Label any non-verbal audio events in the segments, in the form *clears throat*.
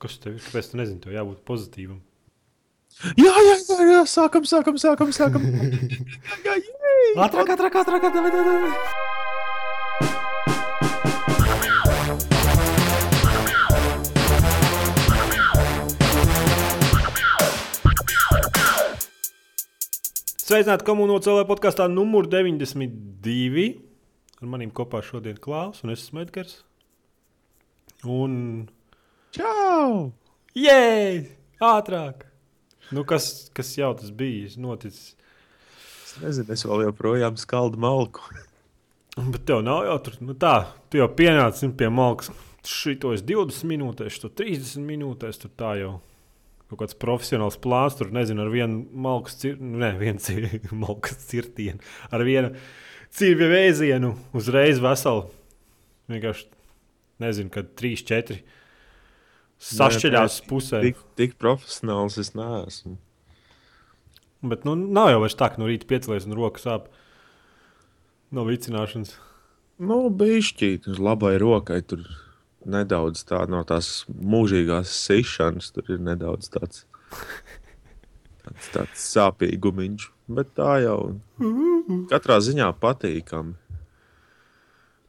Kas tev ir? Kāpēc tu nezini, tev jābūt pozitīvam? Jā, jā, jā, jā sākam, sākam, sākam. sākam. Ātrāk, ātrāk, ātrāk, ātrāk. Sveicināti komunālajā cilvēku podkāstā numur 92. Ar maniem kopā šodien Klaus un es esmu Edgars. Un. Čau! Jē! Ātrāk! Nu, kas, kas jau tas bija? Noticis. Es nezinu, es vēl joprojām skaldu malku. Bet tev nav jau tur, nu tā, tu jau pienāci pie malkas. Šito es 20 minūtēs, tu 30 minūtēs, tur tā jau kaut kāds profesionāls plāns. Tur nezinu, ar vienu malkas, cir... nu, ne, vienu cir... *laughs* malkas cirtienu, ar vienu cirvi vēzienu uzreiz veselu. Vienkārši nezinu, kad 3, 4 sašķeļās pusē. Tik, tik profesionāls es neesmu. Bet nu, nav jau tā, ka no rīta piecelies un rokas sāp no vicināšanas. Nu, bišķīt, uz labai rokai tur nedaudz tā no tās mūžīgās sišanas. Tur ir nedaudz tāds, tāds, tāds sāpīgumiņš. Bet tā jau katrā ziņā patīkami.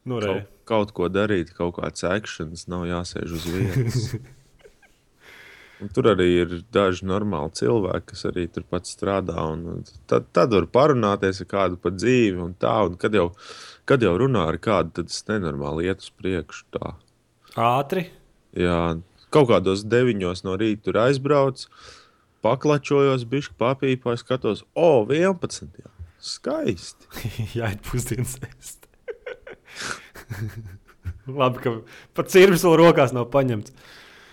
Nu. Kaut, kaut ko darīt, kaut kāds akcents, nav jāsēž uz vietas. *laughs* Un tur arī ir daži normāli cilvēki, kas arī turpat strādā. un Tad, tad var parunāties ar kādu par dzīvi, un tā, un kad jau, kad jau runā ar kādu, tad tas nenormāli iet uz priekšu. Tā. Ātri. Jā, kaut kādos deviņos no rīta tur aizbrauc, paklačojos, bišķi papīpāju, skatos, o, 11. Jā. Skaisti. *laughs* Jā, ir pusdienas ēst. *laughs* Labi, ka pat cirvis vēl rokās nav paņemts.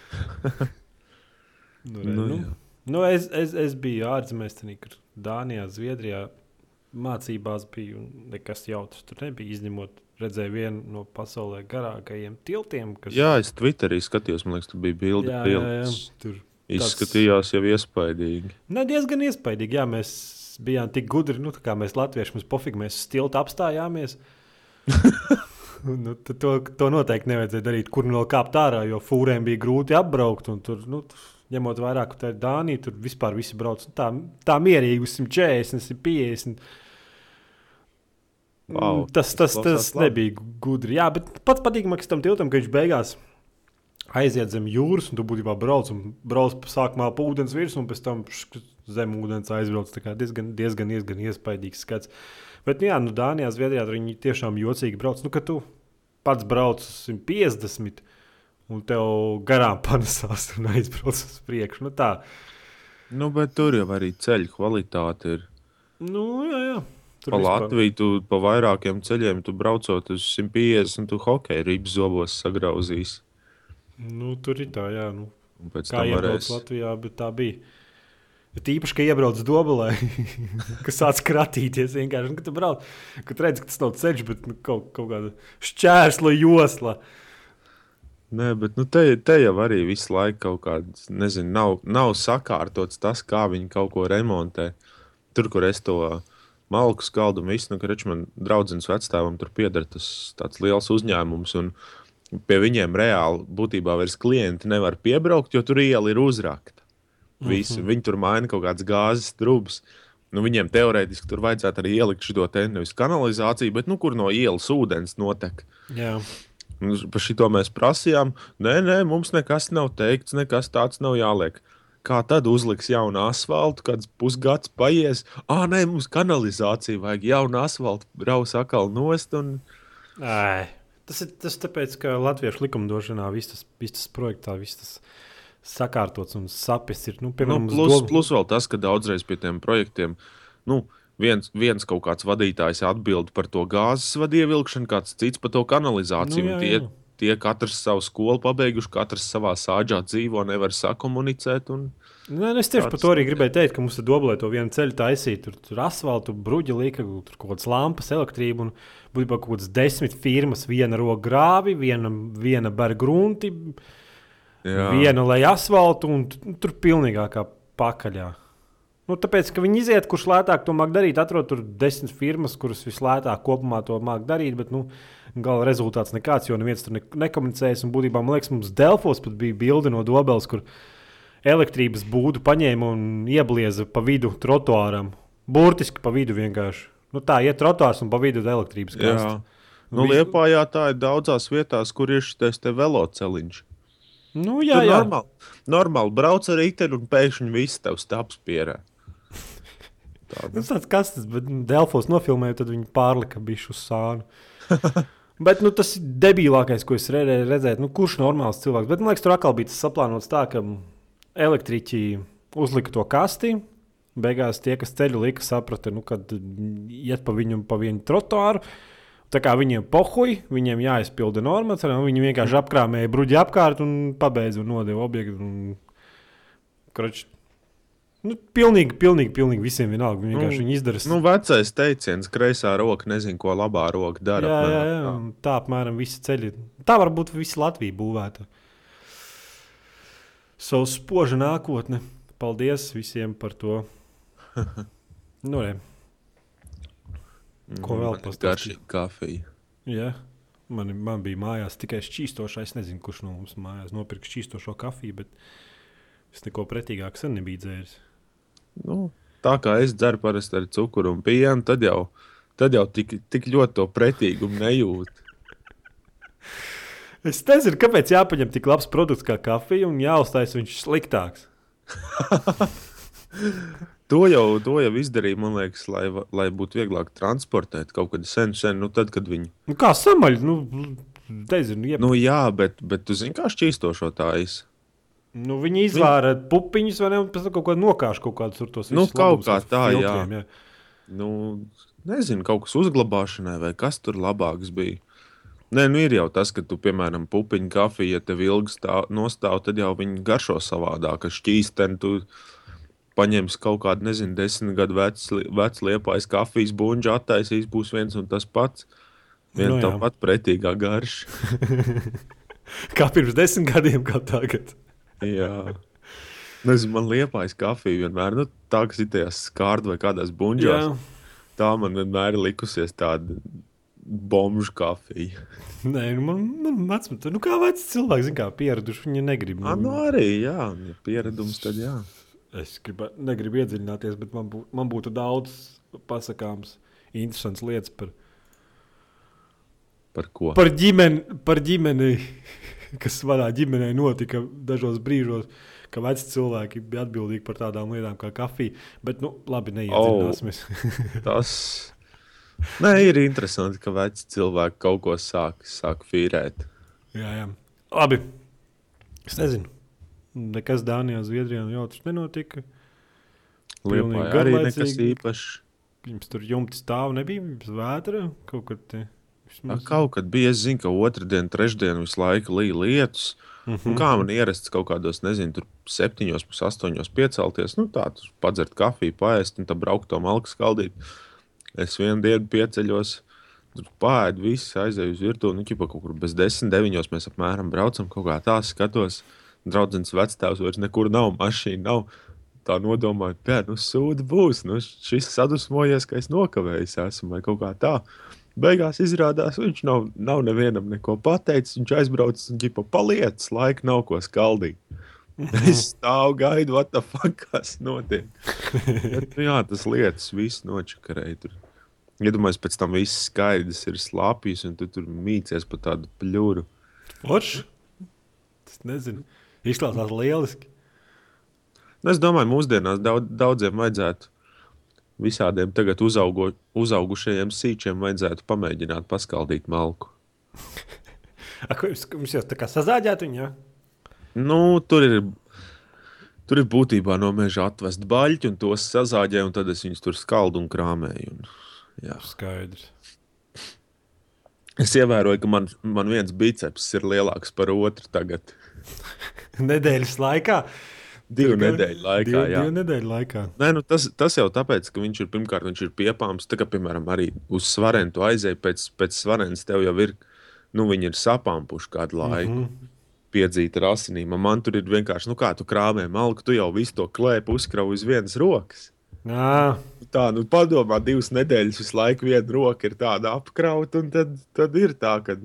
*laughs* nu, re, Nu, nu, jā. nu, es, es, es biju ārzemēs, tur Dānijā, Zviedrijā. Mācībās bija un nekas jautrs. Tur nebija izņemot, redzēju vienu no pasaulē garākajiem tiltiem. Kas, Jā, es Twitterī skatījos, man liekas, tur bija bilde. jā, jā, jā. Tur Izskatījās jau iespaidīgi. Ne, diezgan iespaidīgi. Jā, mēs bijām tik gudri, nu, tā kā mēs latvieši mums pofīgi, mēs uz tilta apstājāmies. *laughs* nu, to, to noteikti nevajadzēja darīt, kur nu vēl kāpt ārā, jo fūrēm bija grūti apbraukt. un Tur, nu, ņemot vērā, ka tā ir Dānija, tur vispār visi brauc nu, tā, tā mierīgi uz 140, 150. Vau, Mm, tas tas, tas labi. nebija gudri. Jā, bet pats patīkamākais tam tiltam, ka viņš beigās aiziet zem jūras, un tu būtībā brauc, un brauc sākumā pa ūdens virsmu, un pēc tam zem ūdens aizbrauc. Kā diezgan, diezgan, diezgan iespaidīgs skats. Bet, nu, jā, nu, Dānijā, Zviedrijā tur viņi tiešām jocīgi brauc. Nu, ka tu pats brauc uz 150, un tev garām panesās *laughs* un aizbrauc uz priekšu. Nu, tā. Nu, bet tur jau arī ceļu kvalitāte ir. Nu, jā, jā. Tur Pa vispār- Latviju tu pa vairākiem ceļiem, tu braucot uz 150, tu hokeja rīpas zobos sagrauzīs. Nu, tur ir tā, jā. Nu. Un pēc Kā iebrauc varēs. Latvijā, bet tā bija. Bet īpaši, ka iebrauc dobelē, *laughs* kas sāc kratīties vienkārši. Nu, Kad tu brauc, kad redz, ka tas nav ceļš, bet nu, kaut, kaut kāda šķērsla josla. Nē, bet nu, te, te jau arī visu laiku kaut kāds, nezinu, nav, nav sakārtots tas, kā viņi kaut ko remontē. Tur, kur es to malku skaldu un visu, nu, reč man draudzenes vecstāvam tur pieder tas tāds liels uzņēmums. Un pie viņiem reāli būtībā vairs klienti nevar piebraukt, jo tur iela ir uzrakta. Visi, mm -hmm. Viņi tur maina kaut kādas gāzes trūkumus. Nu, viņiem teorētiski tur vajadzētu arī ielikt šo te nevis kanalizāciju, bet nu, kur no ielas ūdens notek. Un Par šito mēs prasījām. Nē, nē, mums nekas nav teikts, nekas tāds nav jāliek. Kā tad uzliks jaunu asfaltu, kad pusgads paies? Ah, nē, mums kanalizācija vajag jaunu asfaltu, braus atkal nost. Un... Ai, tas ir tas tāpēc, ka latviešu likumdošanā viss tas, viss tas projektā, viss tas sakārtots un sapnis ir. Nu, Nu, piemēram, uz plus, dobu- plus vēl tas, ka daudzreiz pie tiem projektiem. Nu, Viens, viens kaut kāds vadītājs atbild par to gāzes vadu ievilkšanu, kāds cits par to kanalizāciju. Nu, Nu, jā, tie, jā. tie katrs savu skolu pabeiguši, katrs savā sāģā dzīvo, nevar sakomunicēt. Un... Nē, nu, es tieši par to arī gribēju teikt, ka mums ir doblē to vienu ceļu taisīt. Tur, tur asfaltu, bruģi lika, tur kaut kādas lampas, elektrība un būtībā kaut kādas desmit firmas. Viena roka grāvi, viena, viena bar grunti, Jā. viena lai asfaltu un t- tur pilnīgākā pakaļā. Nu, tāpēc, ka viņi iziet, kurš lētāk to māk darīt, atrod tur desmit firmas, kuras vislētāk kopumā to māk darīt. Bet, nu, Gala rezultāts nekāds, jo neviens tur ne nekomunicējas. Un būtībā, man liekas, mums Delfos pat bija bilde no Dobeles, kur elektrības būdu paņēma un ieblieza pa vidu trotuāram. Burtiski pa vidu vienkārši. Nu, tā iet trotuārs un pa vidu elektrības kaste. Nu, Visu... Liepājā tā ir daudzās vietās, kur ir šis veloceliņš. Nu, jā, jā. Normāli, normāli brauc ar riteni un pēkšņi viss tev stāps pierē. Tāda. Tas tāds kas tas, bet Delfos nofilmēja, tad viņi pārlika bišu uz sānu. *laughs* bet nu, tas ir debilākais, ko es redzēju. Nu, kurš normāls cilvēks? Bet man liekas, tur atkal bija tas saplānots tā, ka elektriķi uzlika to kasti. Beigās tie, kas ceļu lika, saprata, nu, kad iet pa viņu, pa vienu trotuāru. Tā kā viņiem pohuļ, viņiem jāizpilda normas, un viņi vienkārši apkrāmēja bruģi apkārt un pabeidza un nodeva objektu. Un... Kroč, Nu, pilnīgi, pilnīgi, pilnīgi visiem vienalga. Viņi vienkārši nu, izdara. Nu, vecais teiciens, kreisā roka nezina, ko labā roka dara. Jā, jā, jā. Tā. apmēram visi ceļi. Tā varbūt visa Latvija būvēta. Savu spožu nākotni. Paldies visiem par to. nu, re. Ko vēl pastāstīt? Garšīga kafija. Jā. Man, man bija mājās tikai šķīstošais. Es nezinu, kurš no mums mājās nopirka šķīstošo kafiju, bet es neko pretīgāku sen nebiju dzēris. Nu, tā kā es dzeru parasti ar cukuru un pienu, tad jau, tad jau tik, tik ļoti to pretīgumu nejūtu. Es nezinu, kāpēc jāpaņem tik labs produkts kā kafija un jāuztais viņš sliktāks. *laughs* to, jau, to jau izdarīja, man liekas, lai, lai būtu vieglāk transportēt kaut kad sen, sen, nu tad, kad viņi. Nu, kā samaļ, nu, nezinu, iep... nu jā, bet, bet tu zini, kā šķīstošo tā izsaka. Nu, viņi izvāra Viņ... pupiņus, vai ne? Pēc tam kaut ko nokāš, kaut kādus tur tos nu, kaut kā tā, filtriem, jā. jā. Nu, nezinu, kaut kas uzglabāšanai, vai kas tur labāks bija. Nē, nu ir jau tas, ka tu, piemēram, pupiņu kafiju, ja tev ilgi stāv, nostāv, tad jau viņi garšo savādāk. Šķīsteni tu paņemsi kaut kādu, nezinu, desmit gadu vecu vec liepais kafijas buļbuļsu, attaisīs, būs viens un tas pats. Viena no, tāpat pretīgā garša. *laughs* kā pirms desmit gadiem, kā tagad. Jā. Nezinu, man liepais kafija vienmēr, nu, tā kā citās skārdu vai kādās buļbuļsās. Tā man vienmēr ir likusies tāda bombuļu kafija. Nē, nu, man, man vecmata, nu, kā vecs cilvēks, zin, kā pieraduši, viņi negrib. Nu, nu arī, jā, ja pieredums tad jā. Es gribu, negribu iedziļināties, bet man, bū, man būtu daudz pasakāms, interesants lietas par, par ko? Par ģimeni, par ģimeni *laughs* kas manā ģimenē notika dažos brīžos, ka veci cilvēki bija atbildīgi par tādām lietām kā kafija. Bet, nu, labi, neiedziļināsimies. Oh, *laughs* tas Nē, ir interesanti, ka veci cilvēki kaut ko sāk, sāk fīrēt. Jā, jā. Labi. Es nezinu. Nekas Dānijā, Zviedrijā jau tas nenotika. Liepā arī nekas īpašs. Jums tur jumti stāv, nebija vētra kaut kad. Te. Vismaz... Kaut kad bija, es zinu, ka otrdien, trešdien visu laiku līja lietus. Mm -hmm. Kā man ierasts kaut kādos, nezinu, tur septiņos, pus astoņos piecelties, nu tā, padzert kafiju, paēst un tad braukt to malku skaldīt. Es vienu dienu pieceļos, tur pāēdu, visi aizēju uz virtuvi, nu, ķipa kaut kur bez desmit, deviņos mēs apmēram braucam, kaut kā tā skatos. Draudzens vectēvs vairs nekur nav, mašīna nav. Tā nodomāju, ka nu, sūdi būs. Nu, šis sadusmojies, ka es nokavējos esmu vai kaut kā tādu. Beigās izrādās, viņš nav, nav nevienam neko pateicis. Viņš aizbraucis un ģipa paliec, laika nav ko skaldīt. es stāvu gaidu, what the fuck, kas notiek. Bet, nu, jā, tas lietas viss nočakarēja. Tur. Iedomājieties, pēc tam viss skaidrs ir slāpījis, un tu tur mīcies pa tādu pļūru. Oč? Es nezinu. Izklausās lieliski. Nu, es domāju, mūsdienās daudz, daudziem vajadzētu visādiem tagad uzaugo, uzaugušajiem sīčiem vajadzētu pamēģināt paskaldīt malku. *laughs* Jums jau tā kā sazāģēt viņu? Ja? Nu, tur ir. Tur ir būtībā no meža atvest baļķi, un tos sazāģēju, un tad es viņus tur skaldu un krāmēju. Un, jā. Skaidrs. Es ievēroju, ka man, man viens biceps ir lielāks par otru tagad. *laughs* Nedēļas laikā. Uh, Divu nedēļu laikā. Divu, jā. divu nedēļu laikā. Nē, nu tas, tas jau tāpēc, ka viņš ir pirmkārt viņš ir piepāms. Tā kā, piemēram, arī uz svarenu tu aizēji pēc, pēc svarenes, tev jau ir, nu, viņi ir sapāmpuši kādu laiku. Mm -hmm. Piedzīta ar asinīm. Man tur ir vienkārši, nu, kā tu krāmē malku, tu jau visu to klēpu uzkrauj uz vienas rokas. Nā, Tā, nu, padomā, divas nedēļas visu laiku viena roka ir tāda apkrauta, un tad, tad ir tā, ka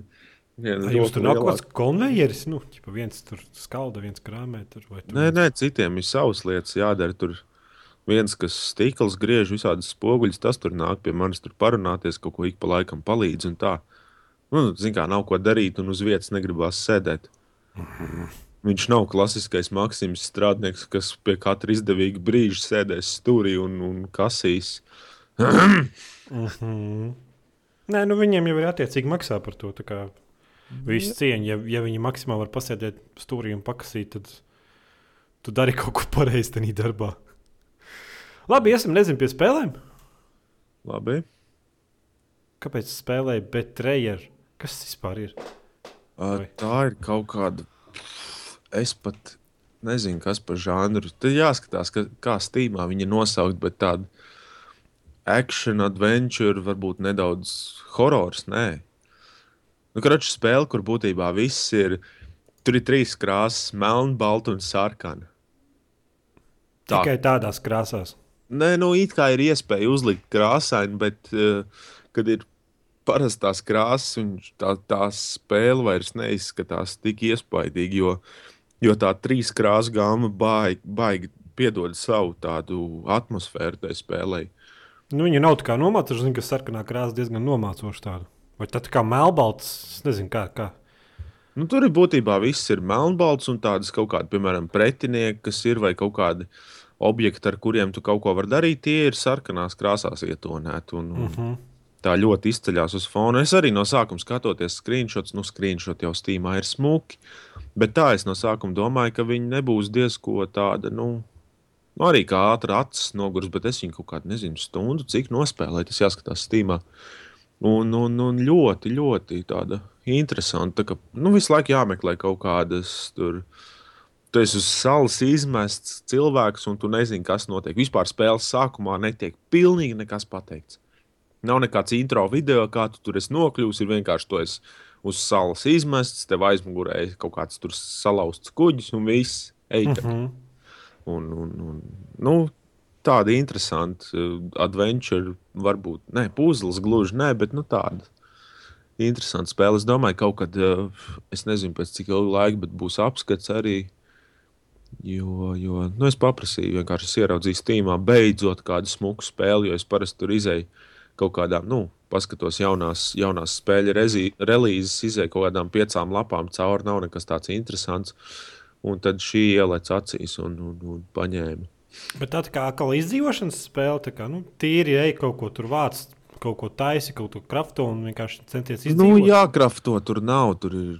viena jums roka tur nav kaut kāds konvejeris. Nu, ķipa, viens tur skalda, viens krāmē. Tur, tur Nē, nē, citiem ir savas lietas jādara. Tur viens, kas stikls griež visādas spoguļus, tas tur nāk pie manis, tur parunāties, kaut ko ik pa laikam palīdz. un tā. Nu, Ziniet, kā nav ko darīt, un uz vietas negribās sēdēt. Viņš nav klasiskais Maksims strādnieks, kas pie katra izdevīga brīža sēdēs stūrī un, un kasīs. *clears throat* Mhm. Nē, nu viņiem jau ir attiecīgi maksā par to. Visu cieņu, ja, ja viņi maksimāli var pasēdēt stūrī un pakasīt, tad tu dari kaut ko pareizi tajā darbā. Labi, iesim nezinu pie spēlēm. Labi. Kāpēc spēlēji Betrayer? Kas tas vispār ir? Vai? Tā ir kaut kāda. Es pat nezinu, kas par žanru. Tur jāskatās, ka, kā stīmā viņa nosaukt, bet tāda action, adventure, varbūt nedaudz horors. Nē, nu, kraču spēle, kur būtībā viss ir. Tur ir trīs krāsas, melna, balta un sarkana. Tā. Tikai tādās krāsās. Nē, nu, it kā ir iespēja uzlikt krāsaini, bet, uh, kad ir parastās krāsas, un tā, tā spēle vairs neizskatās tik iespaidīgi, jo, jo tā trīs krāsu gama baigi, baigi piedod savu tādu atmosfēru tajā spēlē. Nu, viņa nav tā kā nomācoša, zinu, ka sarkanā krāsa diezgan nomācoša tāda. Vai tā kā melnbalts, es nezinu, kā. kā. Nu, tur ir būtībā viss ir melnbalts un tādas kaut kādi, piemēram, pretinieki, kas ir vai kaut kādi objekti, ar kuriem tu kaut ko vari darīt, tie ir sarkanās krāsās ietonēti. Un, un, Uh -huh. tā ļoti izceļas uz fona. Es arī no sākuma skatoties screenshots, nu, screenshot jau stīmā ir smuki. Bet tā es no sākuma domāju, ka viņi nebūs diezko tāda, nu, nu arī kā ātrā acis nogurs, bet es viņu kaut kādu, nezinu, stundu, cik nospēlēju, tas jāskatās stīmā. Un, un, un ļoti, ļoti tāda interesanta. Tā, ka, nu, visu laiku jāmeklē kaut kādas tur. Tu esi uz salas izmests cilvēks, un tu nezini, kas notiek. Vispār spēles sākumā netiek pilnīgi nekas pateikts. Nav nekāds intro video, kā tu tur esi nokļuvis. Ir vienkārši tu esi uz salas izmests, tev aizmugurē ir kaut kāds tur salauzts kuģis un viss. Ej, tā. -huh. un, un, un, nu, tāda interesanta uh, adventure, varbūt ne puzles gluži, ne, bet nu, tāda. Interesanti spēle. Es domāju, ka kaut kad, uh, es nezinu, pēc cik ilga laika, bet būs apskats arī. Jo, jo nu, es paprasīju, vienkārši es ieraudzīju stīmā, beidzot kādu smuku spēli, jo es parasti tur izēju kaut kādām, nu, paskatos jaunās, jaunās spēļu relīzes, izēju kaut kādām piecām lapām cauri, nav nekas tāds interesants. Un tad šī ielēc acīs un, un, un paņēma. Bet tā, tā kā atkal izdzīvošanas spēle, tā kā nu, tīri ej kaut ko tur vāc, kaut ko taisi, kaut ko krafto un vienkārši centies Nu, izdzīvot. jā, krafto tur nav. Tur ir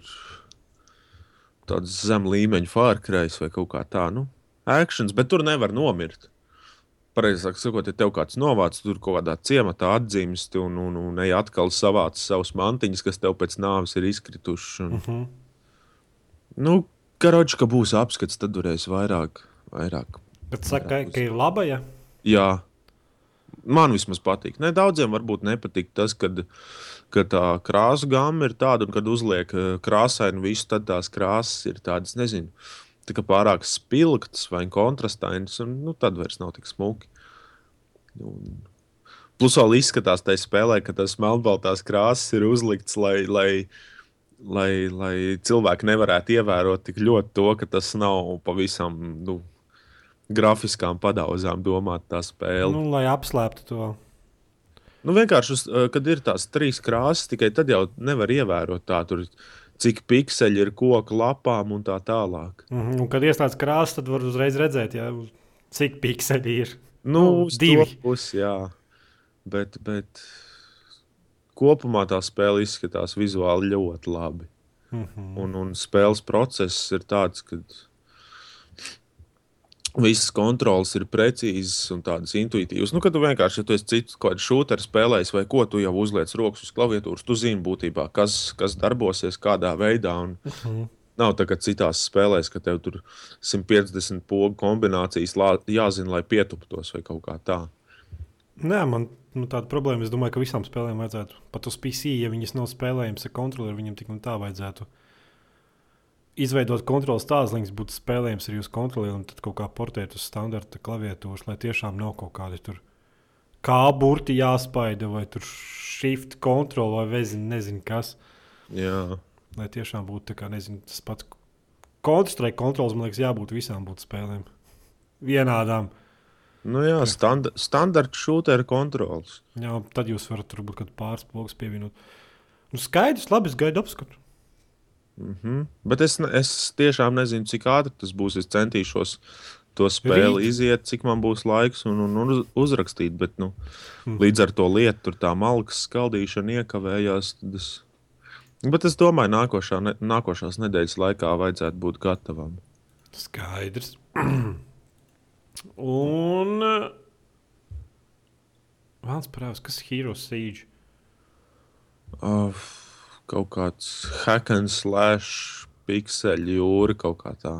tāds zem līmeņa fārkrājs vai kaut kā tā. Nu, akcents, bet tur nevar nomirt. Pareizāk sakot, ja tev kāds novāc tur kaut kādā ciematā atzīmsti un, un, un ej atkal savāc savus mantiņus, kas tev pēc nāves ir izkrituši. Un, Uh -huh. nu, karoči, ka būs apskats, tad varēs vairāk. vairāk. Bet saka, ka ir laba. Ja? Jā, man vismaz patīk. Ne, daudziem varbūt nepatīk tas, kad, kad tā krāsa gama ir tāda, un kad uzliek eh, krāsainu visu, tad tās krāsas ir tādas, nezinu, tā pārāk spilgtas vai kontrastainas, un nu, tad vairs nav tik smuki. Un, plus vēl izskatās tajā spēlē, ka tas melnbaltās krāsas ir uzlikts, lai, lai, lai, lai cilvēki nevarētu ievērot tik ļoti to, ka tas nav pavisam. Nu, grafiskām padauzām domāt tā spēle. Nu, lai apslēptu to. nu, vienkārši, uz, eh, kad ir tās trīs krāsas, tikai tad jau nevar ievērot tā, tur, cik pikseļi ir koku lapām un tā tālāk. Uh -huh. Un, kad ieslēdz krāsu, tad var uzreiz redzēt, ja, cik pikseli ir. Nu, Nu, uz divi. to pusi, jā. Bet, bet kopumā tā spēle izskatās vizuāli ļoti labi. Uh -huh. Un, un spēles process ir tāds, ka visas kontrolas ir precīzas un tādas intuitīvas. Nu, kad tu vienkārši, ja tu esi cits kaut kāds šūteris spēlējis vai ko, tu jau uzliec rokas uz klaviatūras, tu zini būtībā, kas, kas darbosies, kādā veidā. Un Uh -huh. nav tā kā citās spēlēs, ka tev tur 150 pogu kombinācijas lā, jāzina, lai pietuptos vai kaut kā tā. Nē, man nu, tāda problēma. Es domāju, ka visām spēlēm vajadzētu pat uz PC, ja viņas nav spēlējamas ar kontroli, viņam tik un tā vajadzētu izveidot kontrols tāzliņus, būtu spēlējams ar jūsu kontroli un tad kaut kā portēt uz standarta klaviatūras, lai tiešām nav kaut kādi tur kā burti jāspaida vai tur shift kontroli vai vezin, nezinu kas. Jā. Lai tiešām būtu tā kā, nezinu, tas pats Counter-Strike kontrols, man liekas, jābūt visām būtu spēlēm. Vienādām. Nu jā, standa, standarta šūteru kontrols. Jā, tad jūs varat tur būt pāris blokus pievienot. Nu, skaidrs, labi, es gaidu apskatu. Mm -hmm. Bet es, es tiešām nezinu, cik ātri tas būs. Es centīšos to spēli Rīt. iziet, cik man būs laiks un, un, uz- uzrakstīt. Bet nu, Mhm. līdz ar to lietu, tur tā malkas skaldīšana iekavējās. Es... Bet es domāju, nākošā, ne, nākošās nedēļas laikā vajadzētu būt gatavam. Skaidrs. *clears throat* Un. Vēlams parādīt, kas ir Hero Siege. Uh, kaut kāds hack and slash pixeļu jūra kaut kā tā.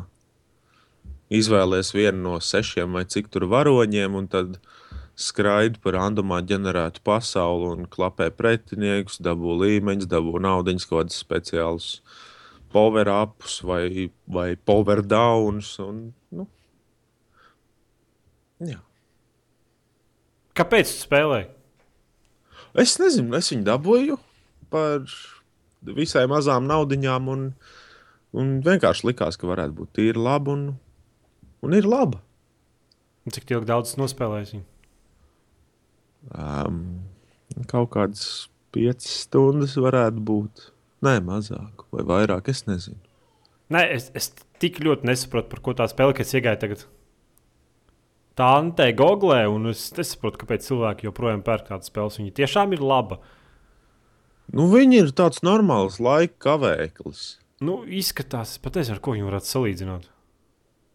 Izvēlēties vienu no sešiem vai cik tur varoņiem, un tad skraidi par randomā ģenerētu pasauli un klapē pretiniekus, dabū līmeņus, dabū naudas, kaut kādus speciālus power ups vai, vai power downs. Un, nu, jā. Kāpēc tu spēlēji? Es nezinu, es viņu dabūju par visai mazām naudaiņām, un, un vienkārši likās, ka varētu būt tīri labi. Un, un ir laba. Cik ilgi daudz viņu? Um, kaut kādas piecas stundas varētu būt. Nē, mazāk vai vairāk, es nezinu. Nē, es, es tik ļoti nesaprotu, par ko tā spēle, kas iegāja tagad. Tā antē googlē, un es nesaprotu, kāpēc cilvēki joprojām pērk tādas spēles. Viņa tiešām ir laba. Nu, viņi ir tāds normāls laika kavēklis. Nu, izskatās, patiesi, ar ko viņi varētu salīdzināt.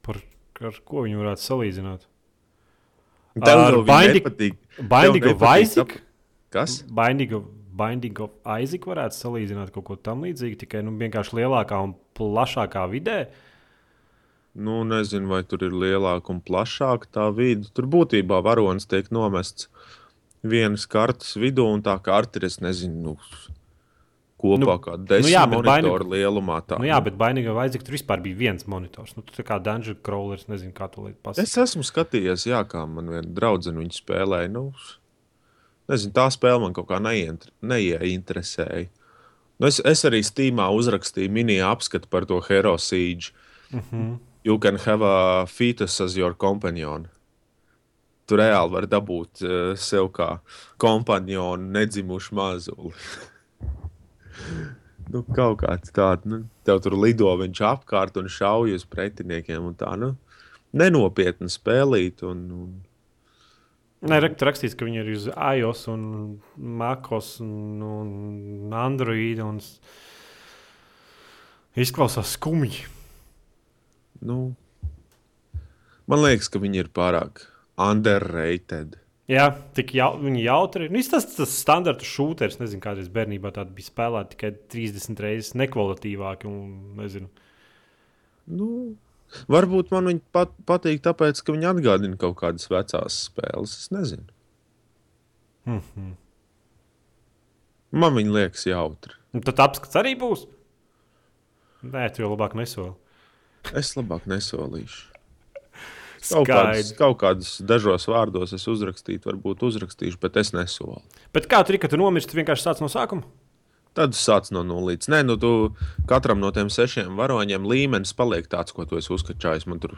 Par, ar ko viņi varētu salīdzināt? Tev Ar nepatīk Isaac? Kas? Binding of, Binding of Isaac varētu salīdzināt kaut ko tam līdzīgu, tikai nu, vienkārši lielākā un plašākā vidē. Nu, nezinu, vai tur ir lielāka un plašāka tā vide. Tur būtībā varonis tiek nomests vienas kartes vidū, un tā karte ir, es nezinu, nu, kopā Nu, nu, kā desmit nu jā, nu monitoru Binding- lielumā. Tā. Nu, jā, bet of Isaac tur vispār bija viens monitors. Nu, tā kā Dungeon Crawlers, nezinu, kā to pasakāt. Es esmu skatījies, jā, kā man viena draudzene viņu spēlēja. Nu, nezinu, tā spēle man kaut kā neieinter- neieinteresēja. Nu, es, es arī Steamā uzrakstīju mini apskatu par to Hero Siege. Mm -hmm. You can have a fetus as your companion. Tu reāli vari dabūt uh, sev kā kompanionu nedzimušu mazuli. *laughs* nu, kaut kāds tāds, nu, tev tur lido viņš apkārt un šauj uz pretiniekiem. un Tā, nu, nenopietni spēlīt. Un, un, Nē, tur rakstīts, ka viņi ir uz iOS un MacOS un, un Android. Un izklausās skumji. nu, man liekas, ka viņi ir pārāk underrated. Jā, tik jau, viņi jautri. Nu, tas tas standarta šūteris, nezinu, kādreiz bērnībā tāda bija spēlēta tikai 30 reizes nekvalitīvāki. Un, nezinu. Nu, varbūt man viņi pat, patīk, tāpēc, ka viņi atgādina kaut kādas vecās spēles. Es nezinu. Mm -hmm. Man viņi liekas jautri. Un tad apskats arī būs. Nē, tu jau labāk nesoli. Es labāk nesolīšu. Kaut kādus, kaut kādus dažos vārdos es uzrakstītu, varbūt uzrakstīšu, bet es nesolu. Bet kā tur ir, ka tu nomirsti, vienkārši sāc no sākuma? Tad sāc no nulles. Nē, nu tu katram no tiem sešiem varoņiem līmenis paliek tāds, ko tu esi uzskačājis. Man tur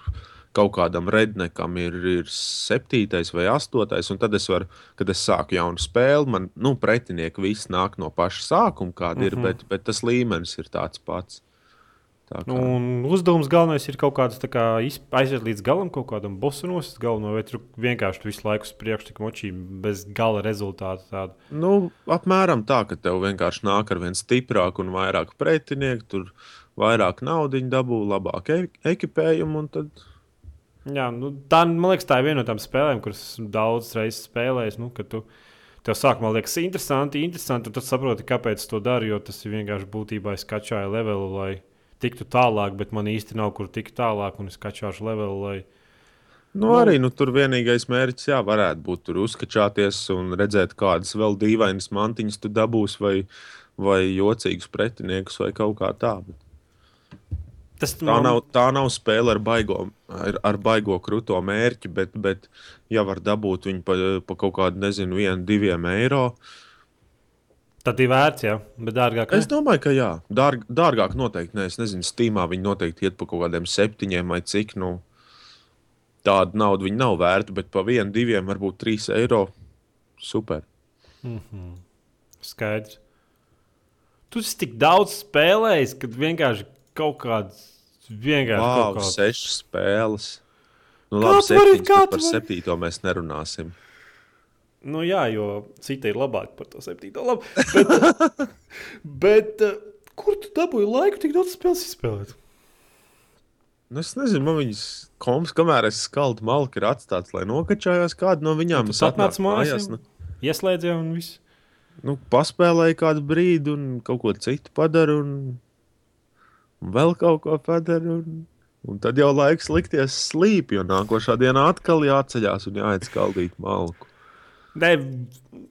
kaut kādam rednekam ir, ir septītais vai astotais, un tad es varu, kad es sāku jaunu spēli, man nu, pretinieki visi nāk no paša sākuma, kāda mm -hmm. ir, Mhm. bet, bet tas līmenis ir tāds pats. Kā, Un uzdevums galvenais ir kaut kāds tā kā aiziet līdz galam, kaut kādam bosu nosist galveno, vai tur vienkārši tu visu laiku uz priekšu, tik močī, bez gala rezultātu. Tādu. Nu, apmēram tā, ka tev vienkārši nāk ar vien stiprāku un vairāk pretinieku, tur vairāk naudas dabū, labāk e ekipējumu. un Tad... Jā, nu, tā, man liekas, tā ir viena no tām spēlēm, kuras daudz reizes spēlējis. Nu, tu tev sākumā liekas interesanti, interesanti, un tad saproti, kāpēc to dari. Jo tas ir vienkārši būtībā es kačāju levelu, lai tiktu tālāk, bet man īsti nav kur tikt tālāk, un es kačāšu levelu. Lai... Nu, Nu. arī nu, tur vienīgais mērķis, jā, varētu būt tur uzskačāties un redzēt, kādas vēl dīvainas mantiņas tu dabūsi, vai, vai jocīgus pretiniekus, vai kaut kā tādu. Tas Tā nav, tā nav spēle ar baigo, ar, ar baigo krūto mērķi, bet, bet ja var dabūt viņu par pa kaut kādu, nezinu, vienu, diviem eiro. Tad ir vērts, jā, bet dārgāk. Es domāju, ka jā, dārg, dārgāk noteikti. Ne. Es nezinu, Steamā viņi noteikti iet pa kaut kādiem septiņiem vai cik. Nu, tāda nauda viņi nav vērta, bet pa vienu, diviem, varbūt trīs eiro. Super. Mm -hmm. Skaidrs. Tu esi tik daudz spēlējis, kad vienkārši kaut kāds vienkārši wow, kaut kāds. sešas spēles. Nu, labi, septiņas, par septīto mēs nerunāsim. Nu, jā, jo citi ir labāki par to septīto. Labi, bet, *laughs* bet uh, kur tu dabūji laiku tik daudz spēles izspēlēt? Nu, es nezinu, man viņas komps, kamēr es skaldu malku, ir atstāts, lai nokačājās kādu no viņām. Tu Es atnācu atnāc mājās, nu, Ieslēdzies un viss. nu, paspēlēju kādu brīdi un kaut ko citu padaru, un, un vēl kaut ko padaru. Un, un tad jau laiks likties slīp, jo nākošā dienā atkal jāceļās un jāiet skaldīt malku. Nē,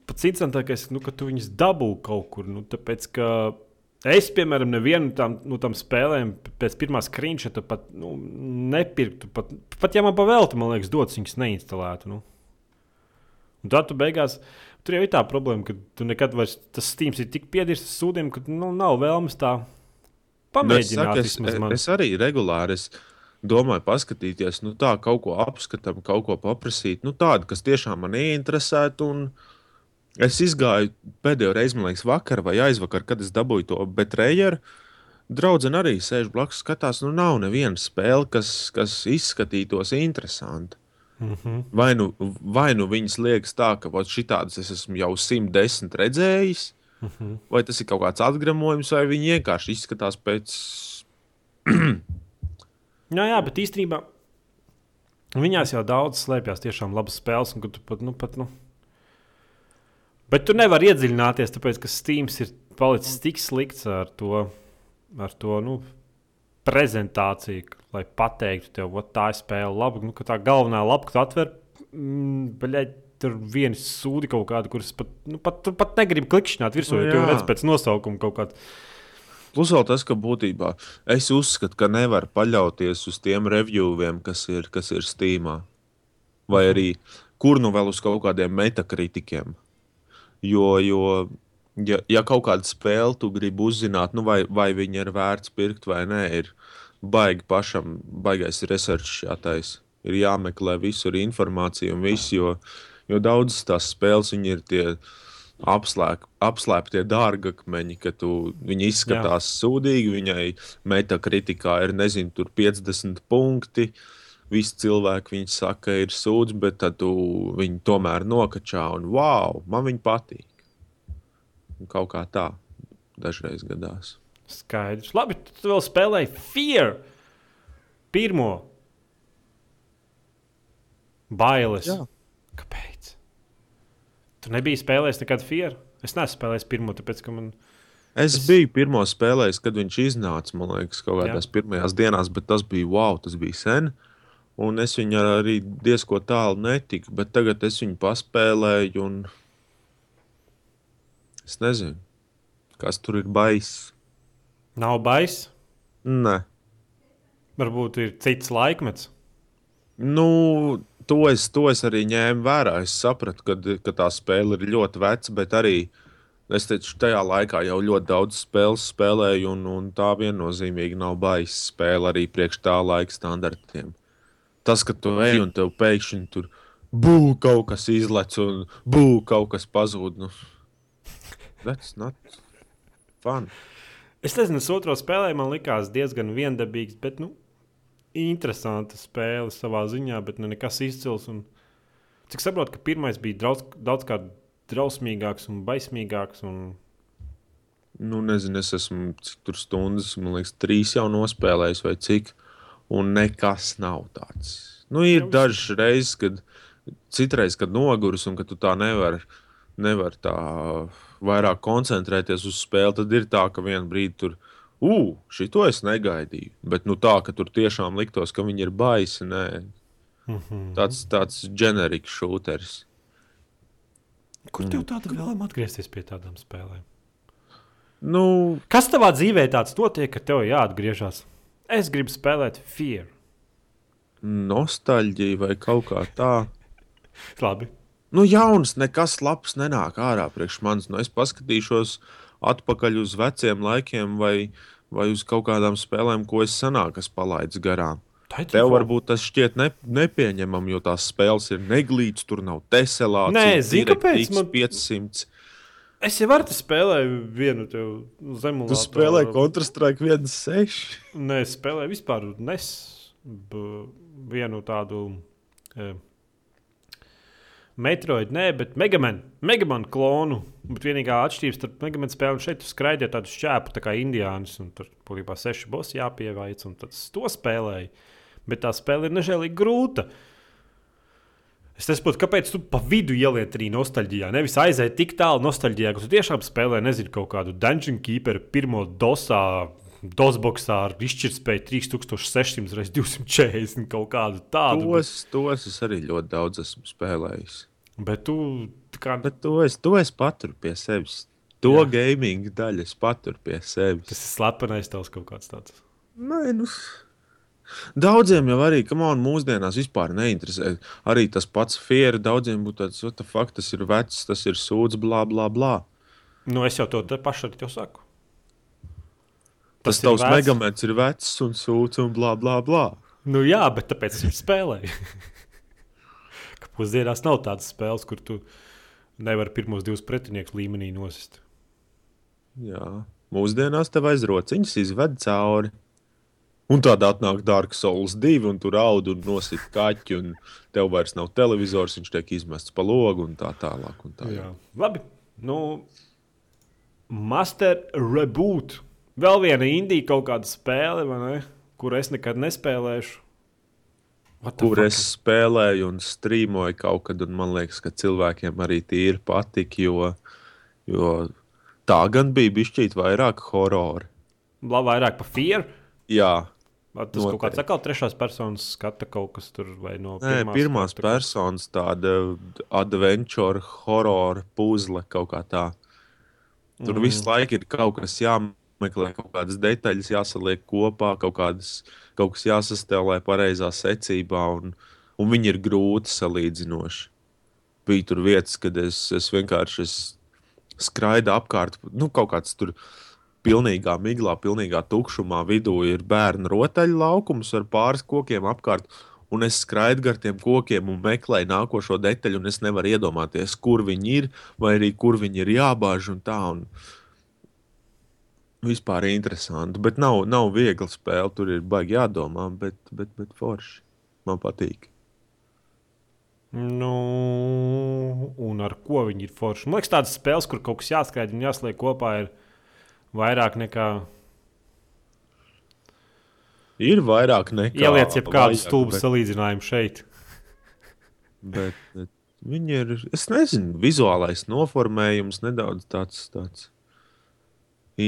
pats interesantākais, nu, ka tu viņus dabū kaut kur. Nu, tāpēc, ka es, piemēram, nevienu no tām, no tām spēlēm pēc pirmā screenshota pat nu, nepirktu. Pat, pat ja man pavēlta, man liekas, dots viņas neinstalētu. Nu. Un tad tu beigās. Tur jau ir tā problēma, ka tu nekad vairs tas stīms ir tik piedirsts sūdiem, ka nu, nav vēlmes tā Nu, es, pamēģināt. saku, es, man. es arī regulāri es domāju, paskatīties, nu, tā kaut ko apskatām, kaut ko paprasīt. Nu, tādu, kas tiešām man ieinteresētu. un Es izgāju pēdējo reizi, man liekas, vakar vai aizvakar, kad es dabūju to Betrējeru. Draudzene arī sēž blakus, skatās, nu nav neviena spēle, kas, kas izskatītos interesanti. Mhm. Vai nu, vai nu viņas liekas tā, ka šī tādas es esmu jau 110 redzējis, Mhm. vai tas ir kaut kāds atgramojums, vai viņi vienkārši izskatās pēc. *clears throat* *clears throat* Jā, jā, bet īstenībā viņās jau daudz slēpjas tiešām labas spēles. un Tu pat, nu, pat, nu. Bet tu nevari iedziļināties, tāpēc ka Steams ir palicis tik slikts ar to, ar to nu, prezentāciju, lai pateiktu tev, ka tā ir spēle labi. Nu, ka tā galvenā lapa, ko tu atver, mm, tur viena sūdi kaut kāda, kuras pat, nu, pat, pat negribi klikšķināt virsū, Nu, jo tu jā. redz pēc nosaukuma kaut kādu. Plus vēl tas, ka būtībā es uzskatu, ka nevar paļauties uz tiem reviewiem, kas ir, kas ir Steamā. Vai arī kur nu vēl uz kaut kādiem metakritikiem. Jo, jo ja, ja kaut kāda spēle tu gribi uzzināt, nu vai, vai viņa ir vērts pirkt vai nē, ir baigi pašam, baigais research jātais. Ir jāmeklē visur informācija un viss, jo, jo daudzas tās spēles ir tie apslēp, apslēptie dārgakmeņi, ka tu, viņi izskatās Jā. sūdīgi, viņai metakritikā ir, nezinu, tur 50 punkti. Visi cilvēki viņi saka, ir sūds, bet tad tu viņu tomēr nokačā un wow, man viņa patīk. Un kaut kā tā dažreiz gadās. Skaidrs. Labi, tu vēl spēlēji Fear. Pirmo. Bailes. Jā. Kāpēc? Tu nebiji spēlējis nekad Fear? Es neesmu spēlējis pirmo, tāpēc ka man. Es, es biju pirmo spēlējis, kad viņš iznāca, man liekas, kaut kādās Jā. pirmajās dienās, bet tas bija wow, tas bija sen. Un es viņu arī diezgan tālu netiku, bet tagad es viņu paspēlēju. Un... Es nezinu, kas tur ir baisa. Nav baisa. Nē, Varbūt ir cits laikmets. nu, to es, to es arī ņēmu vērā. Es sapratu, ka, ka tā spēle ir ļoti veca, bet arī es teicu, tajā laikā jau ļoti daudz spēles spēlēju, un, un tā viennozīmīgi nav baisa spēle arī priekš tā laika standartiem. Tas, ka tu ej un tev pēkšņi tur būvē kaut kas izlec un būvē kaut kas pazūd. Nu, that's not fun. Es nezinu, es otro spēlēju, man likās diezgan viendabīgs, bet, nu, interesanta spēle savā ziņā, bet ne nekas izcils. Un, cik saprotu, ka pirmais bija daudz, daudz kā drausmīgāks un baismīgāks. Un, Nu, nezinu, es esmu cik tur stundas, man liekas, trīs jau nospēlējis vai cik. Un nekas nav tāds. Nu, ir dažas reizes, kad citreiz, kad noguris un ka tu tā nevari nevar tā vairāk koncentrēties uz spēli, tad ir tā, ka vienā brīdī tur. Ugh, šito es negaidīju. Bet nu, tā, ka tur tiešām liktos, ka viņi ir baisi. Nē, mm -hmm. tāds tāds ģenerisks šūteris. Kur tev tāda vēlama atgriezties pie tādām spēlēm? Nu, Kas tavā dzīvē tāds notiek, ka tev jāatgriežas? Es gribu spēlēt Fear. Nostalģija vai kaut kā tā. *laughs* Labi. Nu, jauns, nekas labs nenāk ārā priekš manis. Nu, es paskatīšos atpakaļ uz veciem laikiem vai, vai uz kaut kādām spēlēm, ko es senāk esmu palaidis garām. Titanfall. Tev varbūt tas šķiet ne, nepieņemami, jo tās spēles ir neglītas, tur nav teselāts. Nē, zini, kāpēc man- 500. Es jau varu te spēlēju vienu zemu Tu spēlē Counter-Strike 1.6. Nē, spēlēju vispār nes b- vienu tādu. E, Metroid, nē, bet Megaman, Megaman klonu. Bet vienīgā atšķirība starp Megaman spēli un šeit ar tādu šķēpu, tā kā indiānis. un Tur būtībā seši bosi jāpievaic, un tad es to spēlēju. Bet tā spēle ir nežēlīgi grūta. Es nesaprotu, kāpēc tu pa vidu ieliec arī nostalģijā. Nevis aiziet tik tālu nostalģijā, ka tu tiešām spēlē, nezinu, kaut kādu Dungeon Keeper, pirmo dosā, dosboxā ar izšķirtspēju 3600 x 240 kaut kādu tādu. Tos, tos es arī ļoti daudz esmu spēlējis. Bet tu kā, Bet to es, to es paturu pie sevis. To Jā. gaming daļu es paturu pie sevis. tas ir slepenais tavs kaut kāds tāds. Nē, nu. Daudziem jau arī, kam man mūsdienās vispār neinteresē. Arī tas pats Fiera daudziem būtu tāds, what the fuck, tas ir vecs, tas ir sūds, bla, bla, bla. Nu, es jau to pašu arī saku. Tas, tas tavs vecs. megamets ir vecs un sūds un bla, bla, bla. Nu, jā, bet tāpēc es viņu spēlēju. *laughs* Ka Pusdienās nav tādas spēles, kur tu nevari pirmos divus pretiniekus līmenī nosist. Jā, mūsdienās tev aiz rociņas izved cauri. Un tādā atnāk Dark Souls 2, un tur raud un nosit kaķi, un tev vairs nav televizors, viņš tiek izmests pa logu un tā tālāk. Un tā. Jā. Labi. Nu, Master Reboot. Vēl viena indija kaut kāda spēle? Kur es nekad nespēlēšu. Kur fuck? es spēlēju un strīmoju kaut kad, un man liekas, ka cilvēkiem arī tīri patika, jo, jo tā gan bija bišķīt vairāk horora. Vairāk par Fear. Jā, Vai Tas kaut kāds Noteikti. atkal trešās personas skata kaut kas tur vai no Nē, pirmās skata? personas tāda adventure, horror, puzle kaut kā tā. Tur mm. visu laiku ir kaut kas jāmeklē, kaut kādas detaļas jāsaliek kopā, kaut, kādas, kaut kas jāsastelē pareizā secībā, un, un viņi ir grūti salīdzinoši. Bija tur vietas, kad es, es vienkārši es skraidu apkārt, nu, kaut kāds tur pilnīgā miglā, pilnīgā tukšumā vidū ir bērnu rotaļu laukums ar pāris kokiem apkārt. Un es skraidu gar tiem kokiem un meklēju nākošo detaļu, un es nevaru iedomāties, kur viņi ir, vai arī kur viņi ir jābāž. Un tā, un vispār interesanti. Bet nav, nav viegli spēle, tur ir baigi jādomā, bet, bet, bet forši. Man patīk. Nu, un ar ko viņi ir forši? Man liekas, tādas spēles, kur kaut kas jāskraida un jāsliek kopā, ir vairāk nekā Ir vairāk nekā. ieliec jebkādu stulbu bet- salīdzinājumu šeit. *laughs* Bet, bet viņi ir, es nezinu, vizuālais noformējums nedaudz tāds, tāds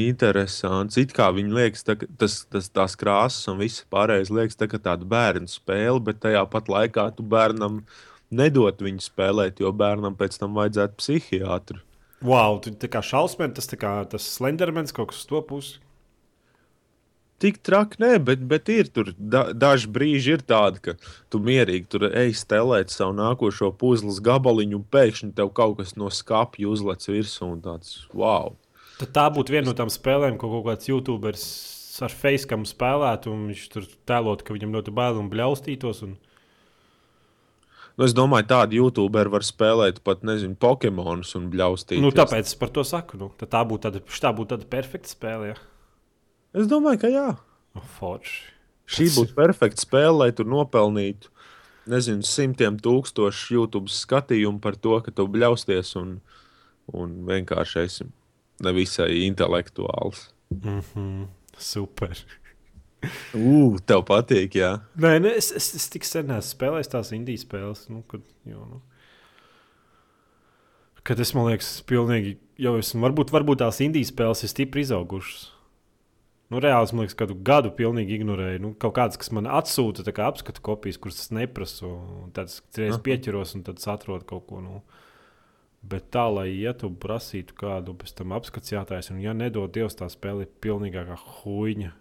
interesants. It kā viņi liekas, tā, tas, tas, tās krāsas un viss pārējais liekas tā, tāda bērnu spēle, bet tajā pat laikā tu bērnam nedot viņu spēlēt, jo bērnam pēc tam vajadzētu psihiatru. Wow, tu tā kā šausmīgi, tas, kā, tas slendermens kaut kas uz to pusi. Tik traki, nē, bet, bet ir tur da, daži brīži, ir tādi, ka tu mierīgi tur ej stelēt savu nākošo puzles gabaliņu, un pēkšņi tev kaut kas no skāpja uzlec virsū, un tāds wow! Tad tā būtu viena no tām spēlēm, ko kaut kāds YouTuberis ar facekam spēlētu, un viņš tur tēlot, ka viņam ļoti bail un bļaustītos. Un... Nu, es domāju, tādi youtuberi var spēlēt pat, nezinu, Pokemonus un bļaustīt. Nu, tāpēc es par to saku. Nu, tā būtu tāda, tā būtu tāda perfekta spēle. Ja? Es domāju, ka jā. Oh, forši. Šī būtu perfekta spēle, lai tu nopelnītu, nezinu, simtiem tūkstošu YouTube skatījumu par to, ka tu bļausties un, un vienkārši esi nevisai intelektuāls. Mm -hmm. Super. Ugh, tev patīk, jā. Nē, ne, es, es, es tik sen esmu spēlējis tās indijas spēles. Nu, kad, jo, nu. kad es man liekas, pilnīgi jau esmu. Varbūt, varbūt tās indijas spēles ir stipri izaugušas. Nu, reāli, man liekas, kādu gadu pilnīgi ignorēju. Nu, kaut kādas, kas man atsūta kā apskatu kopijas, kuras es neprasu. un Tad es reiz Aha. pieķeros un tad es atrodu kaut ko. Nu. Bet tā, lai ietu un prasītu kādu pēc tam apskats jātājas, un ja nedod Dievs, tā spēle ir pilnīgākā huīņa.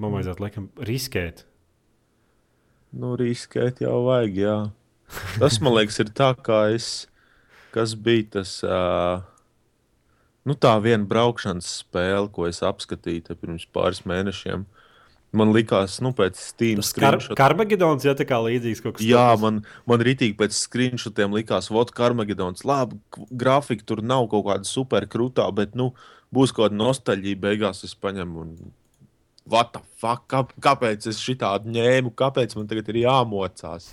Man vajadzētu laikam riskēt. Nu, riskēt jau vajag, jā. Tas, man liekas, ir tā, kā es, kas bija tas, uh, nu, tā viena braukšanas spēle, ko es apskatīju pirms pāris mēnešiem. Man likās, nu, pēc Steam Tas kar screenshot- Karmagedons, ja tā kā līdzīgs kaut kas Jā, tāds. man, man rītīgi pēc screenshotiem likās, ka Karmagedons, labi, grafika tur nav kaut kāda super krūtā, bet, nu, būs kaut kāda nostalģija. Beigās es paņemu un. What the fuck? Kā, kāpēc es šitādu ņēmu? Kāpēc man tagad ir jāmocās?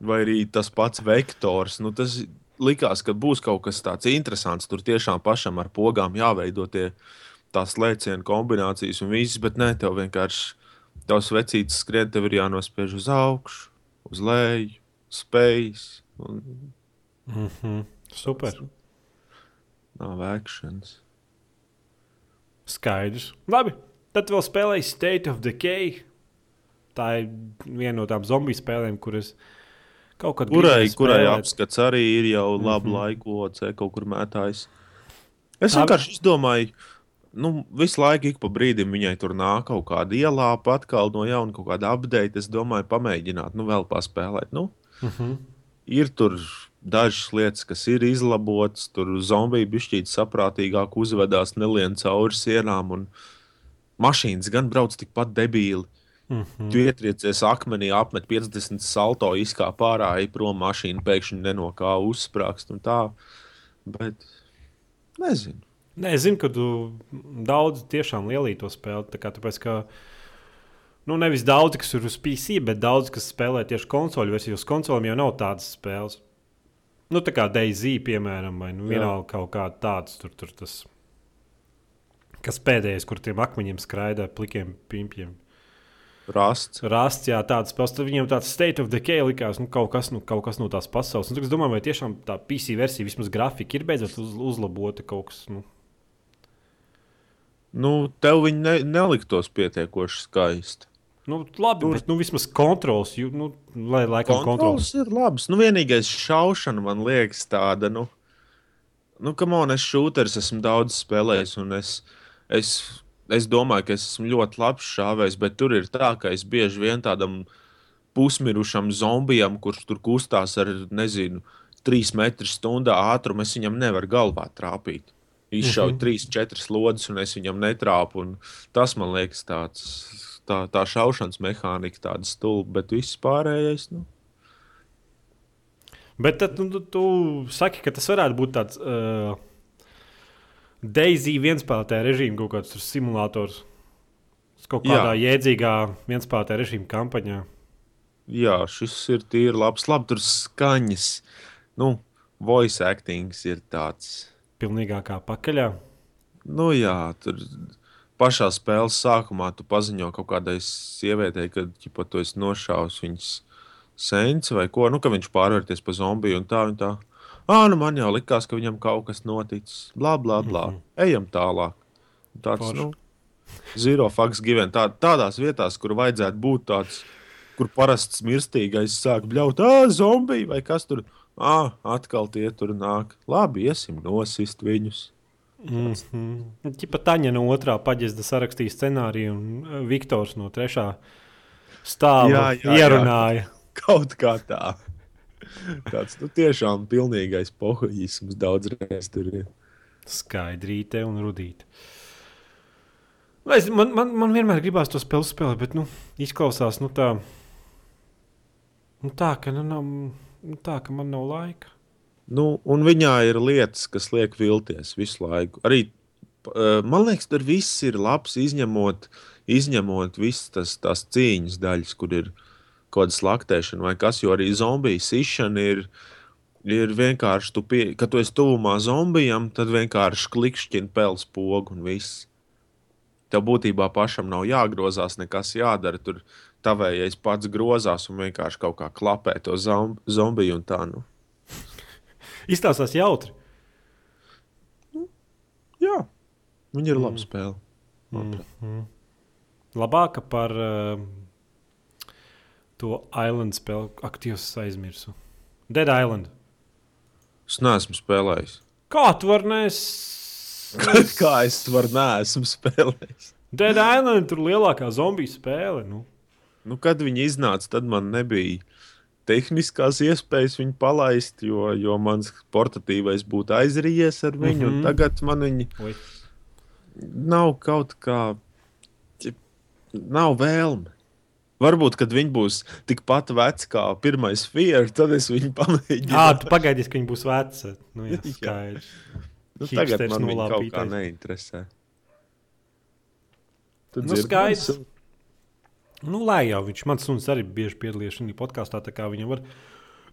Vai arī tas pats vektors. Nu, tas likās, ka būs kaut kas tāds interesants. Tur tiešām pašam ar pogām jāveido tie, tās lēcienu kombinācijas un viss, bet nē, tev vienkārši tavs vecītis skrien, tev ir jānospiež uz augšu, uz leju, spējas. Un Mm -hmm. Super. nav vēkšanas. Skaidrs. Labi. Tad vēl spēlēju State of Decay. Tā ir viena no tām zombiju spēlēm, kuras kaut kad gribēju kurai apskats arī ir jau labu mm. -hmm. laiku, kaut kur mētājis. Es Tā- vienkārši domāju, nu, visu laiku ik pa brīdim viņai tur nāk kaut kāda ielāpa, atkal no jauna kaut kāda update. Es domāju, pamēģināt, nu, vēl paspēlēt. Nu, Mhm. ir tur dažas lietas, kas ir izlabotas. Tur zombiji bišķīt saprātīgāk uzvedās, nelien cauri sienām. Un mašīnas gan brauc tikpat debīli. Mhm. Tu ietriecies akmenī, apmet 50 salto, izkāp ārā, ej prom mašīna, pēkšņi nenokā uzsprāgst un tā. Bet nezinu. Nē, es zinu, ka tu daudz tiešām lielī to spēli. tā Kā, tāpēc, ka, nu, nevis daudz, kas ir uz PC, bet daudz, kas spēlē tieši konsoļu versiju. Uz konsolēm jau nav tādas spēles. Nu, tā kā DayZ, piemēram, vai nu, vienalga kaut kāda tādas tur, tur tas. Kas pēdējais, kur tiem akmeņiem skraida, plikiem pimpiem. Rasts. Rasts, jā, tāds spēles. Tad viņam tāds state of decay likās, nu, kaut kas, nu, kaut kas no tās pasaules. Un, tad es domāju, vai tiešām tā PC versija, vismaz grafika, ir beidzot uz, uzlabota kaut kas. Nu, Nu, tev viņi ne, neliktos pietiekoši skaisti. Nu, labi, Tur- bet nu, vismaz kontrols, ju, nu, lai laikam kontrols. Kontrols ir labs. Nu, vienīgais šaušana man liekas tāda, nu, nu ka man es šūteris esmu daudz spēlējis, un es, es, es domāju, ka es esmu ļoti labs šāvējs, bet tur ir tā, ka es bieži vien tādam pusmirušam zombijam, kurš tur kustās ar, nezinu, trīs metru stundā ātrumu, es viņam nevaru galvā trāpīt. Izšauju Mhm. trīs, četras lodes, un es viņam netrāpu. un Tas man liekas tāds. Tā, tā šaušanas mehānika tāda stulba, bet viss pārējais. Nu, Bet tad nu, tu, tu saki, ka tas varētu būt tāds uh, Daisy vienspēlētāja režīma kaut kāds simulators. Kaut Jā. kādā jēdzīgā vienspēlētāja režīma kampaņā. Jā, šis ir tīri labs. Labi, tur skaņas, nu, voice acting ir tāds. Pilnīgākā pakaļā. Nu, jā, tur pašā spēles sākumā tu paziņo kaut kādai sievietei, ka ķipa, tu esi nošāvis viņas senci vai ko, nu, ka viņš pārvērties par zombiju un tā un tā. Ah, nu man jau likās, ka viņam kaut kas noticis. Blā, blā, blā. Mhm. Ejam tālāk. Tāds, Forši. nu, zero fucks given. Tā, tādās vietās, kur vajadzētu būt tāds, kur parasts mirstīgais sāk bļaut, ah, zombiji vai kas tur. Ah, atkal tie tur nāk. Labi, iesim nosist viņus. Mm -hmm. Čipa Taņa no otrā paģezda sarakstīja scenāriju, un Viktors no trešā stāva Jā, jā, jā. ierunāja. Kaut kā tā. Tāds nu, tiešām pilnīgais pohoisms daudzreiz tur ir. Skaidrīte un rudīte. Es, man, man, man vienmēr gribās to spēli spēlēt, bet nu, izklausās nu, tā, nu, tā, ka, nu, nav, nu, tā, ka man nav laika. Nu, un viņā ir lietas, kas liek vilties visu laiku. Arī uh, man liekas, tur viss ir labs, izņemot, izņemot visas tās cīņas daļas, kur ir kaut kāda slaktēšana vai kas, jo arī zombiju sišana ir. Ir vienkārši, tu pie, kad tu esi tuvumā zombijam, tad vienkārši klikšķini pels pogu un viss. Tev būtībā pašam nav jāgrozās, nekas jādara. Tur tavējais pats grozās un vienkārši kaut kā klapē to zomb zombiju un tā. Nu. Izstāstās jautri. Jā, viņa ir Mm. spēle. manuprāt. Mm. Labāka par uh, to Island spēli, aktīvs aizmirsu. Dead Island. Es neesmu spēlējis. Kā tu vari nes? *laughs* Kā es varu, neesmu spēlējis. Dead Island tur lielākā zombiju spēle. Nu. Nu, kad viņi iznāca, tad man nebija tehniskās iespējas viņu palaist, jo, jo mans portatīvais būtu aizrījies ar viņu. Mm. -hmm. Tagad man viņi Oi. nav kaut kā, ķip, nav vēlme. Varbūt, kad viņi būs tikpat veci kā pirmais Fier, tad es viņu pamēģināšu. Jā, tu pagaidīsi, ka viņi būs veci. Nu, jā, *laughs* skaidrs. nu, tagad man viņa kaut kā neinteresē. Tu Nu, skaidrs. Nu, lai jau viņš, mans suns arī bieži piedalījās šajā podkāstā, tā kā viņam var.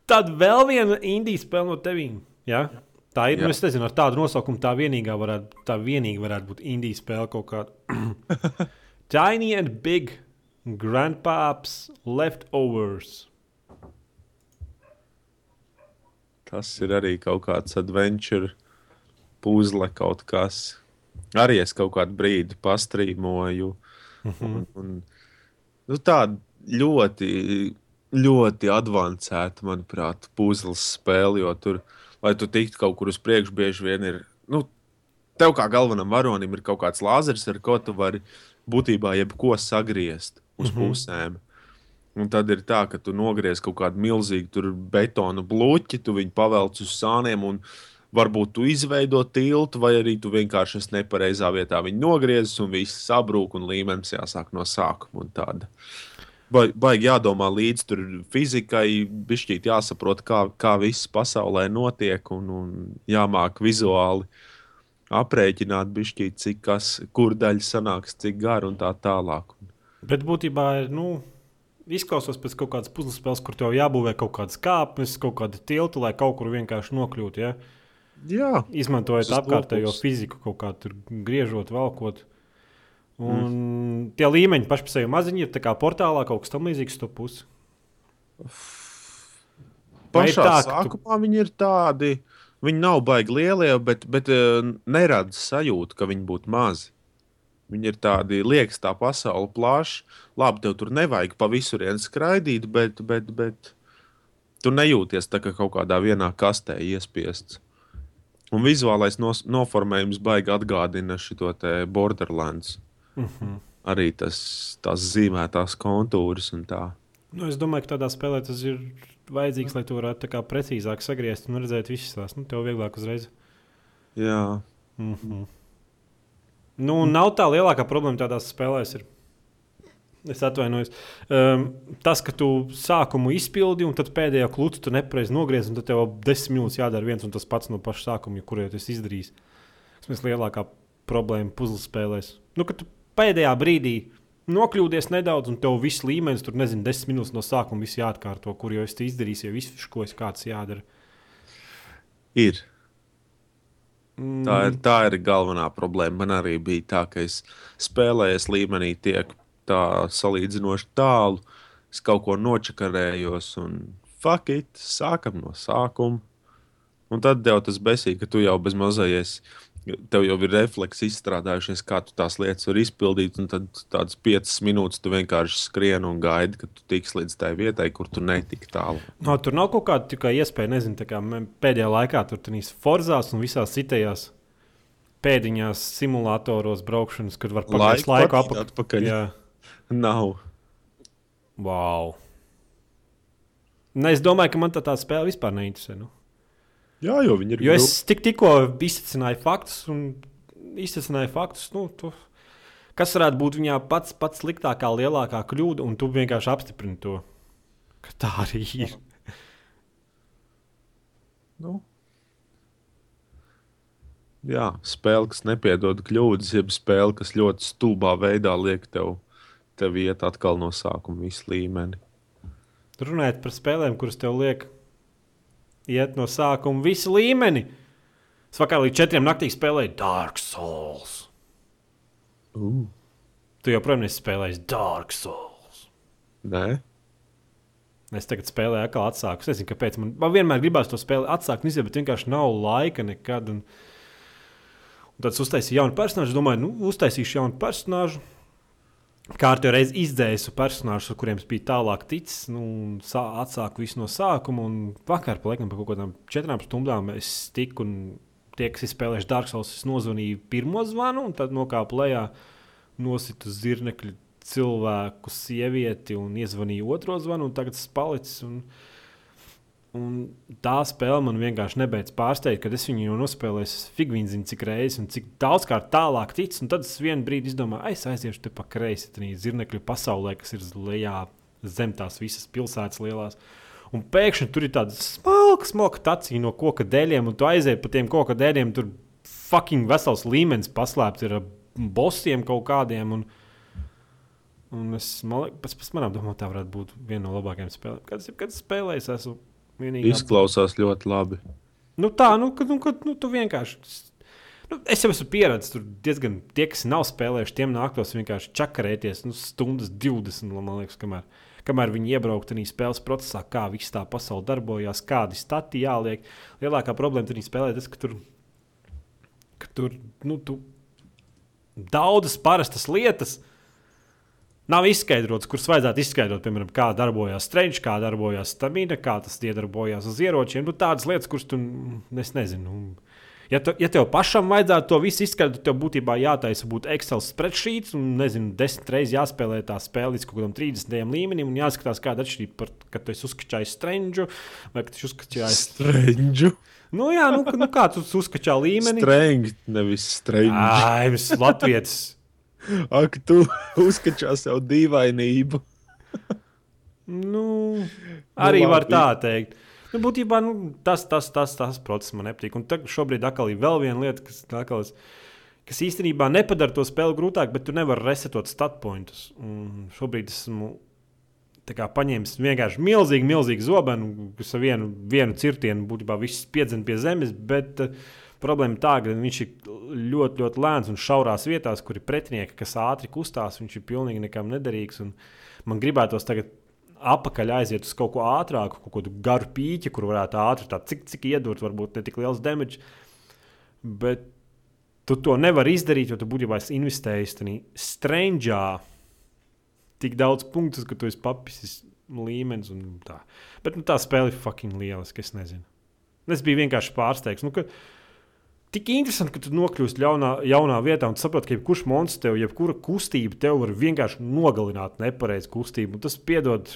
Tad vēl viena indijas spēle no tevīm. Ja? Tā ir. Nu, es nezinu, ar tādu nosaukumu tā vienīgā varētu, tā vienīgā varētu būt indijas spēle kaut kāda. *laughs* Tiny and Big Grandpaps Leftovers. Tas ir arī kaut kāds adventure, puzle kaut kas. Arī es kaut kādu brīdi pastrīmoju. Un, un, nu, tāda ļoti, ļoti avansēta, manuprāt, puzles spēle. Jo tur, lai tu tiktu kaut kur uz priekšu, bieži vien ir. Nu, tev kā galvenam varonim ir kaut kāds lāzers, ar ko tu vari būtībā jebko sagriezt uz mm -hmm. pusēm. Un tad ir tā, ka tu nogriez kaut kādu milzīgu tur betonu bloķi, tu viņu pavelc uz sāniem, un varbūt tu izveido tiltu, vai arī tu vienkārši esi nepareizā vietā viņu nogriezis, un viss sabrūk, un līmenis jāsāk no sākuma. Vai, baigi jādomā līdzi tur fizikai, bišķīt jāsaprot, kā, kā viss pasaulē notiek, un, un jāmāk vizuāli aprēķināt, bišķīt, cik kas, kur daļa sanāks, cik gara un tā tālāk. Bet būtībā ir. Nu... Izklausās pēc kaut kādas puzles spēles, kur tev jābūvē kaut kādas kāpnes, kaut kāda tilta, lai kaut kur vienkārši nokļūtu. Ja? Jā, Izmantojot apkārtējo fiziku, kaut kā tur griežot, velkot. Un mm. tie līmeņi paši par sevi maziņi ir tā kā portālā kaut kas tamlīdzīgs to pusi. Pašā tā, ka tu- sākumā viņi ir tādi. Viņi nav baigi lielie, bet, bet eh, nerada sajūtu, ka viņi būtu mazi. Viņi ir tādi, liekas, tā pasaule plaša. Labi, tev tur nevajag pa visurien skraidīt, bet, bet, bet tu nejūties tā kā kaut kādā vienā kastē iespiests. Un vizuālais nos, noformējums baigi atgādina šo te Borderlands. Mm -hmm. Arī tas, tās zīmētās kontūras un tā. nu, es domāju, ka tādā spēlē tas ir vajadzīgs, lai to varētu precīzāk sagriezt un redzēt visas tās. Nu, tev vieglāk uzreiz. Jā, Mm -hmm. Nu, nav tā lielākā problēma tādās spēlēs. Ir. Es atvainojos. Um, tas, ka tu sākumu izpildi, un tad pēdējā klūča tu nepareizi nogriez, un tad tev desmit minūtes jādara viens un tas pats no paša sākuma, kur jau tas izdarījis. Tas ir lielākā problēma puzles spēlēs. Nu, kad tu pēdējā brīdī nokļūdies nedaudz, un tev viss līmenis, tur nezinu, desmit minūtes no sākuma viss jāatkārto, kur jau es to izdarīju, jau viss, ko es kāds jādara. ir. Mm. Tā ir, tā ir galvenā problēma. Man arī bija tā, ka es spēlēju līmenī, tiek tā salīdzinoši tālu. Es kaut ko nočakarējos, un fuck it, sākam no sākuma. Un tad tev tas besīk, ka tu jau bez mazājies, tev jau ir refleksi izstrādājušies, kā tu tās lietas vari izpildīt. Un tad tādas piecas minūtes tu vienkārši skrieni un gaidi, kad tu tiks līdz tai vietai, kur tu netiki tālu. No, tur nav kaut kāda tikai iespēja, nezinu, kā pēdējā laikā tur bija forzās un visās citajās pēdiņās simulatoros braukšanas, kad var pagājis Laiku laiku atpakaļ. atpakaļ. Jā, Nav. wow. Ne, es domāju, ka man tā, tā spēle vispār neinteresē. Nu. Jā, jo viņi ir Jo es tik, tikko izsacināju faktus, un izsacināju faktus, nu, tu, kas varētu būt viņā pats, pats sliktākā, lielākā kļūda, un tu vienkārši apstiprini to, ka tā arī ir. Nu. Jā, spēle, kas nepiedod kļūdas, jeb spēle, kas ļoti stulbā veidā liek tev, tev iet atkal no sākuma visu līmeni. Runājot par spēlēm, kuras tev liek iet no sākuma visu līmeni. Es vakar līdz četriem naktī spēlēju Dark Souls. Uh. Tu joprojām esi spēlējis Dark Souls. Nē, Es tagad spēlēju, atkal atsāku. Es nezinu, kāpēc man, man vienmēr gribās to spēli atsākt, izdarīt, bet vienkārši nav laika nekad. Un, un tad es uztaisīju jaunu personāžu. Domāju, nu, uztaisīšu jaunu personāžu. Kārtībā reizē izdzēsu personāžus, ar kuriem es biju tālāk ticis, nu, atsāku visu no sākuma. Un vakar, laikam, pa kaut kādām četrām stundām es tiku, un tie, kas ir spēlējuši Dark Souls, es nozvanīju pirmo zvanu, un tad nokāpu lejā. nositu zirnekļu cilvēku, sievieti un iezvanīju otro zvanu, un tagad tas palicis. Un, un tā spēle man vienkārši nebeidz pārsteigt, kad es viņu jau nospēlēju, figūri zinu, cik reizes un cik daudzkārt tālāk ticis. Tad es vienā brīdī izdomāju, es aiziešu te pa kreisi, tā zirnekļu pasaulē, kas ir lejā zem tās visas pilsētas lielās. Un pēkšņi tur ir tāda smalka, smalka taciņa no koka dēļiem, un tu aizēji pa tiem koka dēļiem. Tur fucking vesels līmenis paslēpts ar bosiem kaut kādiem. Un, un es domāju, pēc, pēc manām domām, tā varētu būt viena no labākajām spēlēm. Kad es, kad es spēlēju, es esmu vienīgā. Izklausās ļoti labi. Nu, tā, nu, kad, nu, kad, nu, tu vienkārši. Nu, es jau esmu pieredzējis, tur diezgan tie, kas nav spēlējuši, tiem nāktos vienkārši čakarēties nu, stundas 20. Man liekas, kamēr, kamēr viņi iebrauktu tajā spēles procesā, kā viss tā pasaule darbojās, kādi stati jāliek. Lielākā problēma tajā spēlē tas, ka tur, ka tur nu, tu, daudzas parastas lietas nav izskaidrotas, kuras vajadzētu izskaidrot. Piemēram, kā darbojas strēļš, kā darbojas stamina, kā tas iedarbojās uz ieročiem. Nu, tādas lietas, kuras tu es nezinu. Ja, tu, ja tev pašam vajadzētu to visu izskaidrot, tev būtībā jātaisa būt Excel spreadsheets un, nezinu, desmit reizes jāspēlē tā spēle līdz kaut kādam 30. līmenim un jāskatās, kāda atšķirība par, kad tu esi uzskačājis strēņģu vai kad tu uzskačājis strēņģu. Nu, jā, nu, nu kā tu uzskačā līmeni? Strēņģi, nevis strēņģi. Ai, mēs Latvijas. Ak, tu *laughs* uzskačā sev dīvainību. nu, arī nu, var tā teikt. Nu, būtībā nu, tas, tas, tas, tas process man nepatīk. Un tagad šobrīd atkal ir vēl viena lieta, kas, atkal, kas īstenībā nepadara to spēli grūtāk, bet tu nevari resetot stat pointus. Un šobrīd esmu paņēmis vienkārši milzīgu, milzīgu zobenu, kas ar vienu, vienu cirtienu būtībā viss piedzina pie zemes. Bet, uh, Problēma tā, ka viņš ir ļoti, ļoti lēns un šaurās vietās, kur ir pretinieki, kas ātri kustās. Viņš ir pilnīgi nekam nederīgs. Man gribētos tagad apakaļ aiziet uz kaut ko ātrāku, kaut kādu garu pīķi, kur varētu ātri tā, cik, cik iedurt, varbūt ne tik liels damage. Bet tu to nevari izdarīt, jo tu būtībā esi investējis tajā strangā tik daudz punktus, ka tu esi papisis līmenis un tā. Bet nu, tā spēle ir fucking lieliska. Es nezinu. Es biju vienkārši pārsteigts. Nu, ka, Tik interesanti, ka tu nokļūsi jaunā, jaunā vietā un saproti, ka jebkurš monstrs tev, jebkura kustība tev var vienkārši nogalināt nepareizu kustību. Tas piedod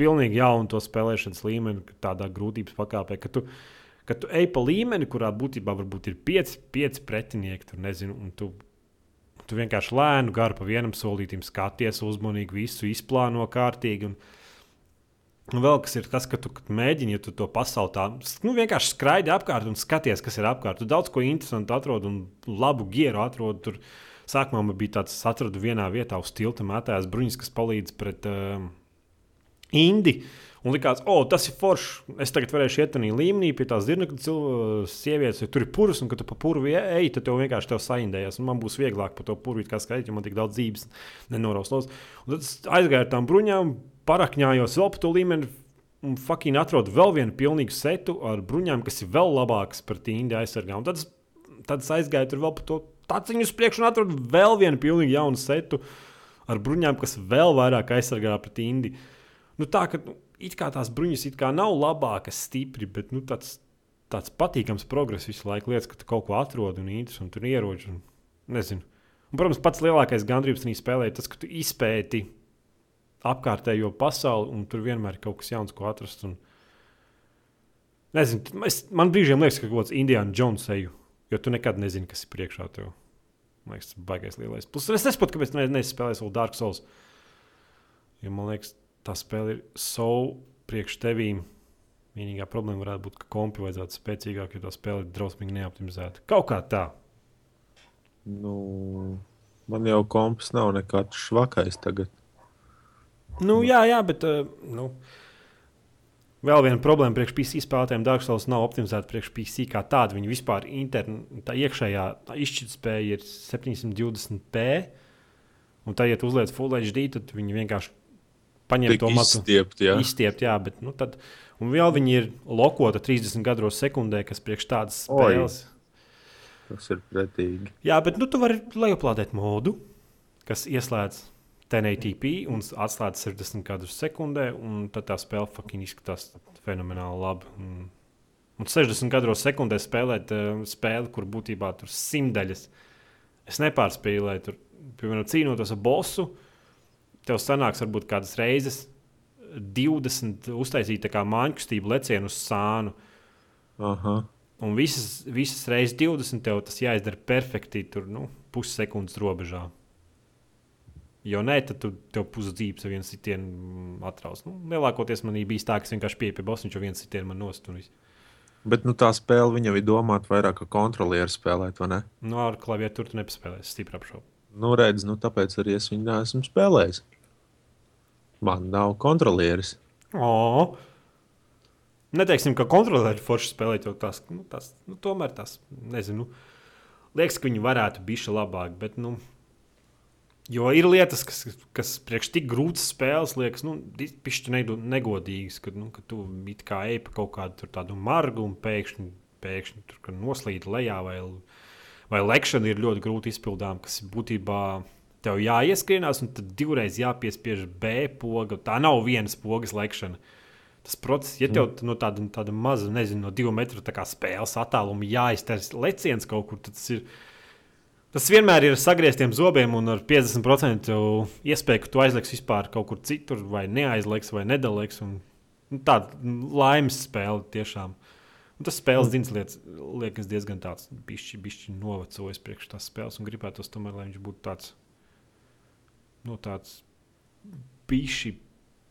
pilnīgi jaunu to spēlēšanas līmeni, tādā grūtības pakāpē, ka tu, ka tu ej pa līmeni, kurā būtībā varbūt ir pieci, pieci pretinieki, tur nezinu, un tu, tu vienkārši lēnu garu pa vienam solītam skaties, uzmanīgi visu izplāno kārtīgi. Un, Un vēl kas ir tas, ka tu mēģini, ja tu to pasauli tā nu, vienkārši skraidi apkārt un skaties, kas ir apkārt. Tu daudz ko interesantu atrod un labu gieru atrod. Tur sākumā man bija tāds, atradu vienā vietā uz tilta mētājās bruņas, kas palīdz pret uh, indi. Un likās, o, oh, tas ir forši. Es tagad varēšu iet tādā līmenī pie tās zirnekļa sievietes, jo tur ir purvs, un kad tu pa purvu ej, tad tev vienkārši tev saindējas. Man būs vieglāk pa to purvu, kā skaitīt, jo man tik daudz dzīves nenoraustos. Un tad aizgāju ar tām bruņām, parakņājos vēl pa to līmeni. Un fucking atrodu vēl vienu pilnīgu setu ar bruņām, kas ir vēl labākas par tīndi aizsargā. Un tad tad es aizgāju tur vēl pa to taciņu uz priekšu un atradu vēl vienu pilnīgi jaunu setu ar bruņām, kas vēl vairāk aizsargā pret tīndi. Uh, nu, tā, ka nu, tās bruņas nav labākas, stipri, bet nu, tāds, tāds patīkams progress visu laiku liekas, ka tu kaut ko atrod un īņķis un tur ieroči. Un, nezinu. Un, protams, pats lielākais gandrības tajā spēlē ir tas, ka tu izpēti apkārtējo pasauli un tur vienmēr ir kaut kas jauns, ko atrast. Un, nezinu, es, man brīžiem liekas, ka kaut kāds Indiana Jones eju, jo tu nekad nezini, kas ir priekšā tev. Man liekas, tas ir baigais lielais. Plus, es nesaprotu, kāpēc ne, nespēlēju vēl Dark Souls. Jo man liekas, tā spēle ir so priekš tevīm. Vienīgā problēma varētu būt, ka kompi vajadzētu spēcīgāk, jo tā spēle ir drausmīgi neoptimizēta. Kaut kā tā. Nu, man jau komps nav nekāds švakais tagad. Nu, jā, jā, bet uh, nu, vēl viena problēma priekš PC spēlētājiem. Dark Souls nav optimizēta priekš PC kā tāda. Viņa vispār intern, tā iekšējā izšķirtspēja ir 720p. Un tā, ja tu uzliec Full HD, tad viņi vienkārši paņemt to matu. Izstiept, jā. Izstiept, jā, bet, nu, tad, un vēl viņi ir lokota 30 gados sekundē, kas priekš tādas spēles. Oi, tas ir pretīgi. Jā, bet nu, tu vari lejuplādēt modu, kas ieslēdz 1080p un atslēdz 60 gadus sekundē, un tad tā spēle fucking izskatās fenomenāli labi. Un, un 60 gados sekundē spēlēt uh, spēli, kur būtībā tur simtaļas. Es nepārspīlēju, tur piemēram, cīnoties ar bosu, tev sanāks varbūt kādas reizes 20 uztaisīt tā kā māņkustību lecienu uz sānu. Aha. Un visas, visas reizes 20 tev tas jāizdara perfekti, tur nu, pussekundes robežā. Jo nē, tad tu tev pusdzīves ar vienu sitienu atraus. Nu, lielākoties man bija tā, ka es vienkārši pieeju pie bosa, viņš jau viens sitienu man nostūris. Bet nu, tā spēle viņam ir domāta vairāk kā kontrolieru spēlēt, vai ne? Nu, ar klavieru tur tu nepaspēlēsi, stipri apšaubu. Nu, redz, nu, tāpēc arī es viņu neesmu spēlējis. Man nav kontrolieris. O! Neteiksim, ka kontrolēri forši spēlēt, jo tas, nu, tas nu, tomēr tas, nezinu, liekas, ka viņi varētu būt šī labāk, bet, nu, jo ir lietas, kas, kas priekš tik grūtas spēles, liekas, nu, pišķi negodīgas, kad, nu, ka tu it kā ej pa kaut kādu tādu margu un pēkšņi, pēkšņi tur noslīd lejā vai, vai lekšana ir ļoti grūti izpildām, kas būtībā tev jāieskrienās, un tad divreiz jāpiespiež B poga. Tā nav vienas pogas lekšana. Tas process, ja tev mm. no tāda, tāda maza, nezinu, no divu metru spēles attāluma jāizter leciens kaut kur, tad tas ir. Tas vienmēr ir sagrieztiem zobiem un ar 50% iespēju, ka tu aizliks vispār kaut kur citur, vai neaizliks, vai nedaliks. Un, nu, tāda laimes spēle tiešām. Un tas spēles mm. dzins lietas, liekas diezgan tāds, bišķi, bišķi novecojis priekš tās spēles un gribētos tomēr, lai viņš būtu tāds nu, tāds bišķi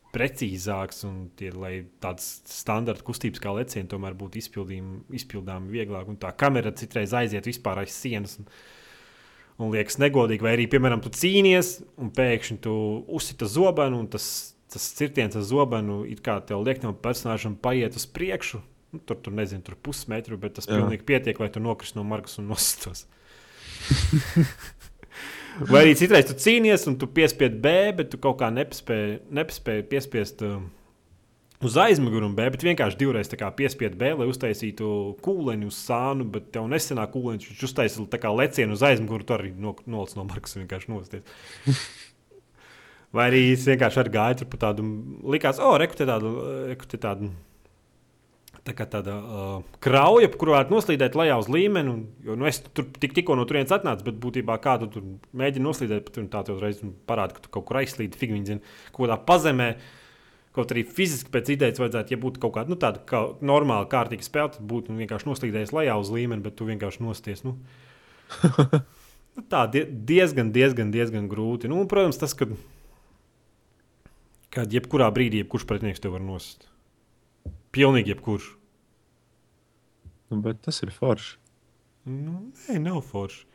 precīzāks un tie, lai tāds standarta kustības kā lecieni tomēr būtu izpildāmi vieglāk. Un tā kamera citreiz aiziet vispār aiz sienas. Un, un liekas negodīgi, vai arī, piemēram, tu cīnies un pēkšņi tu uzsita zobenu, un tas, tas cirtiens ar zobenu ir kā tev liek tam personāžam paiet uz priekšu. Nu, tur, tur nezinu, tur pusmetru, bet tas Jā. pilnīgi pietiek, lai tu nokristu no margas un nosistos. Vai *laughs* arī citreiz tu cīnies, un tu piespied B, bet tu kaut kā nepaspēji, nepaspēji piespiest uh, uz aizmuguri B, bet vienkārši divreiz piespied B, lai uztaisītu kūleņu uz sānu, bet tev nesenā kūleņš, viņš uztaisīja lecienu uz aizmuguri, tur arī no, nolicis no markas vienkārši nosties. *laughs* Vai arī es vienkārši ar gāju pa tādu, likās, o, oh, reku te tādu, reku te tādu tā kā tāda uh, krauja, kur varētu noslīdēt lejā uz līmeni. Un, jo, nu, es tur tik, tikko no turienes atnācu, bet būtībā kādu tur mēģinu noslīdēt, bet tā uzreiz parāda, ka tu kaut kur aizslīdi, figūri zina, kaut kādā pazemē. Kaut arī fiziski pēc idejas vajadzētu, ja būtu kaut kāda nu, tāda kā normāla, kārtīga spēle, tad būtu vienkārši noslīdējis lejā uz līmeni, bet tu vienkārši nosties. Nu. *laughs* nu, tā diezgan, diezgan, diezgan grūti. Nu, un, protams, tas, ka kad jebkurā brīdī jebkurš pretinieks tev var nost. Pilnīgi jebkurš. Nu, bet tas ir forši. Nu, nē, nav forši.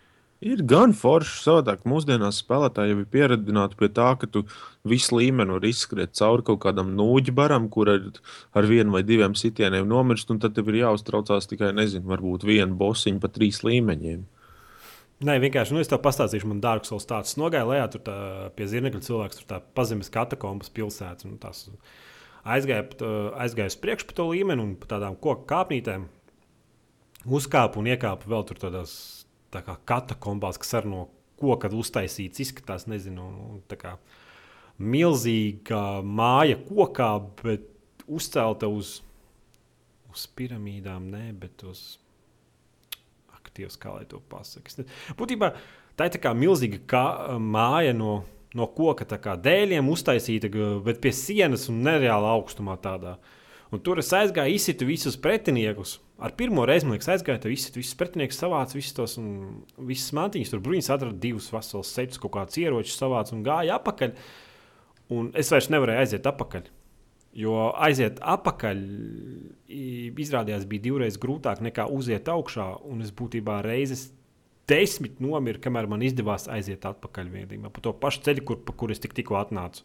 Ir gan forši, savādāk. Mūsdienās spēlētāji jau ir pieredzināti pie tā, ka tu visu līmeni var izskriet cauri kaut kādam nūģi baram, kur ar, ar vienu vai diviem sitieniem nomirst, un tad tev ir jāuztraucās tikai, nezinu, varbūt vienu bosiņu pa trīs līmeņiem. Nē, vienkārši nu, es tev pastāstīšu, man dārgs solis tāds nogāja lejā, tur tā, pie zirnekļa cilvēks, tur tā pazemes katakombas pilsētas. Nu, aizgāja, aizgāja uz priekšu pa to līmeni un pa tādām koku kāpnītēm uzkāpa un iekāpa vēl tur tādās tā kā katakombās, kas ar no koka uztaisīts, izskatās, nezinu, tā kā milzīga māja kokā, bet uzcelta uz, uz piramīdām, ne, bet uz aktīvas, kā lai to pasakā. Būtībā tā ir tā kā milzīga kā, māja no, no koka dēļiem uztaisīta, bet pie sienas un nereāla augstumā tādā. Un tur es aizgāju, izsitu visus pretiniekus ar pirmo reizi, man liekas, aizgāja, tur viss, viss pretinieks savāca visus tos visas mantiņas. Tur bruņas atrada divus veselus sečus, kaut kādus ieročus savāca un gāja apakaļ. Un es vairs nevarēju aiziet atpakaļ. Jo aiziet atpakaļ izrādījās bija divreiz grūtāk nekā uziet augšā. Un es būtībā reizes desmit nomiru, kamēr man izdevās aiziet atpakaļ vienībā pa to pašu ceļu, kur, pa kur es tik, tikko atnācu.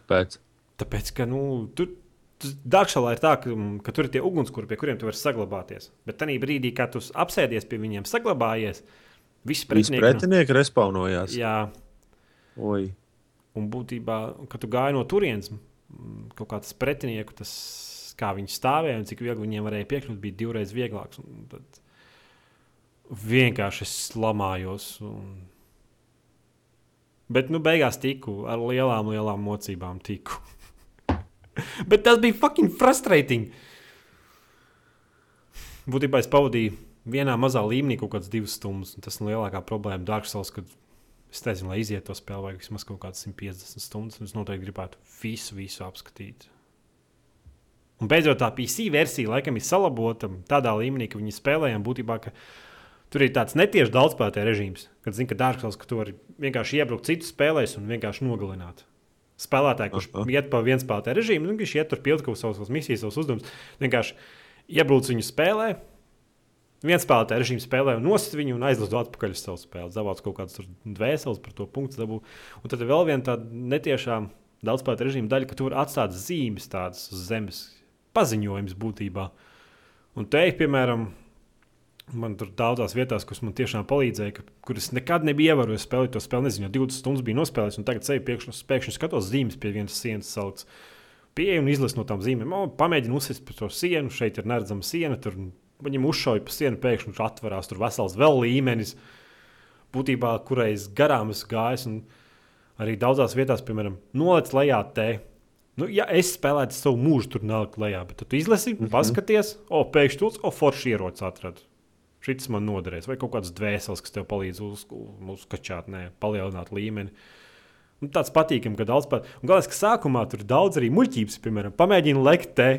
Kāpēc? Tāpēc, ka nu, tur Dārgšalā ir tā, ka, mm, ka tur ir tie ugunskura, pie kuriem tu vari saglabāties. Bet tajā brīdī, kad tu apsēdies pie viņiem, saglabājies, visi pretinieki, pretinieki respawnojās. Jā, Oi. un būtībā, kad tu gāji no turienes, kaut kāds pretinieku, tas, kā viņi stāvēja un cik viegli viņiem varēja piekļūt, bija divreiz vieglāks. Tad vienkārši es lamājos. Un... Bet nu, beigās tiku ar lielām, lielām mocībām. Tiku. *laughs* Bet tas bija fucking frustrating. Būtībā es pavadīju vienā mazā līmenī kaut kādas divas stundas. Tas ir lielākā problēma Souls, kad Es nezinu, lai iziet to spēli, vajag vismaz kaut kādas 150 stundas. Es noteikti gribētu visu, visu apskatīt. Un beidzot, tā PC versija laikam ir salabota tādā līmenī, ka viņi spēlējām būtībā. Tur ir tāds netieši daudzspēlētāju režīms, kad zina, ka dārgs ka tu vari vienkārši iebraukt citu spēlēs un vienkārši nogalināt. Spēlētāji, kurš Aha. iet pa viens spēlētāju režīmu, nu, viņš iet tur pildīt savus, savus misijas, savus uzdevumus. Vienkārši iebrauc viņu spēlē, viens spēlētājs režīmu spēlē un nost viņu un aizlido atpakaļ uz savu spēli. Zavāc kaut kādas dvēseles par to punktu dabū. Un tad ir vēl viena tāda netiešā daudzspēlētāju režīma daļa, ka tur atstāt zīmes tādas uz zemes paziņojums būtībā. Un te, piemēram, Man tur daudzās vietās, kas man tiešām palīdzēja, ka, kur es nekad nebiju ievērojis spēlēt to spēli. Nezinu, 20 stundas bija nospēlējis, un tagad ceļu pēkšņi, pēkšņi skatos zīmes pie vienas sienas salikts. Pieeju un izlasu no tām zīmēm. O, pamēģinu uzsist pa to sienu, šeit ir neredzama siena. Tur viņam uzšauja pa sienu, pēkšņi viņš atverās. Tur vesels vēl līmenis, būtībā, kurai es garām esmu gājis. Arī daudzās vietās, piemēram, noliec lejā te. Nu, ja es spēlētu savu mūžu, tur nelikt lejā, bet tu izlasi, mm -hmm. paskaties, o, pēkšņi tur, o, forši ierocis atradu šis man noderēs, vai kaut kāds dvēseles, kas tev palīdz uz, uzkačāt, ne, palielināt līmeni. Un tāds patīkami, ka daudz pat. Un galvenais, ka sākumā tur daudz arī muļķības, piemēram, pamēģini lekt te.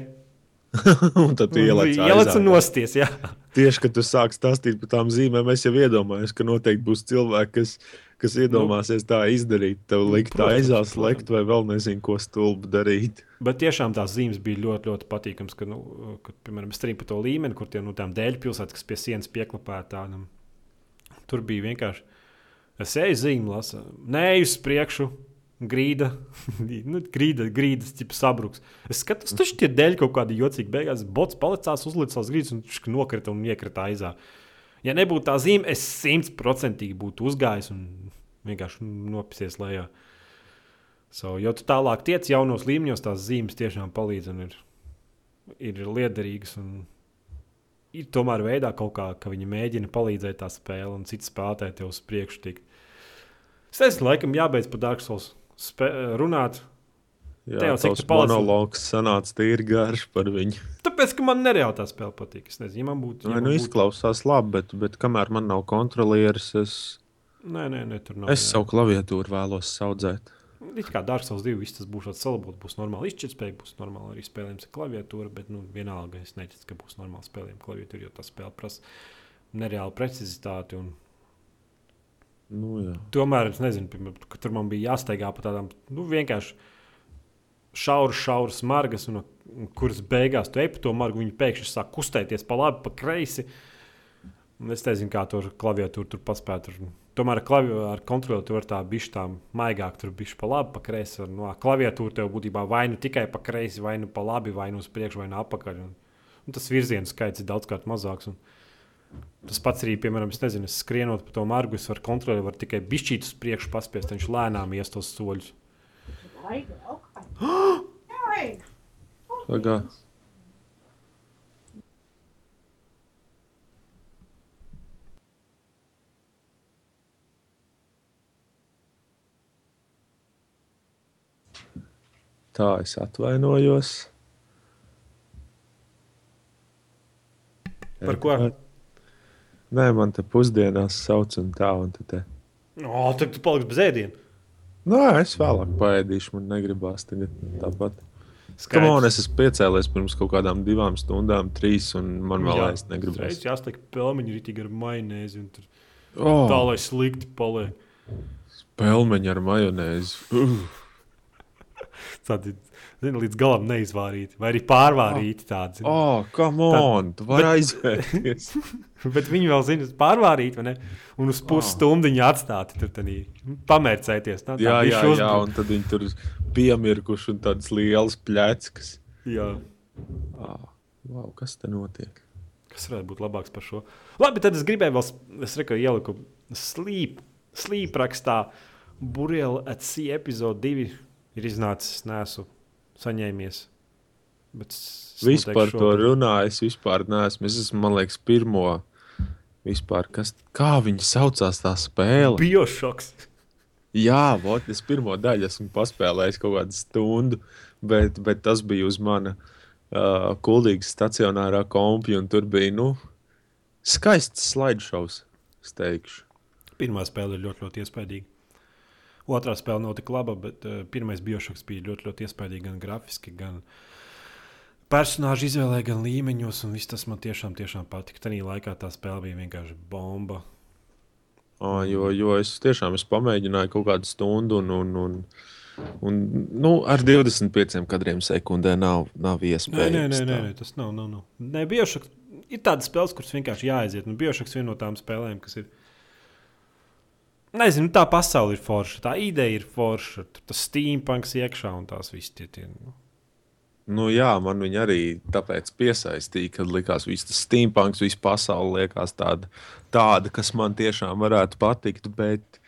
*laughs* un tad ieliec un nosties. Jā. Tieši, kad tu sāc stāstīt par tām zīmēm, es jau iedomājos, ka noteikti būs cilvēki, kas kas iedomāsies tā izdarīt, tev likt tā aizās lekt vai vēl nezinu, ko stulbu darīt. Bet tiešām tās zīmes bija ļoti, ļoti patīkamas, ka, nu, kad, piemēram, strīm pa to līmeni, kur tie, nu, tām dēļ pilsētas, kas pie sienas pieklapētā, nu, tur bija vienkārši, es eju zīmu lasu, nē, uz priekšu, grīda, *laughs* nu, grīda, grīdas tipa sabruks. Es skatos, taču tie dēļ kaut kādi jocīgi beigās, bots palicās, uzlicās grīdas un nokrita un iekrita aizā. Ja nebūtu tā zīme, es simtprocentīgi būtu uzgājis un vienkārši nopisies lejā. So, jo tu tālāk tiec jaunos līmeņos, tās zīmes tiešām palīdz un ir, ir liederīgas. Un ir tomēr veidā kaut kā, ka viņi mēģina palīdzēt tā spēle un citas spēlētāji tev uz priekšu tikt. Es nezinu, laikam jābeidz par Dark Souls runāt. Jā, Tev jau tas monologs sanāca tīri garš par viņu. Tāpēc, ka man nereāli tā spēle patīk. Es nezinu, man būtu. Nē, nu, būtu... izklausās labi, bet, bet kamēr man nav kontrolieris, es. Nē, nē, nē tur nav. Es jā. savu klaviatūru vēlos saudzēt. It kā Dark Souls 2, viss tas būs salabot, būs normāli izšķirtspēja, būs normāli arī spēlējums ar klaviatūru, bet nu, vienalga es neticu, ka būs normāli spēlējums klaviatūra, jo tā spēle prasa nereālu precizitāti. Un... Nu, jā. Tomēr es nezinu, piemēram, tur man bija jāsteigā pa tādām nu, vienkārši šauras, šauras margas, un, un kuras beigās tu ej pa to margu, viņi pēkšņi sāk kustēties pa labi, pa kreisi. Un es nezinu, kā tur klaviatūru tur paspēt. Tur. Tomēr ar, klavi, ar kontroli tur var tā bišķi tā maigāk, tur bišķi pa labi, pa kreisi. No nu, klaviatūra tev būtībā vai nu tikai pa kreisi, vai nu pa labi, vai nu uz priekšu, vai nu apakaļ. Un, un tas virzienu skaits ir daudzkārt mazāks. Un, Tas pats arī, piemēram, es nezinu, es skrienot pa to margu, es varu kontrolēt, varu tikai bišķīt uz priekšu, paspiest, viņš lēnām ies tos soļus. Pagā. Tā es atvainojos. Par ko? Nē, man te pusdienās sauc un tā, un te. O, tad tu paliksi bez ēdiena. Nē, es vēlāk paēdīšu, man negribās tagad tāpat. On, es esmu piecēlies pirms kaut kādām divām stundām, trīs, un man vēl aizs negribas. Es jāsliek pelmeņi rītīgi ar majonēzi, un tur oh. tā, lai slikti paliek. Pelmeņi ar majonēzi. Uh. Zini, līdz galam neizvārīti, vai arī pārvārīti. Tādi, oh, come on, tā, tu vari aizvērties. *laughs* bet viņi vēl zina, pārvārīt, vai ne? Un uz pusstundu oh. atstāti tur pamērcēties. Tā, tā jā, jā, jā, un tad viņi tur piemirkuši un tādas lielas pleckas. Jā. Oh, wow, kas te notiek? Kas varētu būt labāks par šo? Labi, tad es gribēju vēl, es reku, ieliku slīp, slīprakstā Burbuļsaktas at sea epizode 2 ir iznācis, nesu saņēmies. Bet vispār šobrīd. to runāju, es vispār neesmu. Es esmu, man liekas, pirmo. Vispār, kas, kā viņi saucās tā spēle? Biošoks. Jā, vot, es pirmo daļu esmu paspēlējis kaut kādu stundu, bet, bet tas bija uz mana uh, kuldīgas stacionārā kompija, un tur bija, nu, skaists slideshows, es teikšu. Pirmā spēle ir ļoti, ļoti iespaidīga. Otrā spēle nav tik laba, bet uh, pirmais biošoks bija ļoti, ļoti iespaidīgs gan grafiski, gan personāžu izvēlē, gan līmeņos. Un viss tas man tiešām, tiešām patika. Tajā laikā tā spēle bija vienkārši bomba. Oh, jo, jo es tiešām es pamēģināju kaut kādu stundu, un, un, un, un nu, ar 25 kadriem sekundē nav, nav iespējams. Nē, nē, nē, nē, tas nav. nav, nav. Nē, biošoks ir tādas spēles, kuras vienkārši jāaiziet. Un biošoks ir viena no tām spēlēm, kas ir Nezinu, tā pasaule ir forša, tā ideja ir forša. Tur tas steampunks iekšā un tās visas tie. tie nu. Nu, jā, man viņa arī tāpēc piesaistīja, kad likās, ka tas steampunks, visa pasaule liekas tāda, tāda, kas man tiešām varētu patikt, bet,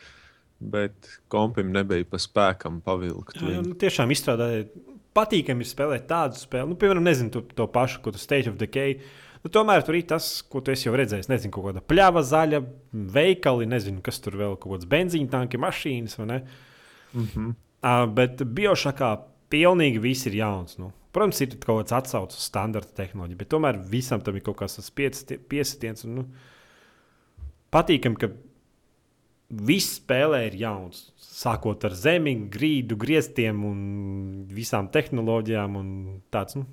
bet kompim nebija pa spēkam pavilkt. Jā, jā, nu, tiešām izstrādāja, patīkami ir spēlēt tādu spēli, nu, piemēram, nezinu, to, to pašu, ko tu State of Decay. Nu, tomēr tur ir tas, ko tu jau redzēji. Nezinu, kaut kāda pļāva zaļa, veikali, nezinu, kas tur vēl kaut kādas benzīna tanki, mašīnas. Mm -hmm. uh, bet biošakā pilnīgi viss ir jauns. Nu. Protams, ir kaut kāds atsaucis uz standarta tehnoloģiju, bet tomēr visam tam ir kaut kas piesitiens. Un, nu, patīkami, ka viss spēlē ir jauns. Sākot ar zemi, grīdu, grieztiem un visām tehnoloģijām. Un tāds nu,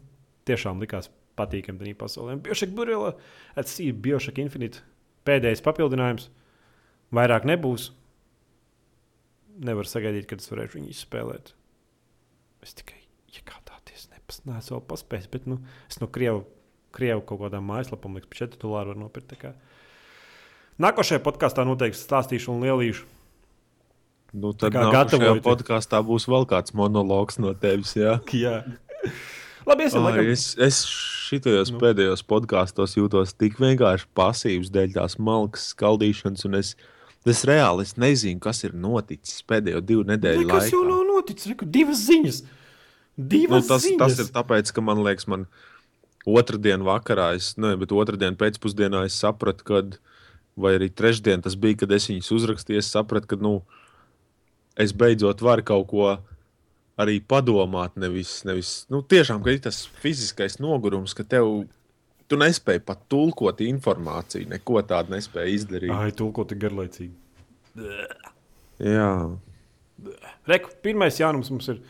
tiešām likās patīkami tajā pasaulē. Biošaka Burila, atsīja Biošaka Infinite pēdējais papildinājums. Vairāk nebūs. Nevar sagaidīt, kad es varēšu viņu izspēlēt. Es tikai iegādāties, neesmu vēl paspējis, bet nu, es no Krievu, Krievu kaut kādām mājaslapām liku 4 dolāru var nopirkt. Nākošajā podkāstā noteikti stāstīšu un lielīšu. Nu, tad nākamajā podkāstā būs vēl kāds monologs no tevis. Jā, *laughs* jā. Labi, es, Ai, es, es šitajos nu. pēdējos podkāstos jūtos tik vienkārši pasīvs dēļ tās malkas skaldīšanas, un es, es reāli es nezinu, kas ir noticis pēdējo divu nedēļu laikā. Tas jau nav noticis, reku, divas ziņas. Divas nu, tas, ziņas. tas ir tāpēc, ka man liekas, man otrdien vakarā, es, ne, bet otrdien pēcpusdienā es sapratu, kad, vai arī trešdien tas bija, kad es viņus uzrakstīju, es sapratu, ka, nu, es beidzot varu kaut ko arī padomāt. Nevis, nevis nu, tiešām, ka ir tas fiziskais nogurums, ka tev. Tu nespēji pat tulkot informāciju, neko tādu nespēji izdarīt. Ai, tulkot ir garlaicīgi. Jā. Reku, pirmais jaunums mums ir,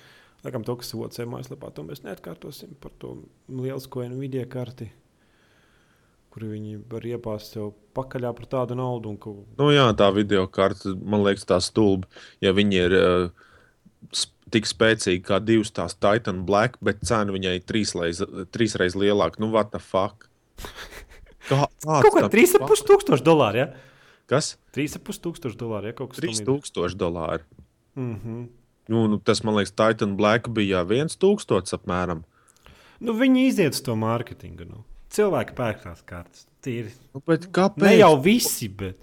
laikam, to, kas OC mājaslapā, to mēs neatkārtosim par to lielisko Nvidia karti, kur viņi var iepāst sev pakaļā par tādu naudu. Un, ka... Nu jā, tā video karte, man liekas, tā stulba, ja viņi ir uh, tik spēcīga kā divas tās Titan Black, bet cena viņai trīsreiz, trīsreiz lielāka. Nu, what the fuck? Kā, kaut kā 3,5 tūkstoši dolāri. Ja? Kas? 3,5 tūkstoši dolāri. Ja? 3000 dolāri. Mm -hmm. nu, nu, tas, man liekas, Titan Black bija 1000 apmēram. Nu, viņi iziet uz to mārketingu. Nu. Cilvēki pērk tās kartes. Tīri. Nu, kāpēc? Ne jau visi, bet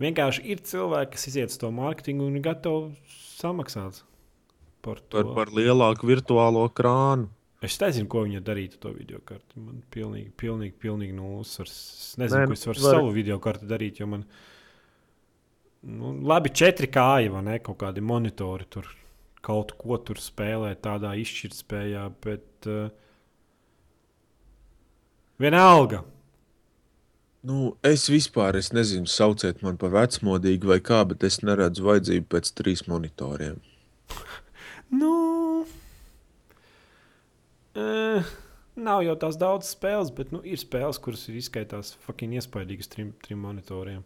vienkārši ir cilvēki, kas iziet uz to mārketingu un ir gatavi samaksāt par to. Par, par lielāku virtuālo krānu. Es nezinu, ko viņa darītu ar to video karti. Man pilnīgi, pilnīgi, pilnīgi nulsvars. Es nezinu, Nē, ko es varu var... savu video karti darīt, jo man nu, labi četri kāji vai ne, kaut kādi monitori tur kaut ko tur spēlē tādā izšķirtspējā, bet uh, vienalga. Nu, es vispār es nezinu, sauciet man par vecmodīgu vai kā, bet es neredzu vajadzību pēc trīs monitoriem. Nu, uh, nav jau tās daudz spēles, bet nu, ir spēles, kuras ir izskaitās fucking iespaidīgas trim, trim monitoriem.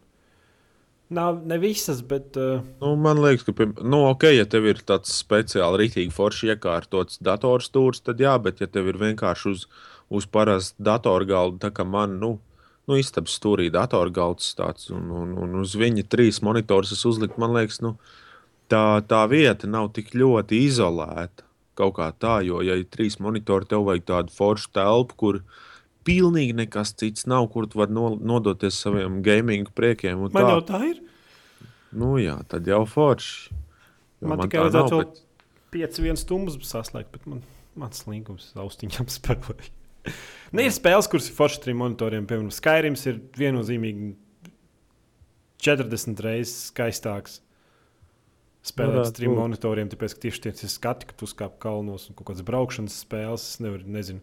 Nav ne visas, bet. Uh... Nu, man liekas, ka, nu, ok, ja tev ir tāds speciāli rītīgi forši iekārtots datorstūrs, tad jā, bet ja tev ir vienkārši uz, uz parastu datorgaldu, tā kā man, nu, nu istabas stūrī datorgalds tāds, un, un, un uz viņa trīs monitorus es uzliku, man liekas, nu, uh, tā, tā vieta nav tik ļoti izolēta. Kaut kā tā, jo, ja ir trīs monitori, tev vajag tādu foršu telpu, kur pilnīgi nekas cits nav, kur tu vari no, nodoties saviem gaming priekiem. Man tā. jau tā ir. Nu, jā, tad jau forši. Jo man, man tikai vajadzētu nav, bet... 5-1 stundas saslēgt, bet man, man slīgums austiņām *laughs* spēlēja. ne, ir spēles, kuras ir forši trim monitoriem. Piemēram, Skyrims ir viennozīmīgi 40 reizes skaistāks spēlēt ar trim monitoriem, tāpēc, ka tieši tie skati, ka tu uzkāp kalnos un kaut kādas braukšanas spēles, es nevaru, nezinu.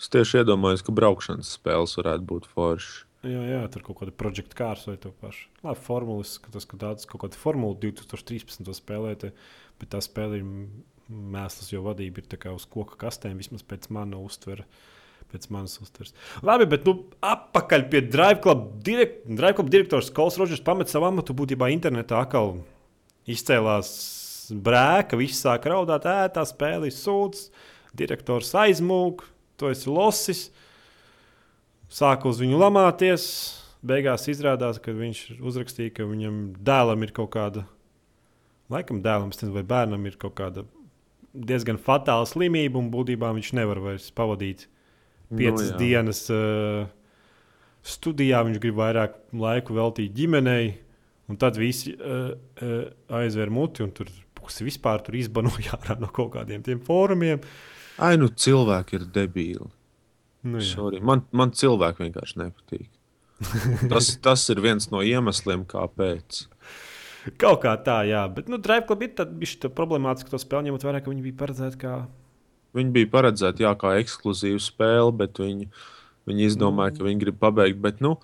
Es tieši iedomājos, ka braukšanas spēles varētu būt foršas. Jā, jā, tur kaut kāda projekta kārs vai tā paša. Labi, formulas, ka tas ka tāds kaut kāda formula 2013. spēlēta, bet tā spēle ir mēsls, jo vadība ir tā kā uz koka kastēm, vismaz pēc mana uztvera. Pēc manas uztveres. Labi, bet nu, atpakaļ pie Drive Club, direkt, Drive Club direktors Kols Rodžers pamet savu amatu būtībā internetā atkal izcēlās brēka, viss sāk raudāt, ētā spēlē sūds, direktors aizmūg, to esi losis, sāk uz viņu lamāties. Beigās izrādās, ka viņš uzrakstīja, ka viņam dēlam ir kaut kāda, laikam dēlam, nezinu, vai bērnam ir kaut kāda diezgan fatāla slimība, un būtībā viņš nevar vairs pavadīt piecas jā. no, dienas uh, studijā. Viņš grib vairāk laiku veltīt ģimenei, un tad visi uh, uh, aizver muti, un tur pusi vispār tur izbanoja *laughs* ārā no kaut kādiem tiem fórumiem. Ai, nu cilvēki ir debīli. Nu, man, man cilvēki vienkārši nepatīk. *laughs* Tas, tas ir viens no iemesliem, kāpēc. Kaut kā tā, jā. Bet, nu, Drive Club ir tāda problemātiska, ka to spēli ņemot vērā, ka viņi bija paredzēti kā. Viņi bija paredzēti jā, kā ekskluzīva spēle, bet viņi, viņi izdomāja, ka viņi grib pabeigt. Bet, nu,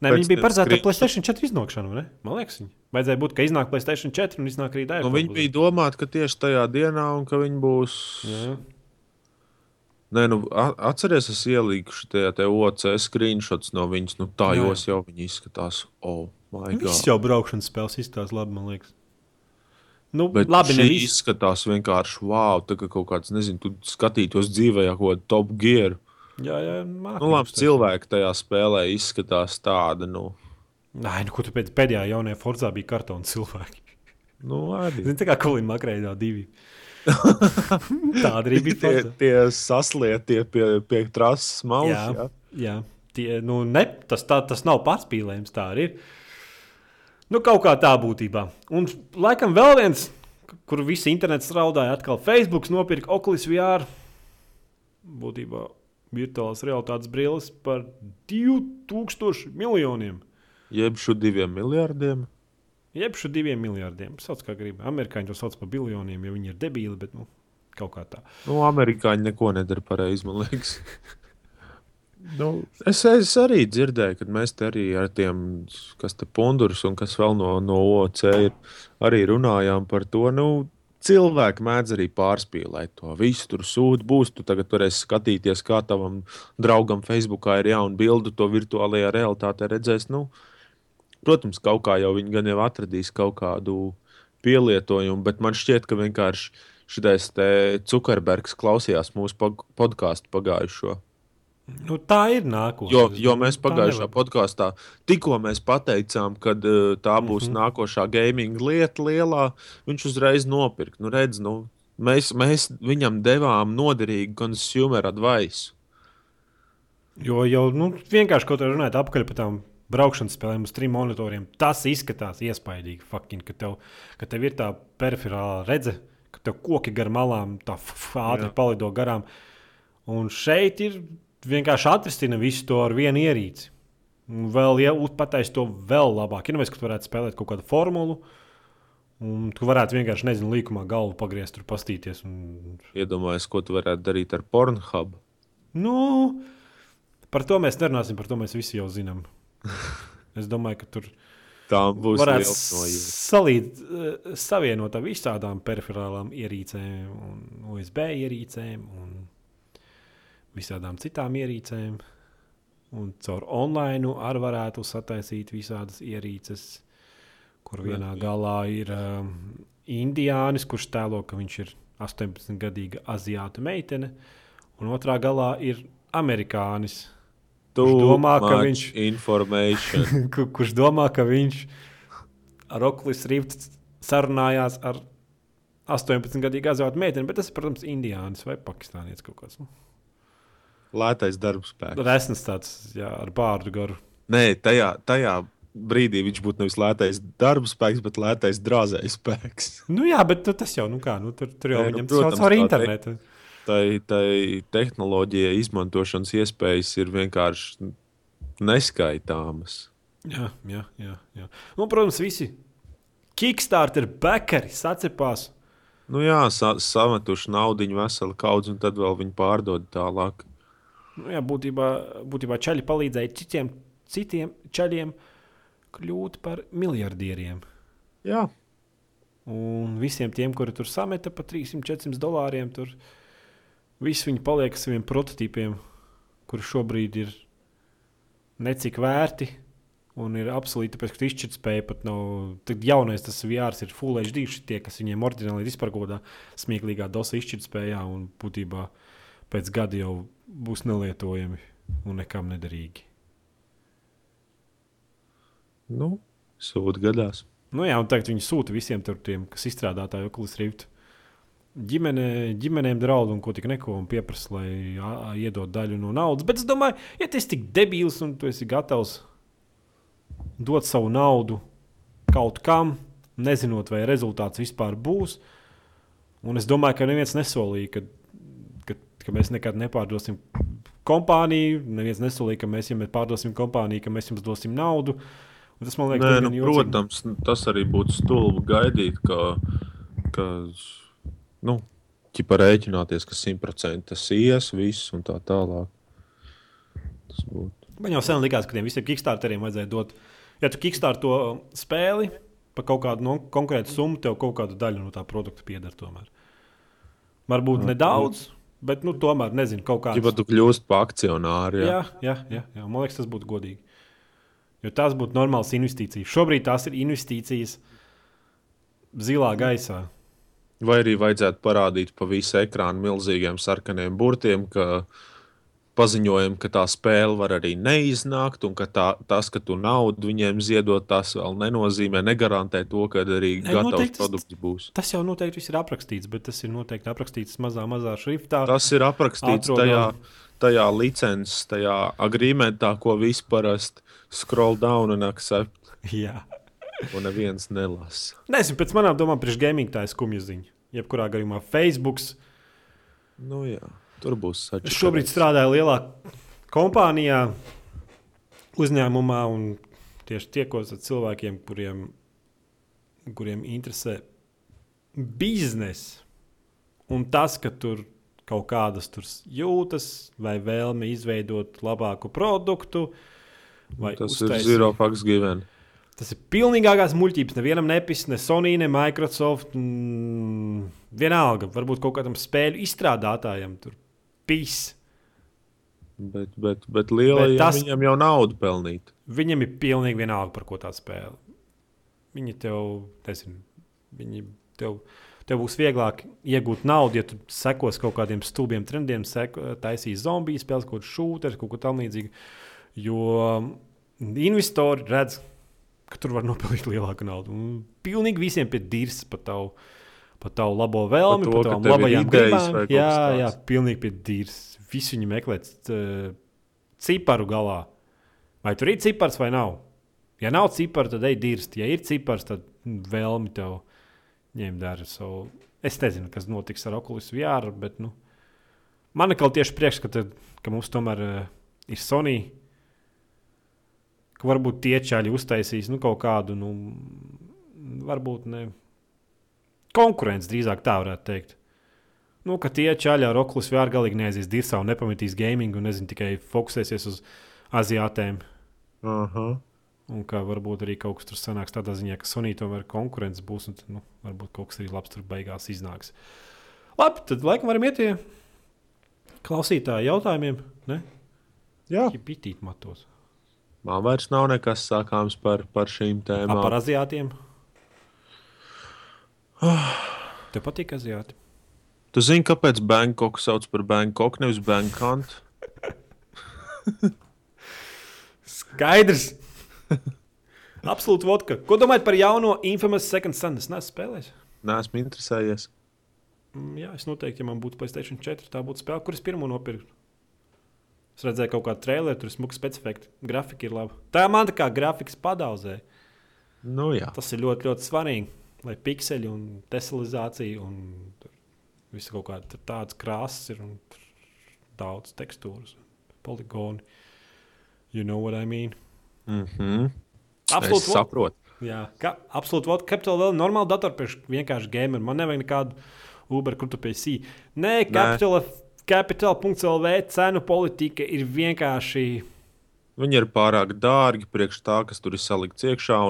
Nē, viņi bija paredzēti ar Placēta 4 iznākšanu. Ne? Man liekas, viņi. Vajadzēja būt, ka iznāk Placēta 4 un iznāk arī Drive nu, viņi bija domāti, ka tieši tajā dienā, un ka viņi būs. Jā. Nē, nu, a- atceries, es ielīku šajā te OC screenshots no viņas. Nu, tā Jā. jos jau viņi izskatās. Oh, Viss God. jau braukšanas spēles izstāsta labi, man liekas. Nu, Bet labi, nevis. izskatās vienkārši wow. Tā kā kaut kāds, nezinu, tu skatītos dzīvē, ja kaut kāda top gear. Jā, jā, māk, Nu, labi, cilvēki tajā spēlē izskatās tādi, nu, Nē, nu, ko tu pēc pēdējā jaunajā Forzā bija kartona cilvēki. nu arī. Zini, tā kā Kolīna Makrēdā divi. *laughs* Tāda arī bija Tie, tie saslietie pie, pie trases malas. Jā. Jā. Jā, tie, nu, ne, tas, tā, tas nav pārspīlējums, tā arī ir. Nu, kaut kā tā būtībā. Un laikam vēl viens, kur visi internets raudāja, atkal Facebook nopirka Oculus VR. Būtībā virtuālās realitātes brilles par 2000 miljoniem. Jeb šo diviem miljardiem. Jeb šo diviem miljardiem. Sauc kā grib. Amerikāņi to sauc par biljoniem, jo viņi ir debīli, bet nu, kaut kā tā. Nu, amerikāņi neko nedara pareizi, man liekas. *laughs* nu, es, es arī dzirdēju, ka mēs te arī ar tiem, kas te pundurus un kas vēl no, no OC ir, arī runājām par to. Nu, Cilvēki mēdz arī pārspīlēt to visu. Tur sūta būs. Tu tagad varēsi skatīties, kā tavam draugam Facebookā ir jauna bilde, to virtuālajā realitātē redzēs. Nu, protams, kaut kā jau viņi gan jau atradīs kaut kādu pielietojumu, bet man šķiet, ka vienkārši šis Zukerbergs klausījās mūsu podkāstu pagājušo. Nu, tā ir nākotnē. Jo, jo mēs Tā pagājušā podkāstā tikko mēs pateicām, ka uh, tā būs mm Mhm. -hmm. nākošā gaming lieta, lielā, viņš uzreiz nopirka. Nu, redz, nu, mēs, mēs viņam devām noderīgu consumer advice. Jo jau nu, vienkārši kaut kā runājot apakaļ par tām braukšanas spēlēm uz trim monitoriem, tas izskatās iespaidīgi. Fucking, ka, tev, ka tev ir tā periferālā redze, ka tev koki gar malām tā ātri palido garām. Un šeit ir vienkārši atrisina visu to ar vienu ierīci. Vēl ja pateiks to vēl labāk. Nu mēs, ka tu varētu spēlēt kaut kādu formulu, un tu varētu vienkārši, nezinu, līkumā galvu pagriezt, tur pastīties. Un... Iedomājieties, ko tu varētu darīt ar Pornhub. Nu, par to mēs nerunāsim, par to mēs visi jau zinām. *laughs* Es domāju, ka tur varētu salīd, eh, savienot ar visādām periferālām ierīcēm, un USB ierīcēm un visādām citām ierīcēm. Un caur online arī varētu sataisīt visādas ierīces, kur vienā galā ir um, indiānis, kurš tēlo, ka viņš ir 18-gadīga aziāta meitene, un otrā galā ir amerikānis, Tu domā, viņš- Information. *laughs* ku- kurš domā, ka viņš ar Oculus Rift sarunājās ar 18-gadīgu aziātu meiteni, bet tas ir, protams, indiānis vai pakistānietis kaut kāds. Nu, Lētais darbspēks. Resns tāds, jā, ar bārdu garu. Nē, tajā, tajā brīdī viņš būtu nevis lētais darbspēks, bet lētais drāzējs spēks. Nu, jā, bet nu, tas jau, nu kā, nu, tur, tur jau Nē, nu, viņam protams, tas caur tā internetu. Tai, tai tehnoloģijai izmantošanas iespējas ir vienkārši neskaitāmas. Jā, jā, jā. jā. Nu, protams, visi Kickstarter backeri sacepās. Nu jā, sa sametuši naudu veselu kaudzi, un tad vēl viņi pārdod tālāk. Nu, jā, būtībā, būtībā čaļi palīdzēja citiem citiem ceļiem kļūt par miljardieriem. Jā, Un visiem tiem, kuri tur sameta pa 300-400 dolāriem, tur viss viņi paliek ar saviem prototypiem, kuri šobrīd ir necik vērti. Un ir absolūti tāpēc, ka izšķirtspēja pat nav. Tad jaunais tas VR ir Full HD, tie, kas viņiem oriģināli ir kādā smieklīgā dosa izšķirtspējā, un būtībā pēc gada jau būs nelietojami un nekam nederīgi. nu, sūta gadās. Nu, jā, un tagad viņi sūta visiem tiem, kas izstrādā tā Oculus Rift. Ģimene, ģimenēm draud un ko tik neko un pieprasa, lai iedod daļu no naudas. Bet es domāju, ja tu esi tik debils un tu esi gatavs dot savu naudu kaut kam, nezinot, vai rezultāts vispār būs, un es domāju, ka neviens nesolīja, ka, ka, mēs nekad nepārdosim kompāniju. Neviens nesolīja, ka mēs, ja mēs pārdosim kompāniju, ka mēs jums dosim naudu. Un tas man liekas, Nē, nu, protams, tas arī būtu stulbi gaidīt, ka, ka nu, ķipa rēķināties, ka simtprocentīgi tas ies, viss un tā tālāk. Tas būtu. Man jau sen likās, ka tiem visiem kickstarteriem vajadzēja dot. Ja tu kickstart to spēli par kaut kādu no, konkrētu summu, tev kaut kāda daļa no tā produkta pieder. Tomēr. Varbūt nedaudz, bet nu, tomēr nezinu, kaut Ja kāda. tu kļūsi par akcionāru, jā. Jā, jā, jā. Man liekas, tas būtu godīgi. Jo tās būtu normālas investīcijas. Šobrīd tās ir investīcijas zilā gaisā. vai arī vajadzētu parādīt pa visu ekrānu milzīgiem sarkaniem burtiem, ka paziņojam, ka tā spēle var arī neiznākt, un ka tā, tas, ka tu naudu viņiem ziedot, tas vēl nenozīmē, negarantē to, ka arī Nē, gatavs noteikti tas- produkts būs. Tas jau noteikti viss ir aprakstīts, bet tas ir noteikti aprakstīts mazā, mazā šriftā. Tas ir aprakstīts Atrodam. tajā, tajā licences, tajā agreementā, ko parasti scroll down un accept, Jā. un neviens nelasa. Nezinu, pēc manām domām, priekš gaming tā ir skumja ziņa. Jebkurā gadījumā Facebook. Nu, jā, tur būs Es sačakarēs. šobrīd strādāju lielā kompānijā, uzņēmumā, un tieši tiekos ar cilvēkiem, kuriem, kuriem interesē biznesa. Un tas, ka tur kaut kādas tur jūtas, vai vēlme izveidot labāku produktu, vai Tas ir uztaisīt- zero fucks given. Tas ir pilnīgākās muļķības. Nevienam nepis, ne Sony, ne Microsoft. Mm, vienalga, varbūt kaut kādam spēļu izstrādātājam tur pīs. Bet, bet, bet lielajiem tas- tas... viņam jau naudu pelnīt. Viņam ir pilnīgi vienalga, par ko tā spēle. Viņi tev, nezinu, viņi tev, tev būs vieglāk iegūt naudu, ja tu sekos kaut kādiem stulbiem trendiem, seko, taisīs zombiju spēles, kaut kādu šūnu, kaut ko tamlīdzīgu. Jo investori redz, ka tur var nopelnīt lielāku naudu. Un pilnīgi visiem pie dīrs par tavu. Par tavu labo vēlmi, to, par tavām labajām kaut Jā, jā, pilnīgi pie dīrs. Visi viņi meklē uh, ciparu galā. Vai tur ir cipars vai nav? Ja nav cipara, tad ej dirst. Ja ir cipars, tad mm, vēlmi tev ņemt dara savu. Es nezinu, kas notiks ar Oculus VR, bet nu, man ir kaut tieši priekšskats, ka mums tomēr uh, ir Sony. Varbūt tie čaļi uztaisīs nu, kaut kādu, nu, varbūt ne konkurence, drīzāk tā varētu teikt. Nu, ka tie čaļi ar Oculus VR galīgi neaizies dirsā un nepametīs gaming un nezinu, tikai fokusēsies uz aziātēm. Aha. Un ka varbūt arī kaut kas tur sanāks tādā ziņā, ka Sonija tomēr konkurence būs, un nu, varbūt kaut kas arī labs tur beigās iznāks. Labi, tad laikam varam iet pie klausītāju jautājumiem. Ne? Jā, pitīt matos. man vairs nav nekas sakāms par, par šīm tēmām. par aziātiem. *sighs* Tev patīk aziāti? Tu zini, kāpēc Bangkoku sauc par Bangkoku, nevis Bangkok? *laughs* Skaidrs! Absolūti vodka. Ko domājat par jauno Infamous Second Son? Es neesmu spēlējis. Nē, esmu interesējies. Mm, Jā, es noteikti, ja man būtu Playstation 4, tā būtu spēle, kuras pirmo nopirkt. Es redzēju kaut kādu traileru, tur ir smuka specifika, grafika ir laba. Tā man tā kā grafikas padaudzē. Nu, jā. Tas ir ļoti, ļoti svarīgi. Lai pikseļi un desilizācija un visu kaut kāda tādas krāsas ir un daudz tekstūras, poligoni. You know what I mean? Mm -hmm. Absolūti. saprotu. Jā, ka, absolūti. Vot, Capital vēl normāli datori vienkārši gamer. Man nevajag nekādu Uber, kur tu pēc Nē, Capital, Capital.CLV cenu politika ir vienkārši. Viņi ir pārāk dārgi priekš tā, kas tur ir salikts iekšā.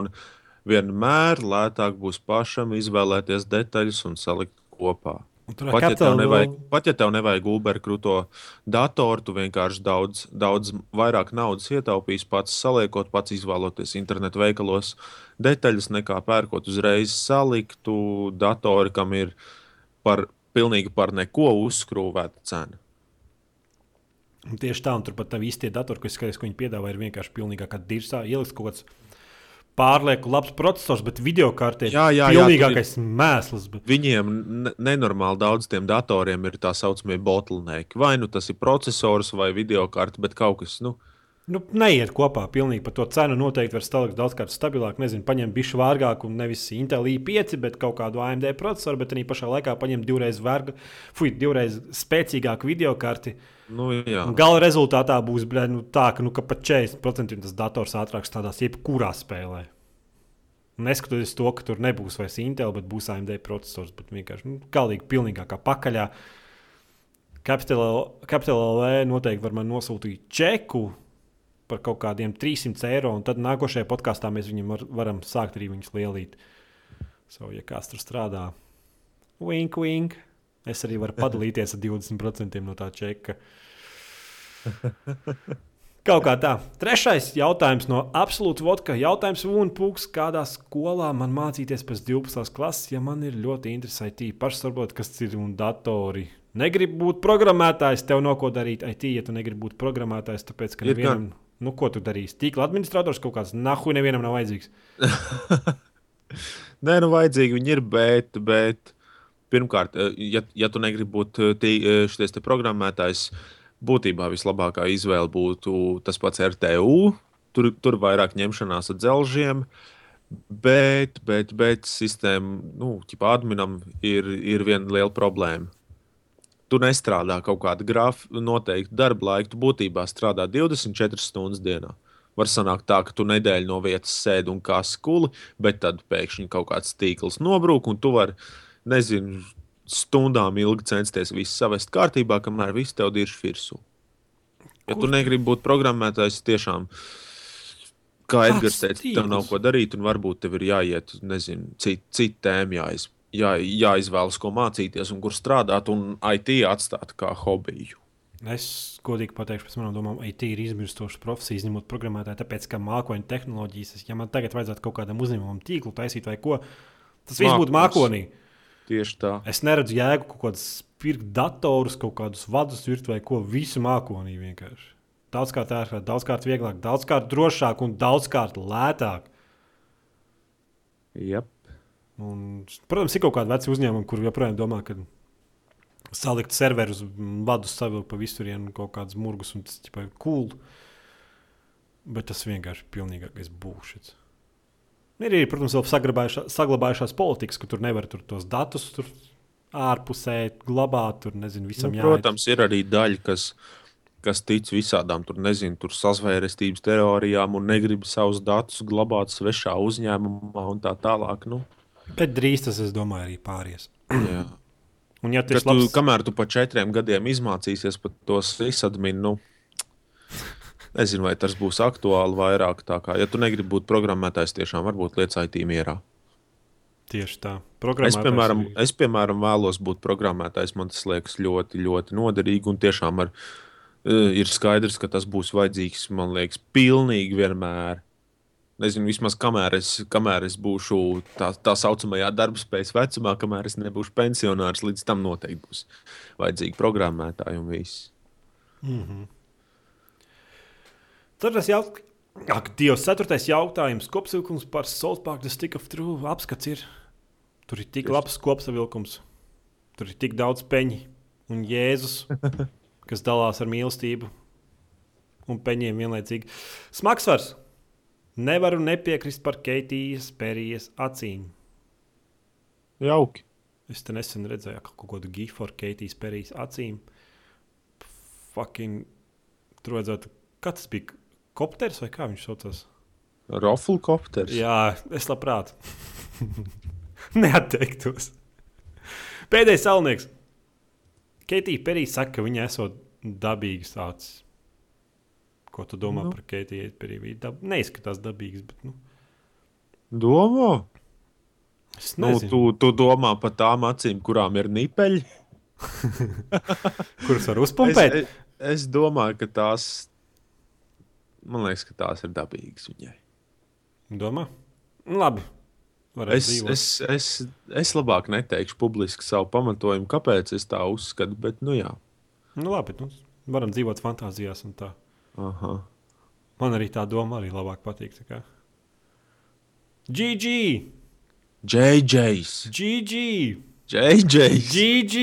Vienmēr lētāk būs pašam izvēlēties detaļas un salikt kopā. Pat ja, tev nevajag, pat ja tev nevajag Uber krūto datoru, tu vienkārši daudz, daudz vairāk naudas ietaupīsi pats saliekot, pats izvēloties internetu veikalos detaļas, nekā pērkot uzreiz saliktu datoru, kam ir par pilnīgi par neko uzskrūvēta cena. Tieši tā, un turpat tā visi tie datori, kas, ko viņi piedāvā, ir vienkārši pilnīgā kā dirzā ielikt kaut kāds pārlieku labs processors, bet video kārtē ir pilnīgākais ir, mēsls. Bet... Viņiem nenormāli daudz tiem datoriem ir tā saucamie bottleneki. Vai nu tas ir processors vai video karte, bet kaut kas. Nu, Nu, neiet kopā. Pilnīgi par to cenu noteikti var stāvot daudzkārt stabilāk. Nezinu, paņemt bišu vārgāku, nevis Intel i5, bet kaut kādu AMD procesoru, bet arī pašā laikā paņemt divreiz, vērga, fuj, divreiz spēcīgāku video karti. Nu, Gala rezultātā būs bļē, nu, tā, ka, nu, ka pat 40% tas dators ātrāk strādās jebkurā spēlē. Neskatoties to, ka tur nebūs vairs Intel, bet būs AMD processors, bet vienkārši nu, galīgi pilnīgākā pakaļā. Capital LV noteikti var man nosūtīt čeku par kaut kādiem 300 eiro, un tad nākošajā podkāstā mēs viņam var, varam sākt arī viņus lielīt. So, ja kāds tur strādā, wink, wink, es arī varu padalīties ar 20% no tā čeka. *laughs* Kaut kā tā. Trešais jautājums no absolūta vodka. Jautājums Vunpūks, kādā skolā man mācīties pēc 12. klases, ja man ir ļoti interesanti pašs, varbūt, kas ir un datori. Negribu būt programmētājs, tev no ko darīt IT, ja tu negribi būt programmētājs, tāpēc, ka nevienam... Gan Nu, ko tu darīsi? Tīkla administrators kaut kāds nahu nevienam nav vajadzīgs. *laughs* Nē, nu vajadzīgi viņi ir, bet, bet pirmkārt, eh, ja, ja tu negribi būt eh, eh, šis programmētājs, būtībā vislabākā izvēle būtu tas pats RTU. Tur, tur vairāk ņemšanās ar dzelžiem, bet, bet, bet sistēma, nu, ķipā adminam ir, ir viena liela problēma tu nestrādā kaut kādu grafiku, noteiktu darba laiku. Tu būtībā strādā 24 stundas dienā. Var sanākt tā, ka tu nedēļu no vietas sēdi un kā skuli, bet tad pēkšņi kaut kāds tīkls nobrūk, un tu vari, nezinu, stundām ilgi censties visu savest kārtībā, kamēr viss tev ir virsū. Ja Kur? tu negribi būt programmētājs, tiešām, kā Edgars teica, tev nav ko darīt, un varbūt tev ir jāiet, nezinu, citu cit tēmu jāizpēta jā, jāizvēlas, ko mācīties un kur strādāt, un IT atstāt kā hobiju. Es godīgi pateikšu, pēc manām domām, IT ir izmirstoša profesija, izņemot programmētāju, tāpēc, ka mākoņu tehnoloģijas, ja man tagad vajadzētu kaut kādam uzņēmumam tīklu taisīt vai ko, tas viss būtu mākonī. Tieši tā. Es neredzu jēgu kaut kādus pirkt datorus, kaut kādus vadus virt vai ko, visu mākonī vienkārši. Daudzkārt ērtāk, daudzkārt vieglāk, daudzkārt drošāk un daudzkārt lētāk. Yep. Un, protams, ir kaut kāda veca uzņēmuma, kur joprojām domā, ka salikt serverus, vadus savu pa visurienu, kaut kādus murgus, un tas ir cool. Bet tas vienkārši ir pilnīgākais būšs. Ir arī, protams, vēl saglabājušās politikas, ka tur nevar tur tos datus tur ārpusē glabāt. Tur, nezinu, nu, jāiet. protams, ir arī daļa, kas, kas tic visādām tur, nezinu, tur sazvērestības teorijām un negrib savus datus glabāt svešā uzņēmumā un tā tālāk. Nu. Bet drīz tas, es domāju, arī pāries. Jā. Un, ja tu, labs... kamēr tu pa četriem gadiem izmācīsies par to sysadminu, nu, nezinu, vai tas būs aktuāli vairāk. Kā, ja tu negribi būt programmētājs, tiešām varbūt lietas IT mierā. Tieši tā. Es piemēram, arī... es, piemēram, vēlos būt programmētājs. Man tas liekas ļoti, ļoti noderīgi. Un tiešām ar, e, ir skaidrs, ka tas būs vajadzīgs, man liekas, pilnīgi vienmēr nezinu, vismaz kamēr es, kamēr es būšu tā, tā saucamajā darbspējas vecumā, kamēr es nebūšu pensionārs, līdz tam noteikti būs vajadzīgi programmētāji un viss. Mm -hmm. Tad tas jau Ak, Dievs, ceturtais jautājums. Kopsavilkums par The Stick of True apskats ir. Tur ir tik labs kopsavilkums. Tur ir tik daudz peņu un Jēzus, *laughs* kas dalās ar mīlestību un peņiem vienlaicīgi. Smagsvars Nevaru nepiekrist par Keitijas Perijas acīm. Jauki. Es te nesen redzēju kaut kādu gifu ar Keitijas Perijas acīm. Fucking. Tur vajadzētu. Kas tas bija? Kopters vai kā viņš saucās? Roflkopters. Jā, es labprāt. *laughs* Neatteiktos. Pēdējais salnieks. Keitija Perija saka, ka viņa esot dabīgas acis. Ko tu domā Nu. par Keitiju Perī? Dab... Neizskatās dabīgs, bet nu, Domā? es Nu, nezinu, tu, tu domā par tām acīm, kurām ir nipeļi? *laughs* kurus var Es, uzpumpēt. es, es domāju, ka tās, man liekas, ka tās ir dabīgas viņai. Domā? Nu, Labi. Es, dzīvot. es, es, es labāk neteikšu publiski savu pamatojumu, kāpēc es tā uzskatu, bet, nu jā. Nu, labi, nu, varam dzīvot fantāzijās un tā. Aha. Man arī tā doma arī labāk patīk. GG! JJs! GG! JJs! GG!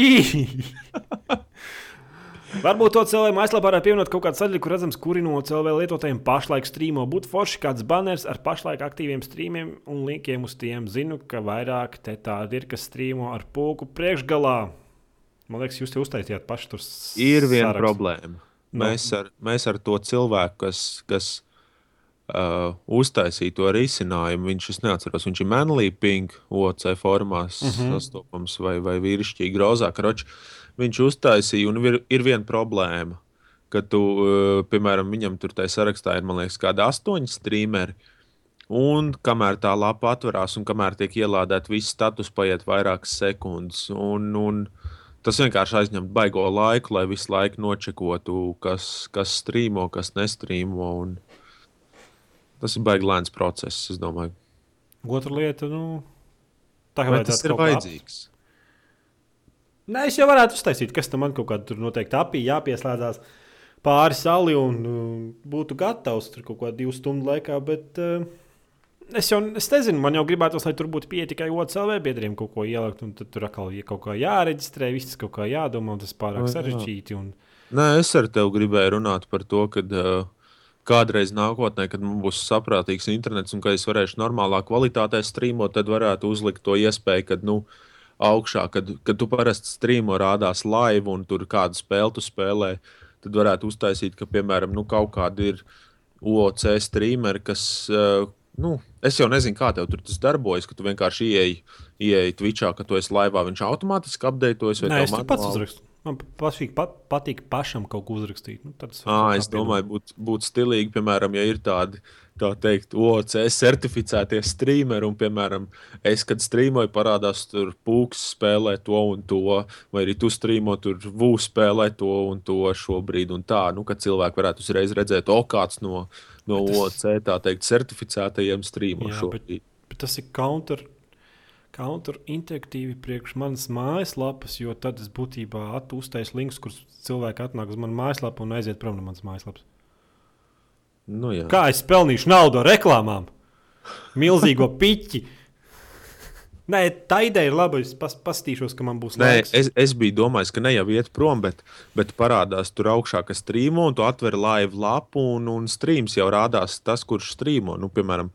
Varbūt to cilvēku mājaslapā varētu pievienot kaut kādu sadaļu, kur redzams, kuri no cilvēku lietotājiem pašlaik strīmo. Būtu forši kāds banners ar pašlaik aktīviem streamiem un linkiem uz tiem. Zinu, ka vairāk te tādi ir, kas strīmo ar pulku priekšgalā. Man liekas, jūs te uztaisījāt paši tur. Ir viena sarakstu. problēma. Nu. Mēs ar, mēs ar to cilvēku, kas, kas uh, uztaisīja to risinājumu, viņš es neatceros, viņš ir manly pink, OC formās uh Mhm. -huh. sastopams vai, vai vīrišķīgi grozā. Karoč, viņš uztaisīja, un ir, ir viena problēma. Ka tu, uh, piemēram, viņam tur tajā sarakstā ir, man liekas, kādi astoņi streameri. Un kamēr tā lapa atverās, un kamēr tiek ielādēta viss status, paiet vairākas sekundes. Un, un tas vienkārši aizņem baigo laiku, lai visu laiku nočekotu, kas, kas strīmo, kas nestrīmo. Un tas ir baigi lēns process, es domāju. Otra lieta, nu, tā kā tas ir vajadzīgs? Nē, es jau varētu uztaisīt, kas tam man kaut kādā tur noteikti apī jāpieslēdzās pāri sali un uh, būtu gatavs tur kaut kādā divu stundu laikā. Bet uh, es jau es nezinu, man jau gribētos, lai tur būtu pieeja tikai OCLV biedriem kaut ko ielikt. Un tad tur atkal ja kaut kā jāreģistrē, viss kaut kā jādomā, un tas pārāk sarežģīti. Un... Nē, es ar tevi gribēju runāt par to, ka uh, kādreiz nākotnē, kad mums būs saprātīgs internets un ka es varēšu normālā kvalitātē strīmot, tad varētu uzlikt to iespēju, ka nu, augšā, kad, kad tu parasti strīmo rādās live un tur kādu spēli tu spēlē, tad varētu uztaisīt, ka, piemēram, nu, kaut kāda ir OC streameri, kas. Uh, Nu, es jau nezinu, kā tev tur tas darbojas, ka tu vienkārši ieeji, ieeji Twitchā, ka tu esi laivā, viņš automātiski apdeitojas. Nē, es tur pats manuāli? uzrakstu. Man pašīgi pat, patīk pašam kaut ko uzrakstīt. Nu, tad es varu À, es domāju, būtu būt stilīgi, piemēram, ja ir tādi, tā teikt, OC certificētie streameri, un, piemēram, es, kad strīmoju, parādās tur pūks spēlē to un to, vai arī tu strīmo tur vūs spēlē to un to šobrīd, un tā, nu, ka cilvēki varētu uzreiz redzēt, o, kāds no, no Bet tas- OC, tā teikt, certificētajiem. Bet tas ir counter, counter interaktīvi priekš manas mājaslapas, jo tad es būtībā uztaisu linkus, kurus cilvēki atnāk uz manu mājaslapu un aiziet prom no manas mājaslapas. Nu, jā. Kā es pelnīšu naudu ar reklāmām? Milzīgo piķi! Nē, tā ideja ir laba. Es pas, pastīšos, ka man būs Nē, laiks. es, es biju domājis, ka ne jau iet prom, bet, bet parādās tur augšā, ka strīmo, un tu atver live lapu, un, un streams jau rādās tas, kurš strīmo. Nu, piemēram,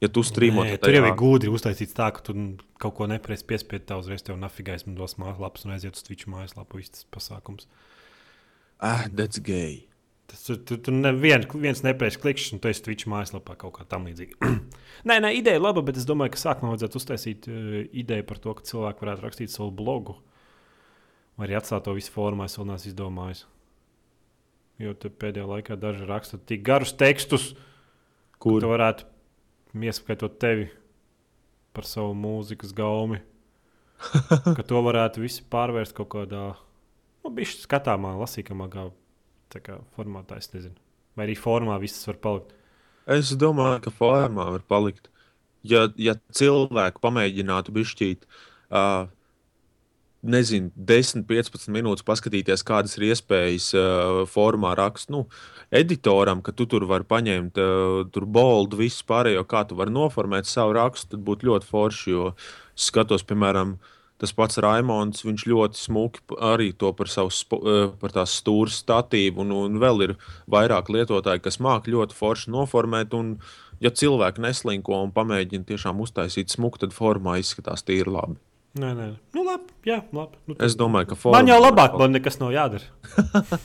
ja tu strīmo, Nē, tad tur jau ir gudri uztaisīts tā, ka tu kaut ko nepresi piespiest, tā uzreiz tev nafigais man dos mājaslapas un aiziet uz Twitch mājaslapu. Viss tas pasākums. Ah, that's gay. Tas tur, tur, tur nevien, viens nepareizs klikšķis, un tu esi Twitch mājaslapā kaut kā tam līdzīga. *clears throat* nē, nē, ideja laba, bet es domāju, ka sākumā vajadzētu uztaisīt uh, ideju par to, ka cilvēki varētu rakstīt savu blogu. Vai arī atstāt to visu formā, es vēl neesmu izdomājis. Jo pēdējā laikā daži raksta tik garus tekstus, kur Kur tu varētu ieskaitot tevi par savu mūzikas gaumi. *laughs* ka to varētu visi pārvērst kaut kādā nu, bišķi skatāmā, lasīkamā kā, tā kā formātā. Es nezinu. Vai arī formā viss var palikt. es domāju, ka formā var palikt. Ja, ja cilvēku pamēģinātu bišķīt, uh, nezinu, 10, 15 minūtes paskatīties, kādas ir iespējas uh, formā rakstīt, nu, editoram, ka tu tur vari paņemt uh, boldu, visu pārējo, kā tu vari noformēt savu rakstu, tad būtu ļoti forši. Jo skatos, piemēram, tas pats Raimons, viņš ļoti smuki arī to par savu uh, par tās stūres statīvu, un, un vēl ir vairāk lietotāji, kas māk ļoti forši noformēt. Un, ja cilvēki neslinko un pamēģina tiešām uztaisīt smuku, tad formā izskatās tīri labi. Nē, nē, nu, labi. Jā, labi. Nu, Es domāju, ka formā man jau labāk, man nekas nav jādara. *laughs*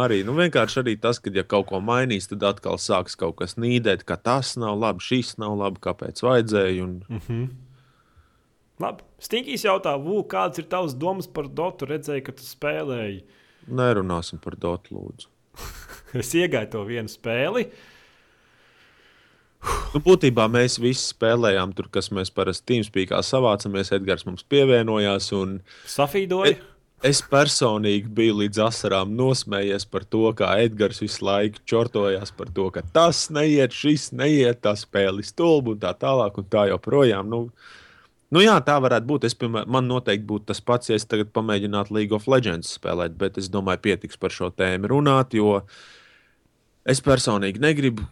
Arī nu, vienkārši arī tas, ka, ja kaut ko mainīs, tad atkal sāks kaut kas nīdēt, ka tas nav labi, šis nav labi, kāpēc vajadzēja. Un... Mm -hmm. Labi. Stīkīs jautā, Vū, kādas ir tavas domas par Dotu? Redzēju, ka tu spēlēji. Nerunāsim par dotu, lūdzu. *laughs* es iegāju to vienu spēli. Nu, būtībā mēs visi spēlējām tur, kas mēs parasti Teamspeakā savācamies. Edgars mums pievienojās. Safīdoja. Es personīgi biju līdz asarām nosmējies par to, kā Edgars visu laiku čortojās par to, ka tas neiet, šis neiet, tā spēle stulba un tā tālāk un tā joprojām. Nu, nu jā, tā varētu būt. Es, piemēram, man noteikti būtu tas pats, ja es tagad pamēģinātu League of Legends spēlēt, bet es domāju, pietiks par šo tēmu runāt, jo es personīgi negribu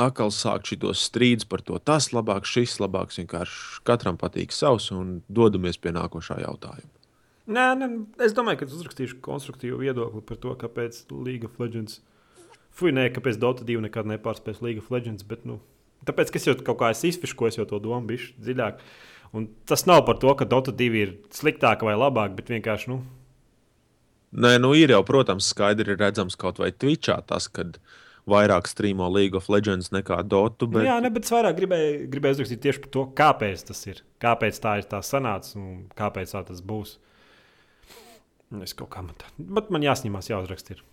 atkal sākt šos strīdus par to, tas labāk, šis labāks. Vienkārši katram patīk savs un dodamies pie nākošā jautājuma. Nē, nē, es domāju, ka es uzrakstīšu konstruktīvu viedokli par to, kāpēc League of Legends. Fui, nē, kāpēc Dota 2 nekad nepārspēs League of Legends. Bet, nu, tāpēc, ka es jau kaut kā esmu izfiškojis to domu bišķi dziļāk. Un tas nav par to, ka Dota 2 ir sliktāka vai labāka, bet vienkārši. Nu... Nē, nu ir jau, protams, skaidri redzams kaut vai Twitchā tas, kad vairāk strīmo League of Legends nekā Dotu. Bet... Jā, ne, bet es vairāk gribēju, gribēju uzrakstīt tieši par to, kāpēc tas ir. Kāpēc tā ir tā sanāca un kāpēc tā tas būs. Es kaut kā man tā, bet man jāsņemās, jāuzraksta. Ir.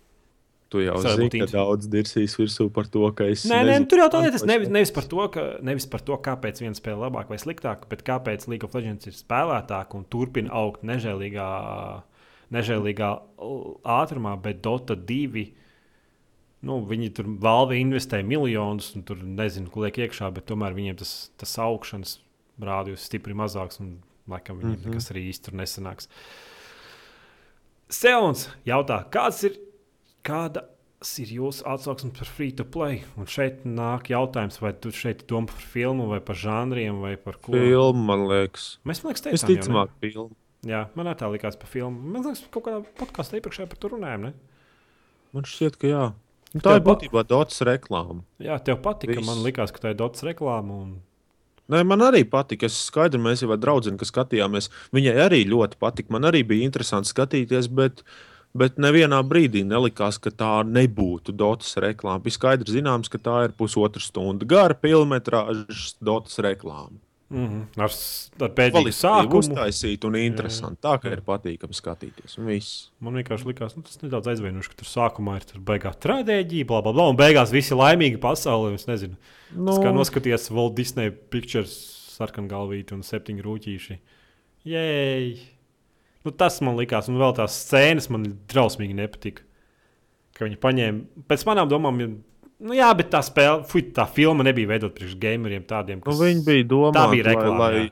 Tu jau zini, ka daudz dirsīs virsū par to, ka es. Nē, nē, tur jau tā lieta. Nevis, nevis, par to, ka, nevis par to, kāpēc viena spēle ir labāka vai sliktāka, bet kāpēc League of Legends ir spēlētāka un turpina augt nežēlīgā, nežēlīgā ātrumā, bet Dota 2 nu, viņi tur valve investē miljonus, un tur nezinu, ko liek iekšā, bet tomēr viņiem tas, tas augšanas rādījums ir stipri mazāks, un laikam viņiem mm -hmm. nekas arī īsti tur nesanāks. Seons jautā, kāds ir, kāda ir jūsu atsauksme par free to play? Un šeit nāk jautājums, vai tu šeit domā par filmu, vai par žanriem, vai par ko? Filmu, man liekas. Mēs, man liekas, teicām, es ticamāk, filmu. Jā, man tā likās par filmu. Man liekas, kaut kādā podkāstā iepriekšējā par to runājām. Ne? Man šķiet, ka jā. Nu, tā tev ir būtībā dots reklāma. Jā, tev patika. Viss. Man liekas, ka tā ir dots reklāma. Un... Nē, man arī patika. Es skaidri, mēs jau ar draugu skatījāmies. Viņai arī ļoti patika. Man arī bija interesanti skatīties, bet, bet nevienā brīdī nelikās, ka tā nebūtu dotas reklāma. Bija skaidrs, zināms, ka tā ir pusotra stunda gara filmetrāžas dotas reklāma. Mm -hmm. Ar, ar pēdējo sākumu uztaisīt un interesanti. Jā, jā. Tā kā ir patīkami skatīties. Man vienkārši likās, nu, tas nedaudz aizvainoši, ka tur sākumā ir tur beigās traģēdija, bla, bla, bla, un beigās visi laimīgi pasaulē. Es nezinu, no. kā noskaties Walt Disney Pictures sarkangalvīti un septiņu rūtīši. Jēj! Nu, tas man likās, un vēl tās scēnas man drausmīgi nepatika. Ka viņi paņēma, pēc manām domām, Nu, jā, bet tā spēle, fuj, tā filma nebija veidota priekš gameriem tādiem, kas. Nu, viņi bija domāti, lai, lai,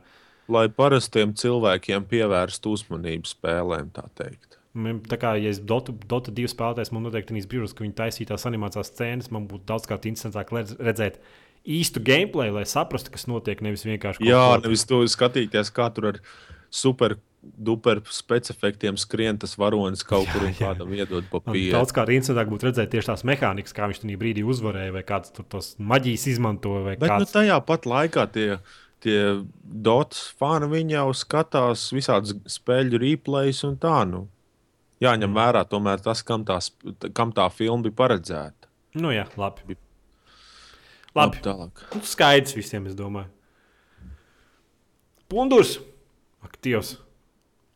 lai parastiem cilvēkiem pievērstu uzmanību spēlēm, tā teikt. Tā kā ja es Dota, Dota 2 spēlētājs, man noteikti ir brīnums, ka viņi taisīja tās animācijas scēnas. Man būtu daudzkārt interesantāk redzēt īstu gameplay, lai saprastu, kas notiek. Nevis vienkārši. Jā, nevis to skatīties, kā tur ar super duper specifiktiem skrien tas varonis kaut jā, kur un kādam iedod papīru. Daudz kā interesantāk būtu redzēt tieši tās mehānikas, kā viņš tajā brīdī uzvarēja, vai kāds tur tos maģijas izmantoja. Bet kāds... nu, tajā pat laikā tie, tie dots fani jau skatās visādas spēļu replays un tā. Nu. Jāņem mm. vērā tomēr tas, kam, tās, kam tā filma bija paredzēta. Nu jā, labi. Labi, labi tālāk. Nu, skaidrs visiem, es domāju. Pundurs! Aktīvs!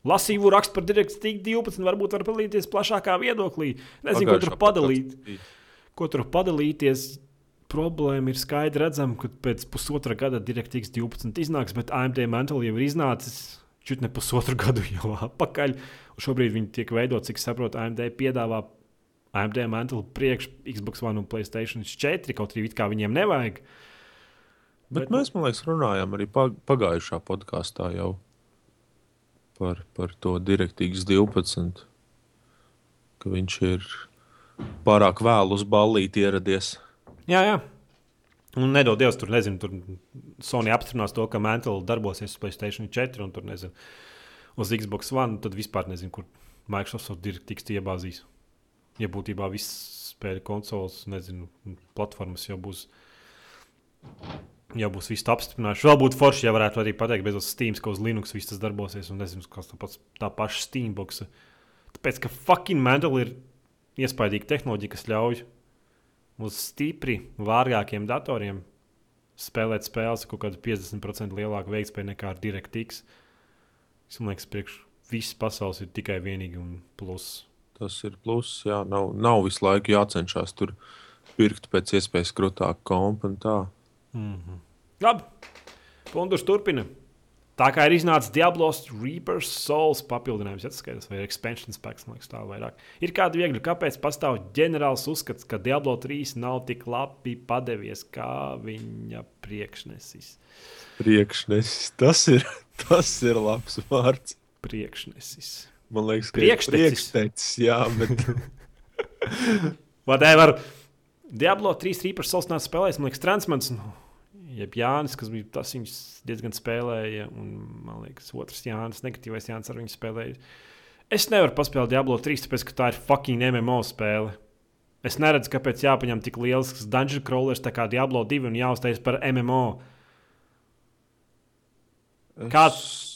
Lasīju rakstu par direktīvu 12, varbūt var padalīties plašākā viedoklī. Nezinu, ko tur padalīt. Ko tur padalīties? Problēma ir skaidri redzama, ka pēc pusotra gada direktīvas 12 iznāks, bet AMD Mantle jau ir iznācis čut ne pusotru *laughs* gadu jau atpakaļ. Šobrīd viņi tiek veidot, cik saprotu, AMD piedāvā AMD Mantle priekš Xbox One un Playstation 4, kaut arī kā viņiem nevajag. Bet, bet mēs, man liekas, runājām arī pagājušā podkāstā jau par, par to direktīvas 12, ka viņš ir pārāk vēlu uz ballīti ieradies. Jā, jā. Un nedod Dievs, tur nezinu, tur Sony apstiprinās to, ka Mantle darbosies uz Playstation 4 un tur nezinu, uz Xbox One. Tad vispār nezinu, kur Microsoft tiks iebāzīs. Ja būtībā viss spēļu konsoles, nezinu, platformas jau būs jau būs viss apstiprināts. Vēl būtu forši, ja varētu arī pateikt, bez Steam, ka uz Linux viss tas darbosies, un nezinu, kas tā, pats, tā paša Steambox. Tāpēc, ka fucking Mandel ir iespaidīga tehnoloģija, kas ļauj uz stipri vārgākiem datoriem spēlēt spēles kaut kādu 50% lielāku veiktspēju nekā ar DirectX. Es domāju, ka priekš visas pasaules ir tikai vienīgi un plus. Tas ir pluss. Jā, nav, nav visu laiku jācenšas tur pirkt pēc iespējas krūtāku tā. Mm -hmm. Labi, Pundurs turpina. Tā kā ir iznācis Diablos Reapers Souls papildinājums, skaidrs, vai expansion spēks, man liekas, tā vairāk. Ir kāda viegli, kāpēc pastāv ģenerāls uzskats, ka Diablo 3 nav tik labi padevies kā viņa priekšnesis. Priekšnesis, tas ir, *laughs* tas ir labs vārds. Priekšnesis. Man liekas, ka Priekštecis. priekštecis, jā, bet *laughs* Whatever. Diablo 3 Reapers Souls nāca spēlējis, man liekas, Transmans. Nu, Jeb Jānis, kas bija tas, viņus diezgan spēlēja, un man liekas, otrs Jānis, negatīvais Jānis ar viņu spēlēja. Es nevaru paspēlēt Diablo 3, tāpēc, ka tā ir fucking MMO spēle. Es neredzu, kāpēc jāpaņem tik liels dungeon crawlers tā kā Diablo 2 un jāuztais par MMO. Kā- es-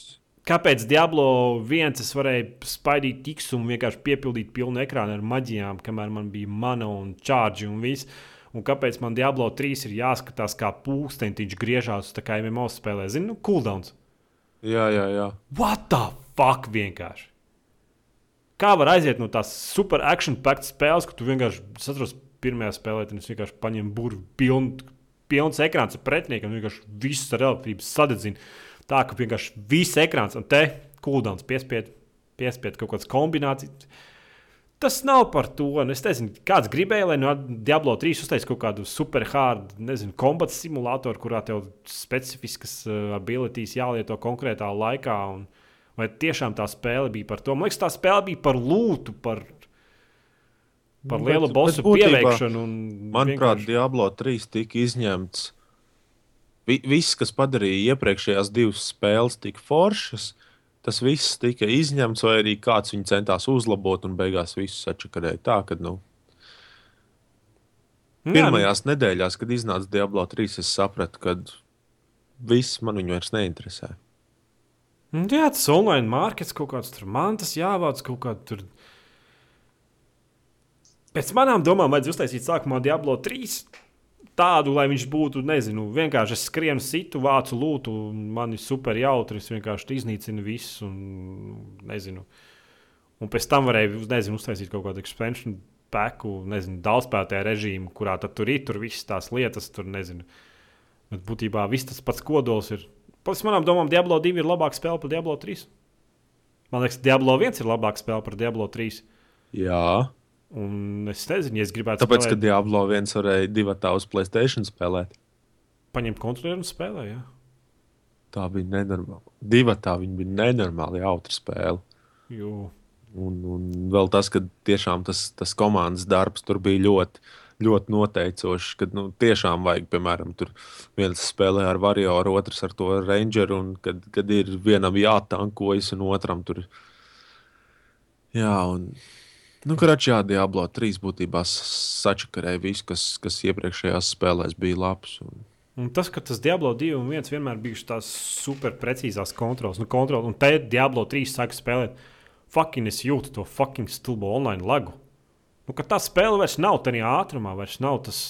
Kāpēc Diablo 1 es varēju spaidīt tiks un vienkārši piepildīt pilnu ekrānu ar maģijām, kamēr man bija mana un čārģi un viss? Un kāpēc man Diablo 3 ir jāskatās, kā pūkstens griežās tā kā MMO spēlē? Zinu, nu, cooldowns. Jā, jā, jā. What the fuck vienkārši? Kā var aiziet no tās super action-packed spēles, ka tu vienkārši saproti, pirmajā spēlē, tad es vienkārši paņēmu burbuļu, pilnu, pilns ekrāns ar pretinieku un vienkārši visu ar elektrību sadedzinu. Tā ka vienkārši viss ekrāns un te cooldowns piespied, piespied kaut kādas kombinācijas. Tas nav par to. un Es nezinu, kāds gribēja, lai no Diablo 3 uztaisītu kaut kādu super hard, nezinu, kombata simulātoru, kurā tev specifiskas uh, abilitātes jālieto konkrētā laikā. Un, vai tiešām tā spēle bija par to? Man liekas, tā spēle bija par lūtu, par, par Nu, lielu bet- bosu bet būtībā, pieveikšanu. un Manuprāt, vienkārši- Diablo 3 tika izņemts. Vi- Viss, kas padarīja iepriekšējās divas spēles tik foršas, tas viss tika izņemts, vai arī kāds viņu centās uzlabot un beigās visu sačakarēja. Tā, ka, nu, Jā, nu, pirmajās nedēļās, kad iznāca Diablo 3, es sapratu, ka viss man viņu vairs neinteresē. Nu, Jā, tas online markets kaut kāds tur mantas jāvāc kaut kādā tur. Pēc manām domām, vajadzēja uztaisīt sākumā Diablo 3. Tādu, lai viņš būtu, nezinu, vienkārši es skrienu, situ, vācu lūtu, man ir super jautri. Es vienkārši iznīcinu visu, un nezinu. Un pēc tam varēja, nezinu, uztaisīt kaut kādu expansion pēku, nezinu, daudzspēlētāju režīmu, kurā tad tur ir tur visas tās lietas, tur nezinu. Bet būtībā viss tas pats kodols ir. Pēc manām domām, Diablo 2 ir labāka spēle par Diablo 3. Man liekas, Diablo 1 ir labāka spēle par Diablo 3. Jā, Un es nezinu, ja es gribētu tāpēc, ka spēlēt, Diablo 1 varēja divu tādu uz Playstation spēlēt. paņemt kontroli un spēlēt. Ja? Tā bija nenormāla. Divu tā bija nenormāli jautra spēle. Jo, Un, un vēl tas, ka tiešām tas, tas komandas darbs tur bija ļoti, ļoti noteicošs. Kad nu, tiešām vajag, piemēram, tur viens spēlē ar varioru, otrs ar to rangeru, un kad, kad ir vienam jātankojas, un otram tur. Jā, un. Nu, Karačā Diablo 3 būtībā sačakarēja visu, kas, kas iepriekšējās spēlēs bija labs. Un, Un tas, ka tas Diablo 2 un 1 vienmēr bijušas tās super precīzās kontrols, nu, kontrol, un te Diablo 3 sāk spēlēt, fucking es jūtu to fucking stulbo online lagu. Nu, ka tā spēle vairs nav tādā ātrumā, vairs nav tas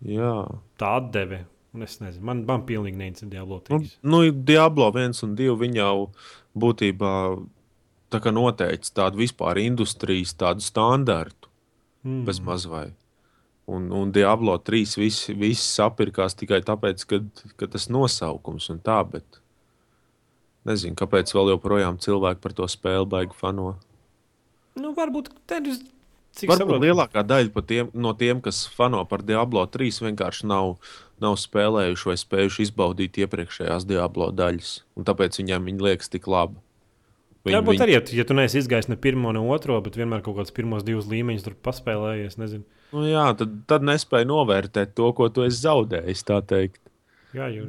jā, tā atdeve. Un es nezinu, man, man pilnīgi neinteresē Diablo 3. Nu, nu, Diablo 1 un 2 viņi jau būtībā tā kā noteica tādu vispār industrijas tādu standartu, mm. bez maz vai. Un, un Diablo 3 visi, visi sapirkās tikai tāpēc, ka, tas nosaukums un tā, bet nezinu, kāpēc vēl joprojām cilvēki par to spēli baigi fano. Nu, varbūt tad ir. Cik Varbūt saprotu, lielākā daļa tiem, no tiem, kas fano par Diablo 3, vienkārši nav, nav spēlējuši vai spējuši izbaudīt iepriekšējās Diablo daļas. Un tāpēc viņiem viņa liekas tik laba. Jā, varbūt arī, ja, tu- neesi izgājis ne pirmo, ne otro, bet vienmēr kaut kādus pirmos divus līmeņus tur paspēlējies, nezinu. Nu, jā, tad, tad nespēja novērtēt to, ko tu esi zaudējis. Jā, jo,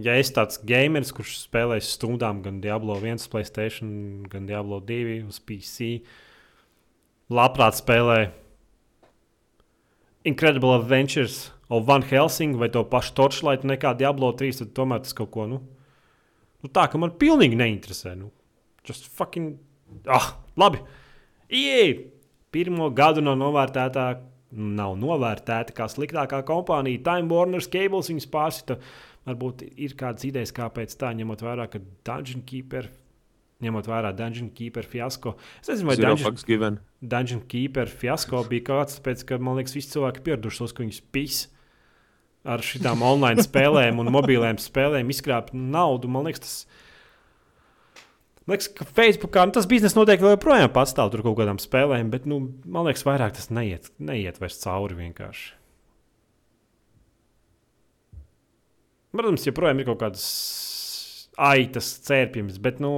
ja es tāds gameris, kurš spēlēs stundām gan Diablo 1, Playstation, gan Diablo 2 uz PC, labprāt spēlē Incredible Adventures of Van Helsing vai to pašu Torchlight nekā Diablo 3, tad tomēr tas kaut ko, nu, nu tā, ka man pilnīgi neinteresē. Nu, just fucking, ah, labi. Ieej! Pirmo gadu nav novērtētā, nav novērtēta kā sliktākā kompānija. Time Warner Cables viņus pārsita. Varbūt ir kādas idejas, kāpēc tā, ņemot vērā, ka Dungeon Keeper, ņemot vērā Dungeon Keeper fiasko. Es nezinu, vai Dungeon. Dungeon Keeper fiasko bija kāds, tāpēc, ka man liekas, visi cilvēki pieraduši tos, ka viņus pīs ar šīm online spēlēm un mobilēm spēlēm izkrāpt naudu. Man liekas, tas man liekas, ka Facebookā nu, tas biznesa noteikti joprojām pastāv tur kaut kādām spēlēm, bet nu, man liekas, vairāk tas neiet, neiet vairs cauri vienkārši. Protams, joprojām ir kaut kādas aitas, cērpjums, bet nu,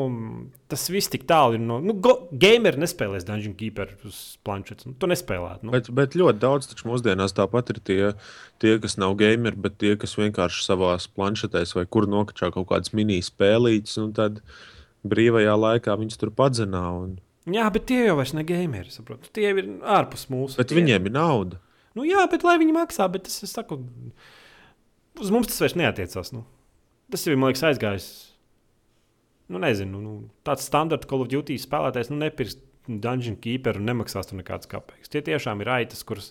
tas viss tik tālu ir no. Nu, Gameri nespēlēs Dungeon Keeper uz planšetes. Nu, tu nespēlētu. Nu. Bet, bet ļoti daudz taču mūsdienās tāpat ir tie, tie kas nav gameri, bet tie, kas vienkārši savā planšetēs vai kur nokačā kaut kādas mini spēlītas, un tad brīvajā laikā viņas tur padzenā. Un... Jā, bet tie jau vairs ne gameri, saprotu. Tie ir ārpus mūsu. Bet tie... viņiem ir nauda. Nu, jā, bet lai viņi maksā, bet es, es saku, uz mums tas vairs neatiecās. Nu. Tas jau man liekas, aizgājis nu, nezinu, nu, tāds standarta Call of Duty spēlētājs nu, nepirks Dungeon Keeper un nemaksās tur nekādas kāpējas. Tie tiešām ir aitas, kuras,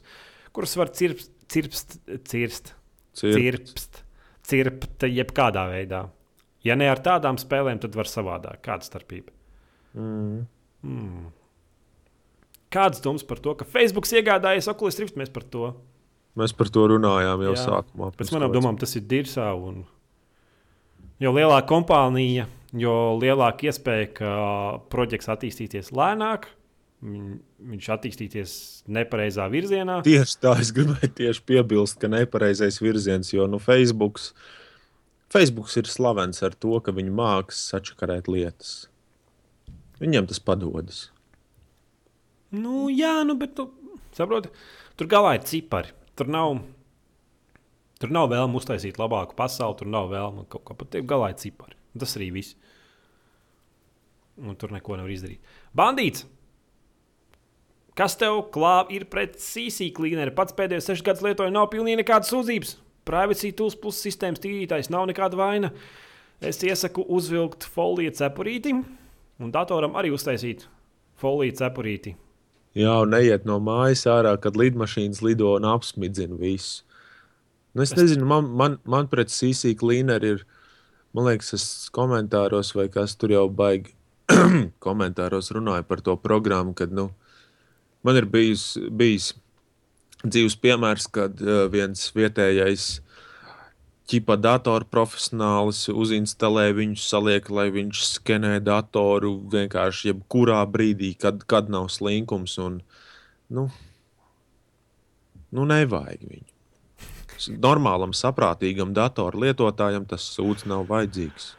kuras var cirpst, cirpst, cirst, cirpst, cirpt jebkādā veidā. Ja ne ar tādām spēlēm, tad var savādāk. Kāda starpība? Mm. Mm. Kādas domas par to, ka Facebook iegādājas Oculus Rift? Mēs par to. Mēs par to runājām jau Jā. sākumā. Pēc manām domām, tas ir dirzā. Un... Jo lielāka kompānija, jo lielāka iespēja, ka projekts attīstīsies lēnāk. Viņš attīstīsies nepareizā virzienā. Tieši tā, es gribēju tieši piebilst, ka nepareizais virziens, jo nu, Facebook, Facebook ir slavens ar to, ka viņi māks sačakarēt lietas. Viņiem tas padodas. Nu, jā, nu, bet tu saproti, tur galā ir cipari. Tur nav, tur nav vēlme uztaisīt labāku pasauli, tur nav vēlme kaut kā pateikt. Galā ir cipari. Tas arī viss. Un tur neko nevar izdarīt. Bandīts! Kas tev klāv ir pret CC klīneri? Pats pēdējos sešus gadus lietoju, nav pilnīgi nekādas sūdzības. Privacy tools plus sistēmas tīrītājs nav nekāda vaina. Es iesaku uzvilkt foliju cepurīti un datoram arī uztaisīt foliju cepurīti. Jā, un neiet no mājas ārā, kad lidmašīnas lido un apsmidzina visu. Nu, es, es nezinu, man, man, man pret CC klīneri ir Man liekas, es komentāros, vai kas tur jau baigi *clears throat* komentāros runāja par to programmu, kad nu, man ir bijis, bijis dzīves piemērs, kad uh, viens vietējais ķipa datoru profesionālis uzinstalē viņu, saliek, lai viņš skenē datoru vienkārši jebkurā brīdī, kad, kad nav slinkums. Un, nu, nu, nevajag viņu normālam, saprātīgam datoru lietotājam tas sūds nav vajadzīgs.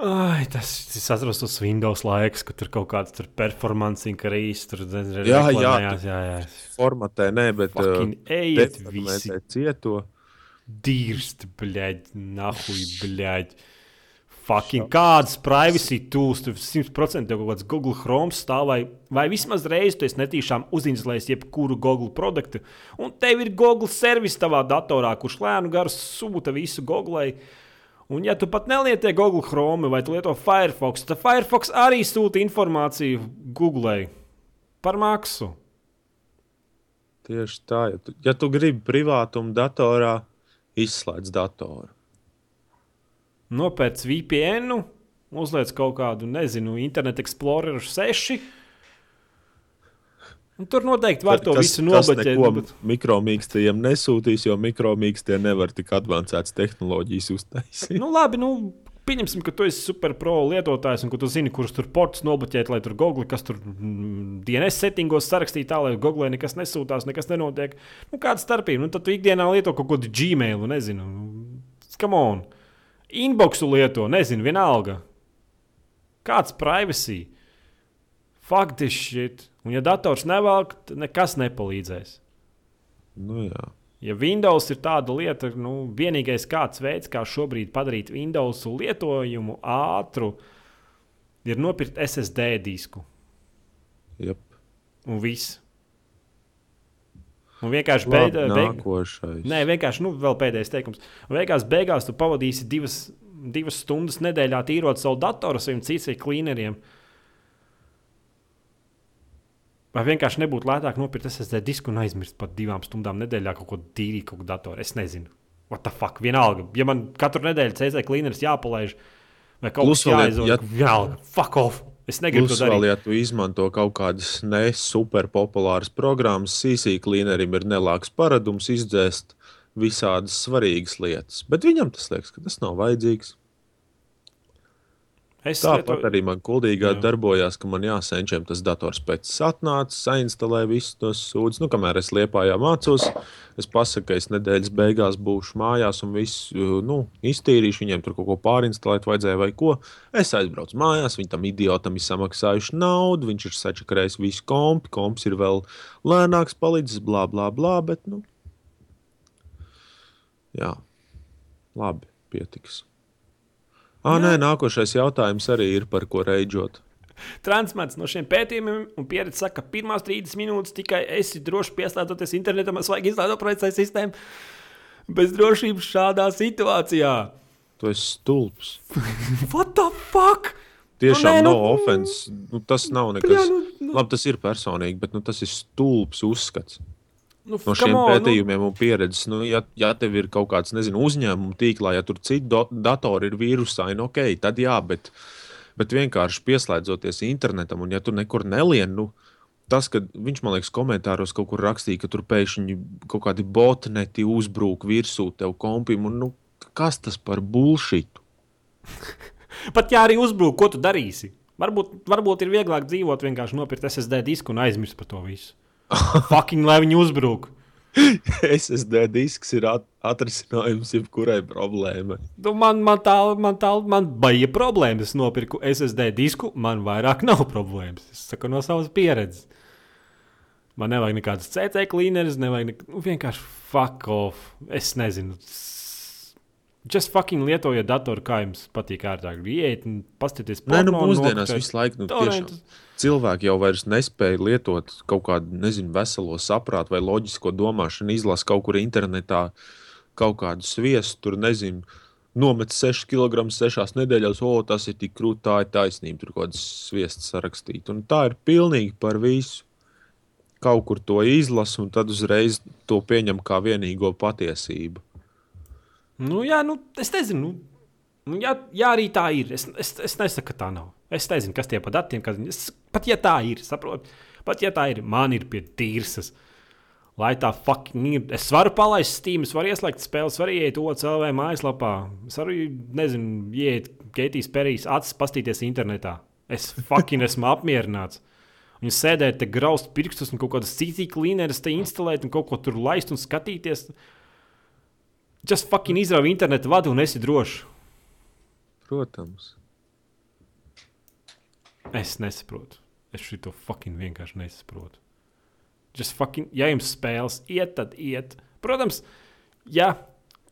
Ai, tas ir atceros tos Windows laikus, kad tur kaut kāds tur performance increase, tur nezinu, jā, jā, jā, jā. Formatē, nē, bet Fucking uh, ejiet visi. Cieto. Dirst, bļaļ, nahuj, bļaļ fucking kādas privacy tools, tur 100% kaut kāds Google Chrome stāv, vai, vai vismaz reizi tu esi netīšām uzinstalējis jebkuru Google produktu, un tev ir Google servis tavā datorā, kurš lēnu garu sūta visu Google. Un, ja tu pat nelieto Google Chrome vai lieto Firefox, tad Firefox arī sūta informāciju Google par maksu. Tieši tā, ja tu, ja tu gribi privātumu datorā, izslēdz datoru nopērts VPN, uzliec kaut kādu, nezinu, Internet Explorer 6. Un tur noteikti var to kas, visu nobeigt. Bet... Mikromīkstiem nesūtīs, jo mikromīkstie nevar tik avansētas tehnoloģijas uztaisīt. nu, labi, nu, pieņemsim, ka tu esi super pro lietotājs un ka tu zini, kurus tur portus nobeigt, lai tur Google, kas tur mm, DNS settingos sarakstīja tā, lai Google nekas nesūtās, nekas nenotiek. Nu, kāda starpība? Nu, tad tu ikdienā lieto kaut kādu Gmail, nezinu, come on inboxu lieto, nezinu, vienalga. Kāds privacy? Faktiski, un ja dators nevelk, tad nekas nepalīdzēs. Nu, jā. Ja Windows ir tāda lieta, nu, vienīgais kāds veids, kā šobrīd padarīt Windows lietojumu ātru, ir nopirkt SSD disku. Yep. Un viss. Un vienkārši beigās, beig... Nē, vienkārši nu, vēl pēdējais teikums. Un beigās, beigās tu pavadīsi divas, divas stundas nedēļā tīrot savu datoru saviem citiem klīneriem. Vai vienkārši nebūtu lētāk nopirkt SSD disku un aizmirst par divām stundām nedēļā kaut ko tīrīt, kaut ko datoru? Es nezinu. What the fuck? Vienalga. Ja man katru nedēļu CZ klīneris jāpalaiž, vai kaut kas jāizsaka, ja... vienalga. Fuck off! Es negribu Plus to darīt. vēl, ja tu izmanto kaut kādas ne superpopulāras programmas, CC cleanerim ir nelāks paradums izdzēst visādas svarīgas lietas. Bet viņam tas liekas, ka tas nav vajadzīgs. Es Tāpat lietoju- arī man kuldīgā Jā. darbojās, ka man jāsenčiem tas dators pēc atnāca, sainstalē visus tos sūdzes. Nu, kamēr es liepājā mācos, es pasaku, ka es nedēļas beigās būšu mājās un visu nu, iztīrīšu. Viņiem tur kaut ko pārinstalēt vajadzēja vai ko. Es aizbraucu mājās, viņi tam idiotam ir samaksājuši naudu, viņš ir sačakarējis visu kompi, komps ir vēl lēnāks palicis, blā, blā, blā, bet, nu, jā, labi, pietiks. Ah, Jā. nē, nākošais jautājums arī ir par ko reidžot. Transmets no šiem pētījumiem un pieredze saka, ka pirmās 30 minūtes tikai esi droši pieslēdzoties internetam, es vajag izslēgt operacionālo sistēmu. Bez drošības šādā situācijā. Tu esi stulbs. *laughs* What the fuck? Tiešām Nu, nē, no nu, offense. Nu, tas nav nekas. nu, nu. Labi, tas ir personīgi, bet nu, tas ir stulbs uzskats. Nu, No šiem on, pētījumiem un pieredzes, nu, ja, ja tev ir kaut kāds nezinu, uzņēmuma tīklā, ja tur citi datori ir vīrusaini, ok, tad jā, bet, bet vienkārši pieslēdzoties internetam, un ja tu nekur nelien, nu, tas, ka viņš man liekas, komentāros kaut kur rakstīja, ka tur pēkšņi kaut kādi botneti uzbrūk virsū tev kompim, un nu, kas tas par bullshit? Nu, *laughs* Pat ja arī uzbrūk, ko tu darīsi? Varbūt, varbūt ir vieglāk dzīvot, vienkārši nopirkt SSD disku un aizmirst par to visu. Fucking, lai viņi uzbrūk. SSD *laughs* disks ir at atrisinājums jebkurai problēmai. Nu, man, man tā, man tā, man bija problēmas. Es nopirku SSD disku, man vairāk nav problēmas. Es saku no savas pieredzes. Man nevajag nekādas CC cleaneris, nevajag nek... nu, vienkārši fuck off. Es nezinu. Just fucking lietojiet datoru, kā jums patīk ērtāk. Iet paskatieties, Nē, nu, mūsdienās visu laiku nu, tiešām, cilvēki jau nespēja lietot kaut kādu, nezinu, veselo saprātu vai loģisko domāšanu, izlasa kaut kur internetā kaut kādu sviestu, tur nezinu. Nomet 6 kg 6 nedēļās, o, tas ir tik krūti, tā ir taisnība. Tur kaut kādas sviestas sarakstīt. Un tā ir pilnīgi par visu. Kaut kur to izlasa, un tad uzreiz to pieņem kā vienīgo patiesību. Nu, jā, nu, es nezinu. Nu, nu, jā, jā, arī tā ir. Es, es, es nesaku, ka tā nav. Es nezinu, kas tie par datiem ir. Es, pat ja tā ir, saprotu. Pat ja tā ir, man ir pie tīrsas. Lai tā fucking ir. Es varu palaist Steam, es varu ieslēgt spēles, varu iet OCLV mājaslapā. Es varu, nezinu, iet Keitijas perīs, acis pastīties internetā. Es fucking esmu apmierināts. Viņa sēdēt, te graust pirkstus un kaut kādas citas klīneres te instalēt un kaut ko tur laist un skatīties. Just fucking izrauj internetu vadu un esi drošs. Protams. Es nesaprotu. Es šo fucking vienkārši nesaprotu. Just fucking, ja jums spēles iet, tad iet. Protams, ja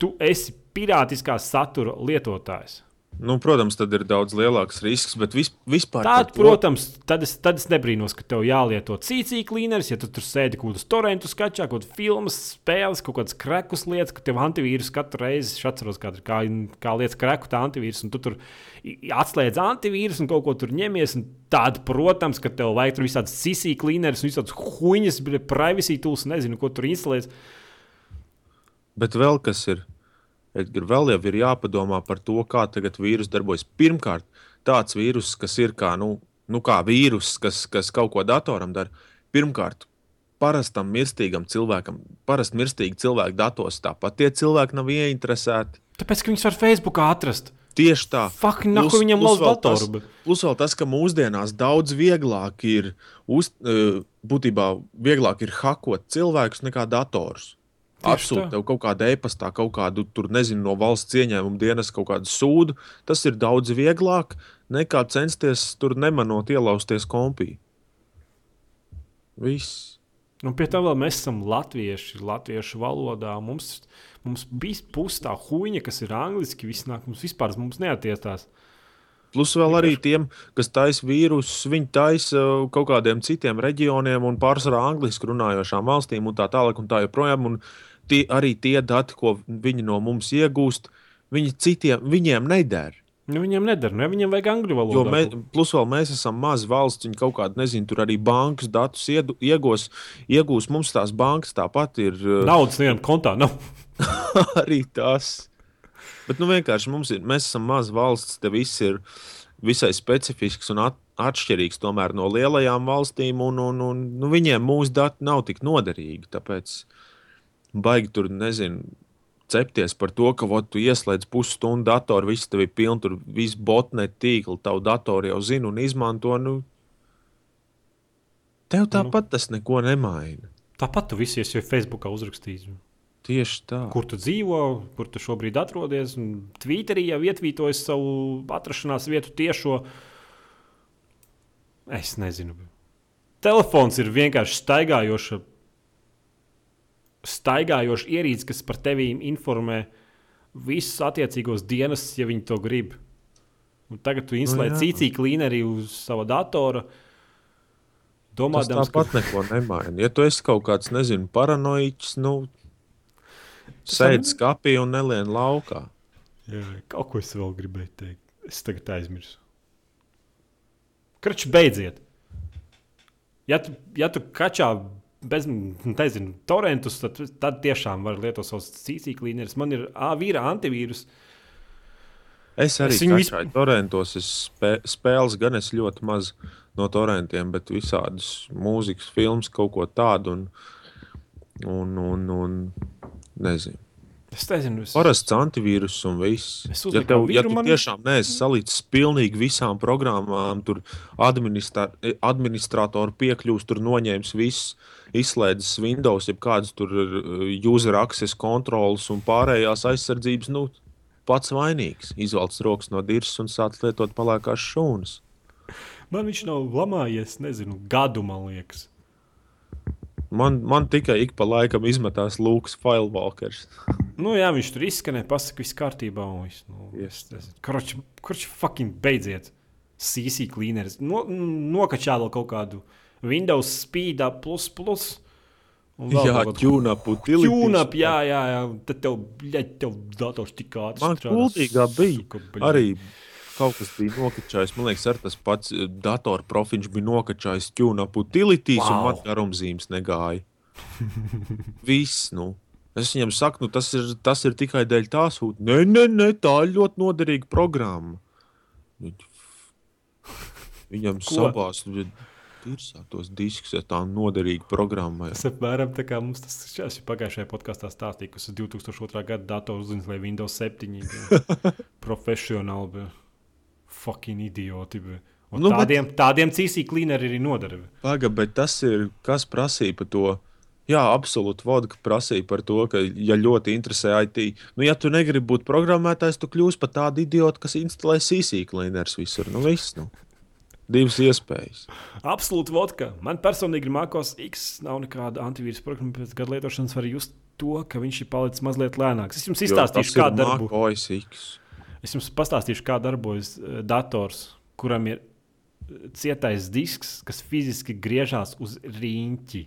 tu esi pirātiskā satura lietotājs, Nu, protams, tad ir daudz lielāks risks, bet vis, vispār. tad, to- protams, tad es, tad es nebrīnos, ka tev jālieto cīņķis, klīneris, ja tu tur sēdi kaut kādas torrentu skačā, kaut kādas filmas, spēles, kaut kādas krekus lietas, ka tev antivīrus katru reizi, atceros, kā, kā, kā lietas kreku tā antivīrus, un tu tur atslēdz antivīrus un kaut ko tur ņemies. un Tad, protams, ka tev vajag tur visādas sisī klīneris un visādas huņas, privacy tools, nezinu, ko tur instalēt. Bet vēl kas ir? Edgar, vēl jau ir jāpadomā par to, kā tagad vīrus darbojas. Pirmkārt, tāds vīrus, kas ir kā, nu, nu kā vīrus, kas, kas kaut ko datoram dara. Pirmkārt, parastam mirstīgam cilvēkam, parasti mirstīgi cilvēki datos tāpat tie cilvēki nav ieinteresēti. Tāpēc, ka viņus var Facebookā atrast. Tieši tā. Fuck, nahu viņam plus vēl tas- Plus vēl tas, ka mūsdienās daudz vieglāk ir, uz, eh, būtībā vieglāk ir hakot cilvēkus nekā dators. Tā. tev kaut kādu e-pastā, kaut kādu, tur nezinu, no valsts ieņēmuma dienas, kaut kādu sūdu. Tas ir daudz vieglāk nekā censties tur nemanot ielausties kompī. Viss. Un pie tam mēs esam latvieši, latviešu valodā. Mums, mums bija pusi tā huīņa, kas ir angliski. Viss nāk, mums vispār mums neatiestās. Plus vēl arī tiem, kas taisa vīrusus, viņi taisa kaut kādiem citiem reģioniem un pārsvarā angliski runājošām valstīm un tā tālāk un tā joprojām. Un tie, arī tie dati, ko viņi no mums iegūst, viņi citiem, viņiem neder. Nu, viņiem nedara, ne? viņiem vajag angļu valodu. Jo mē, plus vēl mēs esam maza valsts, viņi kaut kādu, nezinu, tur arī bankas datus iedu, iegūs, iegūs. Mums tās bankas tāpat ir uh, Naudas nevienam kontā nav. *laughs* arī tās. Bet nu, vienkārši mums ir, mēs esam maza valsts, te viss ir visai specifisks un at, atšķirīgs tomēr no lielajām valstīm, un, un, un nu, viņiem mūsu dati nav tik noderīgi. Tāpēc baigi tur nezinu. Cepties par to, ka ot, tu ieslēdz pusstundu datoru, viss tev ir pilns, tur viss botnet tīkli, tavu datoru jau zina un izmanto. Nu, tev Nu. tāpat tas neko nemaina. Tāpat tu visi esi jau Facebookā uzrakstījis. Tieši tā. Kur tu dzīvo, kur tu šobrīd atrodies. un Twitterī jau ietvītojas savu atrašanās vietu tiešo. Es nezinu. Telefons ir vienkārši staigājoša, staigājoša ierīce, kas par tevi informē visus attiecīgos dienas, ja viņi to grib. Un tagad tu instalē jā. cīcī klīneri uz sava datora. Tas Domādams, ka tāpat neko nemaina. Ja tu esi kaut kāds, nezinu, paranoiķis, nu, sēdi skapī un nelien laukā. Jā, kaut ko es vēl gribēju teikt. Es tagad aizmirsu. Kračs beidziet. Ja tu, ja tu kačā bez, nezinu, torrentus, tad, tad tiešām var lietot savus cīcīklīnerus. Man ir vīra antivīrus. Es arī Es viņu tādu torrentos, es spē, spēles gan es ļoti maz no torrentiem, bet visādus mūzikas, filmas, kaut ko tādu. Un, un, un, un nezinu. Es nezinu, es, Parasts antivīrus un viss. Ja, tev, ja tu tiešām neesi salīdzis pilnīgi visām programmām, tur administra administratoru piekļūst, tur noņēmis viss, izslēdzis Windows, jeb kādas tur eh, user access kontrolas un pārējās aizsardzības, nu, pats vainīgs. Izvelc rokas no dirzas un sāc lietot palēkās šūnas. man viņš nav lamājies, nezinu, gadu, man liekas. Man, man tikai ik pa laikam izmetās Lūks Filewalkers. *laughs* Nu, jā, viņš tur izskanēja, pasakā, viss kārtībā. Viss, nu, Yes. Kurš, kurš fucking beidziet? CC cleaneris. No, nokačā vēl kaut kādu Windows speed up, plus, plus. Jā, ķūnap, utilities. Tune-up, jā, jā, jā. Tad tev, bļaļ, tev dators tik ātri Man strādā. kuldīgā bija. Suka. Arī kaut kas bija nokačājis. Man liekas, ar tas pats eh, datorprofiņš bija nokačājis ķūnap utilities, wow. un man garumzīmes negāja. Viss, nu. Es viņam saku, nu, tas, ir, tas ir tikai dēļ tās sūta. Nē, nē, nē, tā ir ļoti noderīga programma. Viņ- *laughs* Viņam sabās tirsā tos diskus, ja tā noderīga programma. Tas apmēram tā kā mums tas šķiet, pagājušajā podkāstā stāstīja, kas ir 2002. gada dators uzzīmēs, lai Windows 7 bija *laughs* profesionāli, bija fucking idioti. Bija. Un Nu, nu, bet- tādiem, tādiem CC cleaneri arī nodara. Pagaid, bet tas ir kas prasīja par to. Jā, absolūti. Vodka prasīja par to, ka, ja ļoti interesē IT, nu, ja tu negribi būt programmētājs, tu kļūsi par tādu idiotu, kas instalē sīsīklīners visur. Nu, viss, nu. Divas iespējas. Absolūti vodka. Man personīgi Makos X nav nekāda antivīrusa programma, pēc gada lietošanas var just to, ka viņš ir palicis mazliet lēnāks. Es jums izstāstīšu, kā darbojas. OSX. Es jums pastāstīšu, kā darbojas eh, dators, kuram ir eh, cietais disks, kas fiziski griežās uz rīņķi,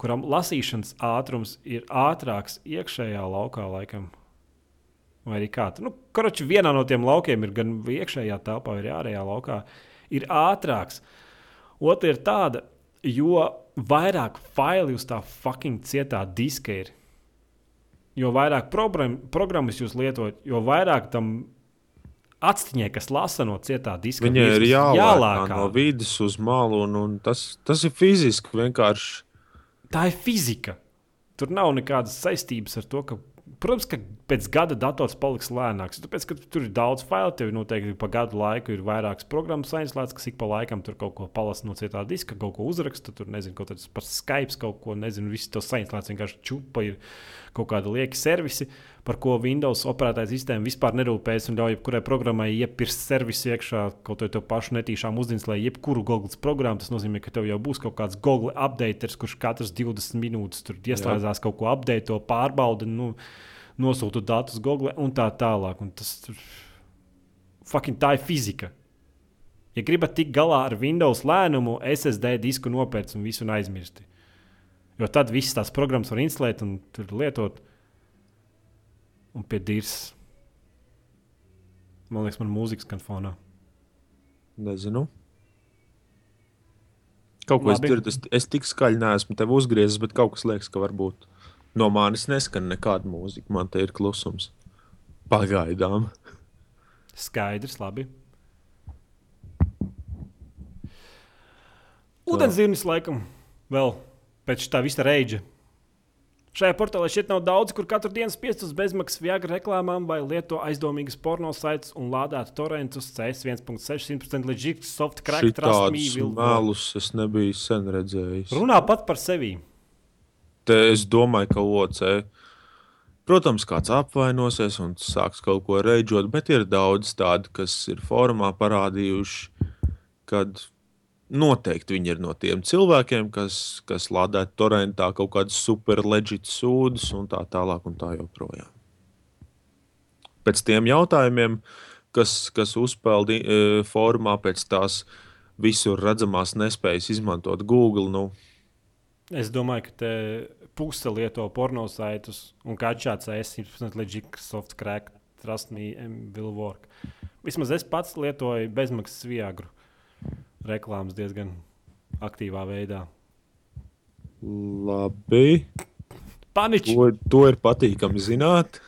kuram lasīšanas ātrums ir ātrāks iekšējā laukā, laikam. Vai arī kā? Nu, Koroči, vienā no tiem laukiem ir gan iekšējā telpā, gan ārējā laukā. Ir ātrāks. Otra ir tāda, jo vairāk faili uz tā fucking cietā diska ir, jo vairāk program, programmas jūs lietojat, jo vairāk tam atstiņai, kas lasa no cietā diska, Viņai ir virsmas, jālēkā no vidas uz malu, un, un tas, tas ir fiziski vienkārši. Tā ir fizika. Tur nav nekādas saistības ar to, ka, protams, ka pēc gada dators paliks lēnāks. Tāpēc, ka tur ir daudz failu, tev noteikti pa gadu laiku ir vairākas programmas sainslētas, kas ik pa laikam tur kaut ko palasa no cietā diska, kaut ko uzraksta. Tur nezinu, kaut kas par Skype, kaut ko nezinu. Viss tas sainslēts vienkārši čupa ir kaut kāda lieka servisi, par ko Windows operētāja sistēma vispār nerūpējas un ļauj jebkurai programmai iepirkt servisu iekšā, kaut vai to pašu netīšām uzdinslē, jebkuru Google programmu. Tas nozīmē, ka tev jau būs kaut kāds Google updaters, kurš katrs 20 minūtes tur ieslēdzās kaut ko update, to pārbauda, nu, nosūta datus Google un tā tālāk. Un tas tur fucking tā ir fizika. Ja gribat tikt galā ar Windows lēnumu, SSD disku nopērts un visu aizmirsti. Jo tad visas tās programmas var instalēt un tur lietot. Un pie dīrs. Man liekas, man mūzikas skan fonā. Nezinu. Kaut ko es Labi. dzirdu, es, es tik skaļi neesmu tev uzgriezis, bet kaut kas liekas, ka varbūt no manis neskan nekāda mūzika. Man te ir klusums. Pagaidām. Skaidrs, labi. Ūdenzirnis laikam vēl pēc tā visa reģa. Šajā portālā šeit nav daudz, kur katru dienu spiest uz bezmaksas viagra reklāmām vai lieto aizdomīgas porno saites un lādētu torrentus CS 1.600 līdz Jigs soft crack trust me Šitādus will work. melus es nebiju sen redzējis. Runā pat par sevi. Te es domāju, ka OC. Protams, kāds apvainosies un sāks kaut ko reģot, bet ir daudz tādu, kas ir formā parādījuši, kad noteikti viņi ir no tiem cilvēkiem, kas, kas lādē torrentā kaut kādas superleģitas sūdzes un tā tālāk un tā joprojām. Pēc tiem jautājumiem, kas, kas uzpeld e, formā pēc tās visur redzamās nespējas izmantot Google, nu, Es domāju, ka te puse lieto porno saitus un kā S100 līdz Jigs soft crack trust me will work. Vismaz es pats lietoju bezmaksas viagru reklāmas diezgan aktīvā veidā. labi. Paniķi! To, to ir patīkami zināt.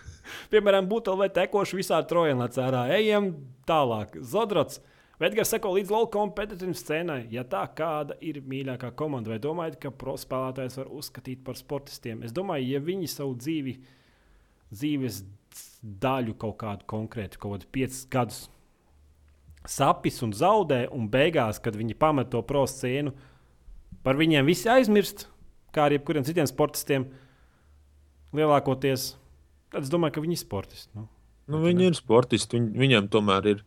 Piemēram, būtu vēl tekoši visā trojanlācā ārā. Ejam tālāk. Zodrots. Edgars seko līdz LOL kompetitīvai scēnai. Ja tā kāda ir mīļākā komanda, vai domājat, ka pro spēlētājs var uzskatīt par sportistiem? Es domāju, ja viņi savu dzīvi, dzīves daļu kaut kādu konkrētu, kaut kādus piecus gadus sapis un zaudē, un beigās, kad viņi pamet to pro scēnu, par viņiem visi aizmirst, kā arī jebkuriem citiem sportistiem, lielākoties. Tad es domāju, ka viņi ir sportisti. Nu. Nu, viņi ir sportisti. Viņ, viņiem tomēr ir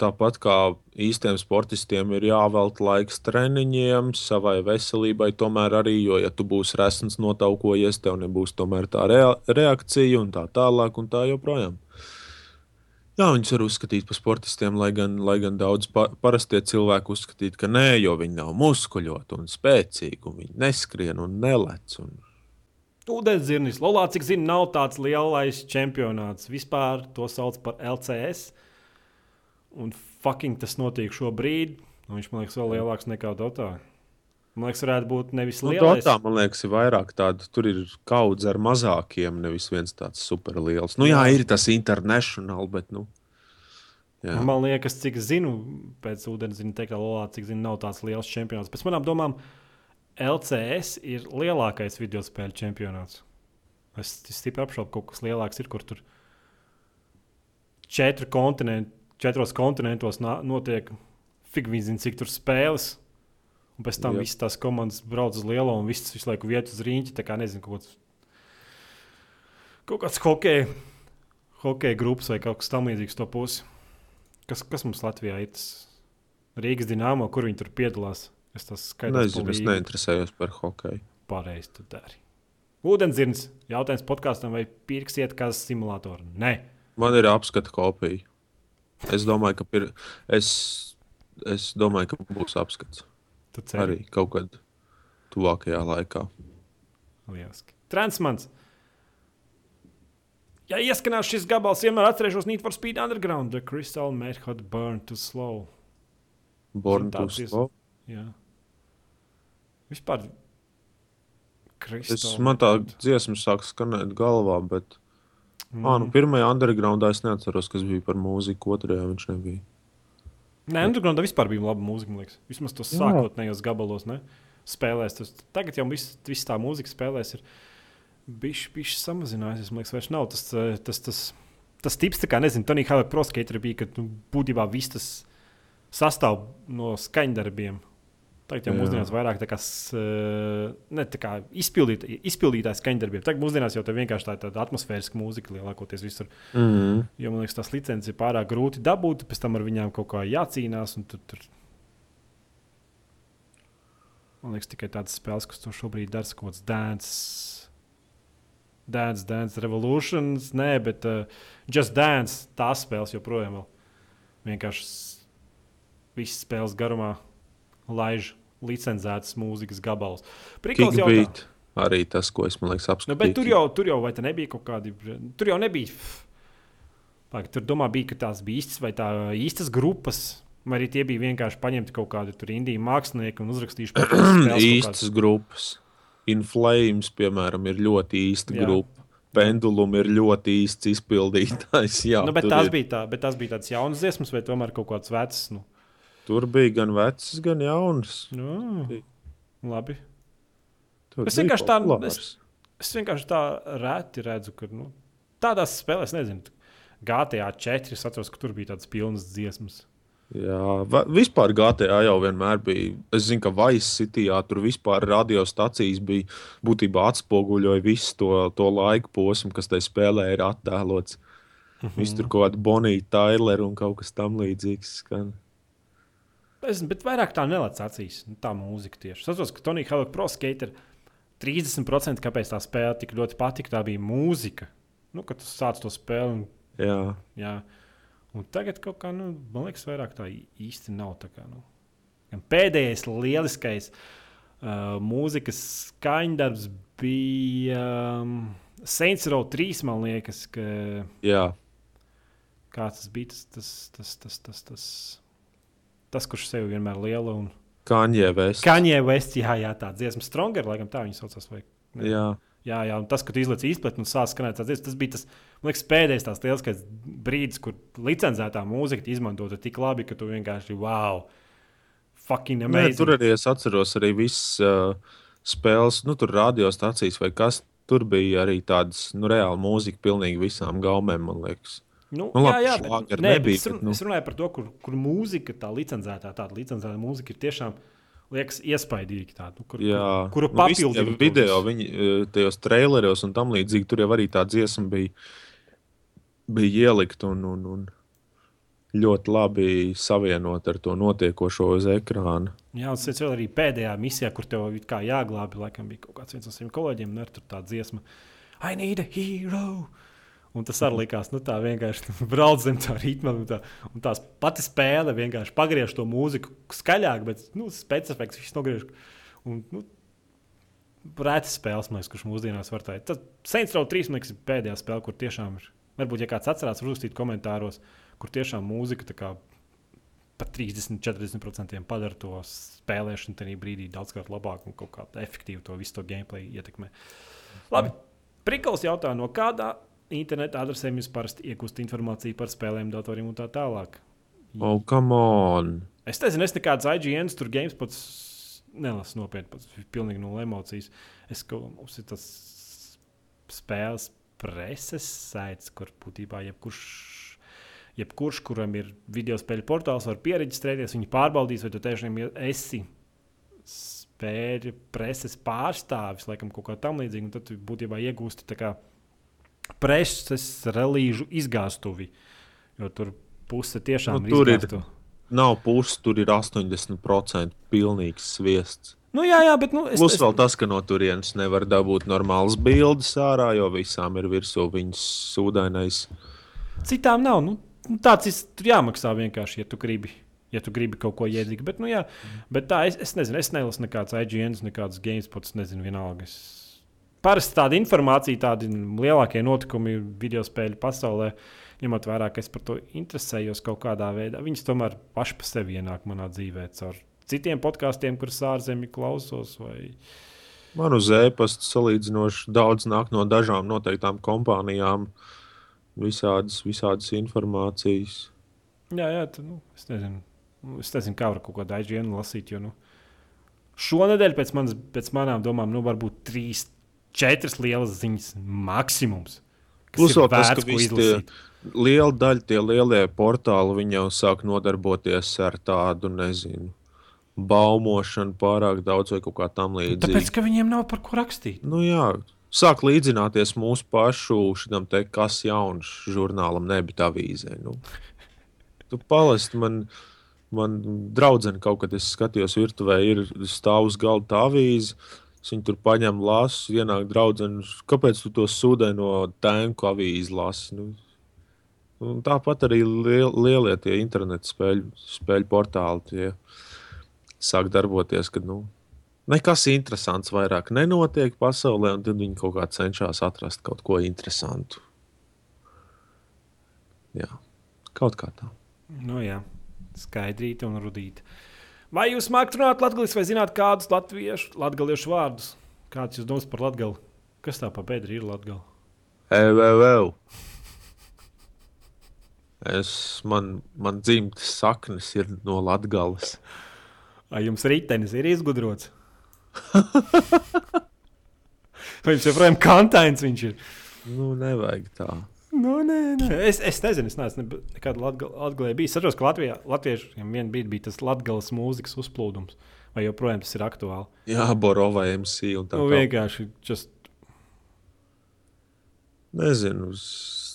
tāpat kā īstiem sportistiem, ir jāvelta laiks treniņiem, savai veselībai. Tomēr arī, jo, ja tu būsi resns, notaukojies, tev nebūs tomēr tā rea reakcija un tā tālāk un tā joprojām. Jā, viņus var uzskatīt par sportistiem, lai gan, lai gan daudz pa, parastie cilvēki uzskatīt, ka nē, jo viņi nav muskuļoti un spēcīgi, un viņi neskrien un nelec. Un... Ūdenzirnis, Lolā, cik zinu, nav tāds lielais čempionāts. Vispār to sauc par LCS. Un fucking tas notiek šobrīd. Un viņš man liekas, vēl lielāks nekā Dotā. Man liekas, varētu būt nevis Nu, lielais. Dotā, man liekas, ir vairāk tādu, tur ir kaudz ar mazākiem, nevis viens tāds superliels. Nu, jā, ir tas international, bet, nu, jā. Man liekas, cik zinu, pēc ūdenzina ka Lolā, cik zinu, nav tāds liels čempionāts. Pēc manām domām, LCS ir lielākais video spēļu čempionāts. Es es stipri apšaubu, ka kaut kas lielāks ir, kur tur četri kontinenti, četros kontinentos notiek fig viņi zina, cik tur spēles. Un pēc tam Jā. visas tās komandas brauc uz lielo un visas visu laiku vietu uz rīņķi. Tā kā nezinu, kaut kāds, kaut kāds hokeja, hokeja grupas vai kaut kas tamlīdzīgs to pusi. Kas, kas mums Latvijā ir? Tas Rīgas dīnāmo, kur viņi tur piedalās. Es tas skaidrs Nezinu, es neinteresējos par hokeju. Pareizi tu dari. Ūdenzirns jautājums podkāstam, vai pirksiet kā simulātoru? Nē, Man ir apskata kopija. Es domāju, ka, pir... es, es domāju, ka būs apskats. Arī kaut kad tuvākajā laikā. Lieliski. Transmans. Ja ieskanās šis gabals, vienmēr atcerēšos Need for Speed Underground, The Crystal Method Burn to Slow. Born to slow. Jā. Vispār. Es, Crystal man tā dziesma sāk skanēt galvā, bet Mm. ah, nu, pirmajā undergroundā es neatceros, kas bija par mūziku, otrajā viņš nebija. Nē, Undergroundā vispār bija laba mūzika, man liekas. Vismaz tos sākotnējos gabalos, ne? Spēlēs. Tas, tagad jau viss, viss tā mūzika spēlēs ir bišķi samazinājusies. Man liekas, vairs nav tas, eh, tas, tas, tas tips, kā, nezinu, Tonija Halaka proskaiteri bija, ka nu, būtībā viss tas sastāv no skaņdarbiem. Tagad jau mūsdienās vairāk tā kā, eh, ne, tā kā izpildīt, izpildītājs skaņdarbiem. Tagad mūsdienās jau tā vienkārši tā ir tāda atmosfēriska mūzika lielākoties visur. Mm -hmm. Jo man liekas, tās licences ir pārāk grūti dabūt, pēc tam ar viņiem kaut kā jācīnās. un Tur, tur... Man liekas, tikai tādas spēles, kas to šobrīd dara, kaut kāds dance, dance, dance revolutions, nē, bet uh, just dance, tās spēles joprojām vēl vienkārši visas spēles garumā laiž licencētas mūzikas gabalus. Prikals jautā- Kickbeat arī tas, ko es man liekas Nu, bet tur jau, tur jau nebija kaut kādi. Tur jau nebija. Pag, tur domā, bija, ka tās bija īstas vai tā īstas grupas. Vai arī tie bija vienkārši paņemti kaut kādi tur indīgi mākslinieki un uzrakstījuši par *clears throat* kaut īstas grupas. Inflames, piemēram, ir ļoti īsta Jā. grupa. Pendulum ir ļoti īsts izpildītājs. Jā. Nu, bet, tās ir- bija tā, bet tās bija tādas jaunas dziesmas, vai tomēr kaut kādas vecas. Nu. Tur bija gan vecs, gan. Nu, Bija. labi. Tur Es vienkārši tā- populārs. Es vienkārši tā reti redzu, ka nu, tādās spēlēs, nezinu, GTA 4. Es atceros, ka tur bija tādas pilnas dziesmas. Jā, vispār GTA jau vienmēr bija. Es zinu, ka Vice City tur vispār radiostacijas bija būtībā atspoguļoja visu to, to laiku posmu, kas tajā spēlē ir attēlots. Mhm. Viss tur kaut kāda Bonija, Tailera un kaut kas tam līdzīgs. Skan. Es, bet vairāk tā nelec acīs. Nu, tā mūzika tieši. Es saprotu, ka Tonija Havaka Pro Skater 30% kāpēc tā spēle tik ļoti patika, tā bija mūzika. Nu, kad tu sāc to spēli. Un, Jā, jā. un tagad kaut kā, nu, man liekas, vairāk tā īsti nav. Tā kā, nu. Gan Pēdējais lieliskais uh, mūzikas skaņdarbs bija um, Saints Row 3, man liekas, ka jā. kāds tas bija. Tas, tas, tas, tas, tas, tas, tas kurš sevi vienmēr liela un Kaņē Vest. Kaņē West, jā, jā, tā dziesma, Stronger, laikam tā viņa saucās. Vai, ne? Jā, jā, jā, un tas, ka tu izlaiž izplatni un sāc skanēt tās dziesmas, tas bija tas, man liekas, pēdējais tās lielākais brīdis, kur licencētā mūzika izmantota tik labi, ka tu vienkārši, wow, fucking Nē, amazing. tur arī es atceros arī visas uh, spēles, nu, tur radiostacijas vai kas. Tur bija arī tādas nu, reāla mūzika pilnīgi visām gaumēm, man liekas. Nu, Nu, jā, labi, jā, šlāgeri bet, nē, nebija, es, run, bet, nu. es runāju par to, kur, kur mūzika, tā licencētā, tāda licencēta mūzika ir tiešām liekas, iespaidīga. Tāda, nu, kur, Jā, kur, kuru nu, to video, viņi eh, tajos traileros un tam līdzīgi. Tur jau arī tā dziesma bija, bija ielikt un, un, un ļoti labi savienot ar to notiekošo uz ekrāna. Jā, un tas arī pēdējā misijā, kur tev jāglābj, laikam bija kaut kāds no saviem kolēģiem, un tur tā dziesma I need a hero. Un tas arī likās, nu tā vienkārši *laughs* brauc zem tā ritma. Un, tā, un tās pati spēle vienkārši pagriež to mūziku skaļāk, bet nu, specifiks viss nogriež. Un, nu, Rēti spēles, liekas, kurš mūsdienās var teikt. Tad Saints Row 3 man liekas, ir pēdējā spēle, kur tiešām ir. Varbūt, ja kāds atcerās, uzrakstīt komentāros, kur tiešām mūzika kā pat 30, 40% padara to spēlēšanu tajā brīdī daudzkārt labāk un kaut kā efektīvi to visu to gameplay ietekmē. Labi, Prikals jautā, no kādā interneta adresēm jūs parasti iegūstat informāciju par spēlēm, datoriem un tā tālāk? Oh, come on! Es nezinu, es nekādas IGN, tur GameSpots nelasu nopietni, pats pilnīgi no emocijas. Es kaut kā mums ir tas spēles preses saits, kur būtībā jebkurš, jebkurš, kuram ir video spēļu portāls, var pieregistrēties, viņi pārbaudīs, vai tu tiešām esi spēļu preses pārstāvis, laikam kaut kā tam līdzīga, un tad būtībā iegūsti tā kā preses relīžu izgāstuvi, jo tur puse tiešām Nu, tur ir izgāstu. Nav puses, tur ir 80% pilnīgs sviests. Nu, jā, jā, bet nu, es, Plus es, vēl tas, ka no turienes nevar dabūt normālas bildes ārā, jo visām ir virsū viņas sūdainais. citām nav. Nu, nu, tāds ir jāmaksā vienkārši, ja tu gribi. Ja tu gribi kaut ko iedzīvot, bet, nu, jā, bet tā, es, es nezinu, es nelasu nekādas IGN, nekādas GameSpots, nezinu, vienalga. Es... Parasti tāda informācija, tādi lielākie notikumi video spēļu pasaulē, ņemot vērā, ka es par to interesējos kaut kādā veidā, viņas tomēr paši pa sevi ienāk manā dzīvē caur citiem podkāstiem, kurus ārzemju klausos. Vai... Man uz e-pasta salīdzinoši daudz nāk no dažām noteiktām kompānijām, visādas, visādas informācijas. Jā, jā tu, nu, es nezinu. Nu, Es nezinu, kā var kaut kādu IGN lasīt. Jo, nu, šonadēļ, pēc, manas, pēc manām domām, nu, varbūt trīs, četras lielas ziņas maksimums. Plus vēl tas, ka ko visi tie liela daļa, tie lielie portāli, viņi jau sāk nodarboties ar tādu, nezinu, baumošanu pārāk daudz vai kaut kā tam Tāpēc, līdzīga. ka viņiem nav par ko rakstīt. Nu, jā, sāk līdzināties mūsu pašu šitam te kas jauns žurnālam, nebija avīzē. Nu. Tu palesti man, man draudzene kaut kad es skatījos virtuvē, ir stāv uz galda tā avīze. Es viņu tur paņemu, lasu, ienāk draudzene. Kāpēc tu to sūdē no tēnku avīzes lasi? Nu, un tāpat arī liel, lielie tie internetu spēļu, spēļu portāli tie sāk darboties, kad nu, nekas interesants vairāk nenotiek pasaulē, un tad viņi kaut kā cenšas atrast kaut ko interesantu. Jā, kaut kā tā. Nu, jā, skaidrīt un rudīt. Vai jūs mākat runāt latviešu, vai zināt kādus latviešu, latviešu vārdus? Kāds jūs domājat par latgali? Kas tā pa bedri ir latgali? EVV. Es, man, man dzimtas saknes ir no Latvijas. Vai jums ritenis ir izgudrots? *laughs* Vai jums joprojām kantains viņš ir? Nu, nevajag tā. Nu, nē, nē. Es, es nezinu, es neesmu nekad Latvijā bijis. Es saprotu, ka Latvijā, Latviešiem vienā brīdī bija tas Latvijas mūzikas uzplūdums. Vai joprojām tas ir aktuāli? Jā, Borova MC un tā Nu, vienkārši just, Nezinu,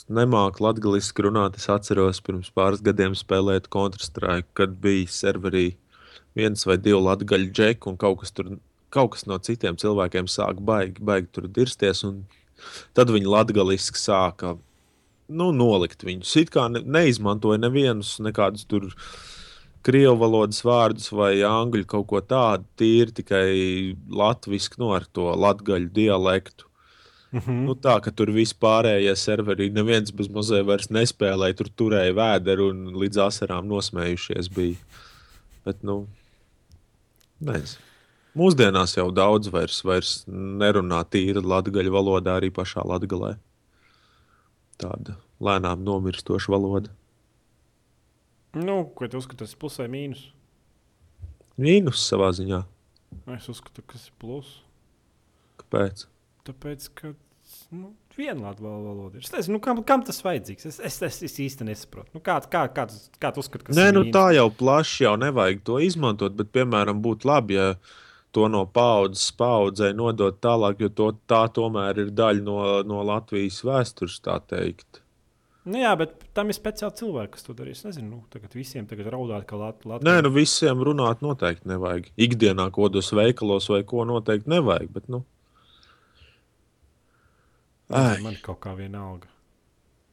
nemāku latviešu runāt. Es atceros, pirms pāris gadiem spēlēt Counter-Strike, kad bija serverī viens vai divi latviešu džeki, un kaut kas, tur, kaut kas no citiem cilvēkiem sāka baigi, baigi tur dirsties. un Tad viņi latviešu sāka nu, nolikt viņus. It kā ne, neizmantoja nevienus nekādus tur krievu valodas vārdus vai angļu kaut ko tādu, tīri tikai latviešu, nu, ar to latviešu dialektu. mm -hmm. Nu, tā ka tur viss pārējie serveri, neviens bez mazliet vairs nespēlēja, tur turēja vēderu un līdz asarām nosmējušies. Bija. Bet, nu, nezinu. Mūsdienās jau daudz vairs, vairs nerunā tīri latviešu valodā, arī pašā latgalē. Tāda lēnām nomirstoša valoda. nu, ko tu uzskati, tas ir plus vai mīnus? Mīnus savā ziņā. Es uzskatu, ka tas ir plus. Kāpēc? Tāpēc, ka nu, latviešu valoda ir. Es nezinu, nu, kam, kam tas vajadzīgs. Es, es, es, es īsti nesaprotu. Nu, kā, kā, kā, kā tu uzskati, ka tas Nē, ir nu mīnus? tā jau plaši jau nevajag to izmantot, bet, piemēram, būtu labi, ja to no paudzes paudzē nodot tālāk, jo to, tā tomēr ir daļa no, no Latvijas vēstures, tā teikt. Nu, jā, bet tam ir speciāli cilvēki, kas to darīs. Es nezinu, nu, tagad visiem tagad raudāt, ka Latvija Nē, nu visiem runāt noteikti nevajag. Ikdienā, ko dos veikalos vai ko noteikti nevajag, bet, nu, Ai. man ir kaut kā vienalga.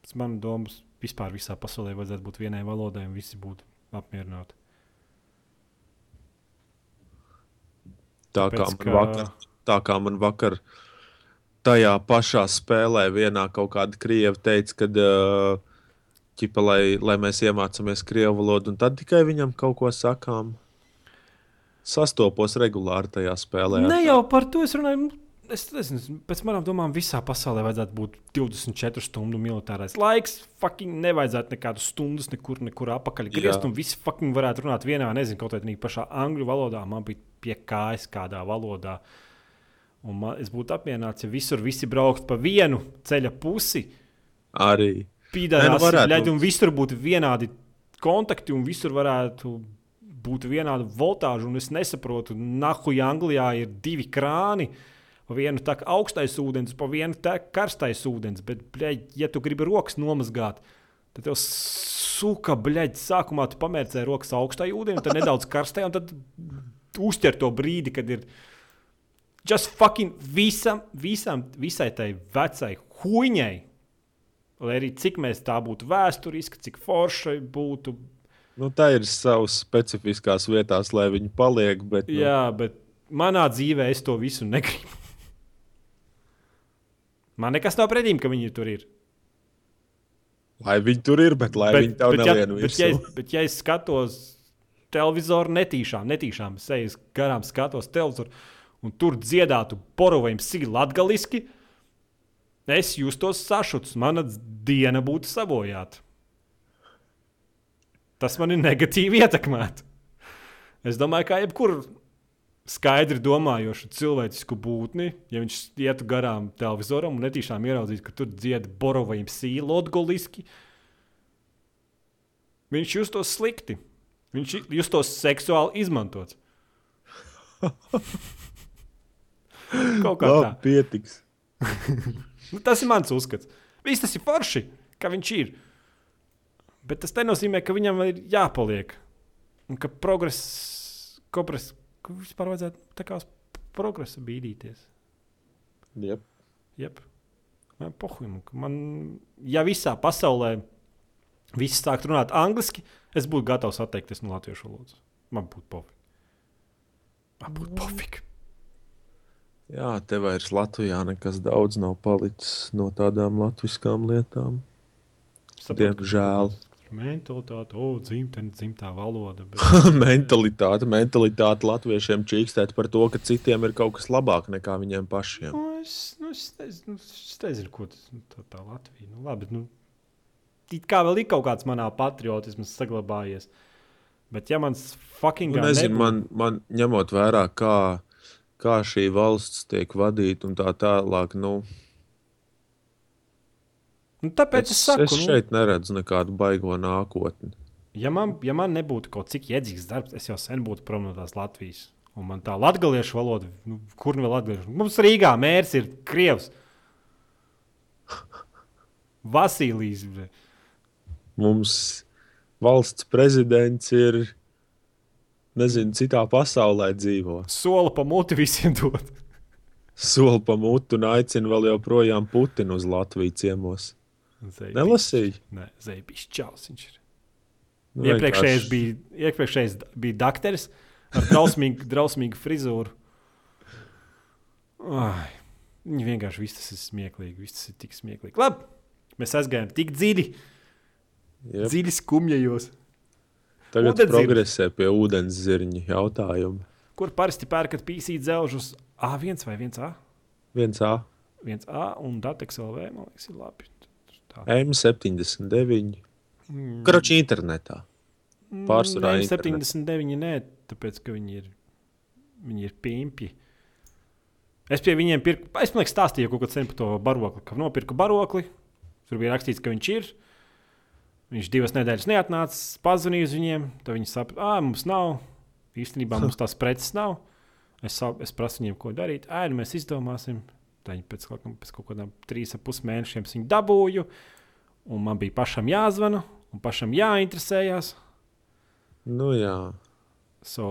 Tas man domas vispār visā pasaulē vajadzētu būt vienai valodai, un visi būtu apmierināti. Tā Tāpēc, kā man ka- vakar, tā kā man vakar tajā pašā spēlē vienā kaut kāda krieva teica, ka, ķipa, lai, lai mēs iemācāmies krievu valodu, un tad tikai viņam kaut ko sakām. Sastopos regulāri tajā spēlē. Ne jau par to es runāju. Es nezinu, pēc manām domām, visā pasaulē vajadzētu būt 24 stundu militārais laiks. Fucking nevajadzētu nekādas stundas nekur, nekur apakaļ griezt. Un visi fucking varētu runāt vienā, nezinu, kaut kādā pašā angļu valodā. Man bija pie kājas kādā valodā. Un man, es būtu apmierināts, ja visur visi brauktu pa vienu ceļa pusi. Arī. Pīdārās, Nē, nu bļaļ, un visur būtu vienādi kontakti, un visur varētu būt vienāda voltāža. Un es nesaprotu, nahuj, Anglijā ir divi krāni. Pa vienu tā kā augstais ūdens, pa vienu tā kā karstais ūdens. Bet, bļaļ, ja tu gribi rokas nomazgāt, tad tev suka, bļaļ, sākumā tu pamērcē rokas augstajā ūdenī, tad nedaudz karstajā, un tad uztver to brīdi, kad ir. Just fucking visam, visam, visai tai vecai huņai, Lai arī cik mēs tā būtu vēsturiski, cik forši būtu. Nu, tā ir savas specifiskās vietās, lai viņi paliek. Bet, nu, Jā, bet manā dzīvē es to visu negribu. Man nekas nav pretīm, ka viņi tur ir. Lai viņi tur ir, bet lai bet, viņi tev bet, ja, nelienu bet, ja, es- bet ja es skatos televizoru netīšām, netīšām, eju garām, skatos televizoru, un tur dziedātu porovajam sīkā latgaliski, es justos sašuts, mana diena būtu sabojāta. Tas man ir negatīvi ietekmēts. Es domāju, ka jebkurā skaidri domājošu cilvēcisku būtni, ja viņš ietu garām televizoram un netīšām ieraudzītu, ka tur dzied borovajam sīkā latgaliski, viņš justos slikti. Viņš justos seksuāli izmantots. *laughs* Kaut kā tā. Labi, pietiks. *laughs* Nu, tas ir mans uzskats. Viss tas ir forši, ka viņš ir. Bet tas nenozīmē, ka viņam ir jāpaliek. Un ka progress, progress ka vispār vajadzētu tā kā uz progresu bīdīties. Jep. Jep. Man, pohuim, man, ja visā pasaulē viss sāktu runāt angliski, es būtu gatavs atteikties no latviešu valodas. Man būtu pofīgi. Man būtu pofīgi. Jā, te vairs Latvijā nekas daudz nav palicis no tādām latviskām lietām. Diemžēl. Mentalitāte, o, dzimtene, dzimtā valoda. Bet... *laughs* mentalitāte, mentalitāte latviešiem čīkstēt par to, ka citiem ir kaut kas labāk nekā viņiem pašiem. Nu, es, nu, es, nezinu, es nezinu, ko tas nu, tā, tā Latvija. Nu, labi, nu, it kā vēl ir kaut kāds manā patriotisms saglabājies. Bet, ja mans fucking Nu, nezinu, man, man ņemot vērā, kā, kā šī valsts tiek vadīta un tā tālāk, nu, nu, tāpēc es, es, saku, es šeit neredzu nekādu baigo nākotni. nu, ja, man, ja man nebūtu kaut cik iedzīgs darbs, es jau sen būtu prom no tās Latvijas. Un man tā latviešu valoda, nu, kur nu vēl latviešu? Mums Rīgā mērķis ir Krievs. *laughs* Vasilijs. bre. Mums valsts prezidents ir, nezinu, citā pasaulē dzīvo. Sola pa muti visiem dod. *laughs* Soli pa mutu un aicina vēl joprojām Putinu uz Latviju ciemos. Nelasīju. Nē, Zēbišķis čels viņš ir. Nu, Iepriekšējais bija, iepriekšējais bija dakteris ar drausmīgu, *laughs* drausmīgu frizūru. Ai, viņi vienkārši viss tas ir smieklīgi. Viss tas ir tik smieklīgi. Labi, mēs aizgājām tik dziļi, Jep. dziļi skumjajos. Tagad Ūdenzirņi. progresē pie ūdens zirņa jautājuma. Kur parasti pērkat pīsīt dzelžus A1 vai 1A? Viens A, 1A un Dateks LV, man liekas, ir labi. Tā. M79. Mm. Kroči internetā. Pārsvarā Nē, internetā. 79, nē, tāpēc, ka viņi ir, viņi ir pimpi. Es pie viņiem pirku, es domāju, stāstīju kaut ko sen par to barokli, ka nopirku barokli. Tur bija rakstīts, ka viņš ir. Viņš divas nedēļas neatnāca, pazvanīja uz viņiem. Tad viņi saprata, ah, mums nav. Īstenībā mums *laughs* tās preces nav. Es, es prasu viņiem, ko darīt. Ē, nu mēs izdomāsim. Viņi pēc, kaut pēc kaut kādiem trīs ap pus mēnešiem viņu dabūju. Un man bija pašam jāzvana un pašam jāinteresējas. Nu jā. So,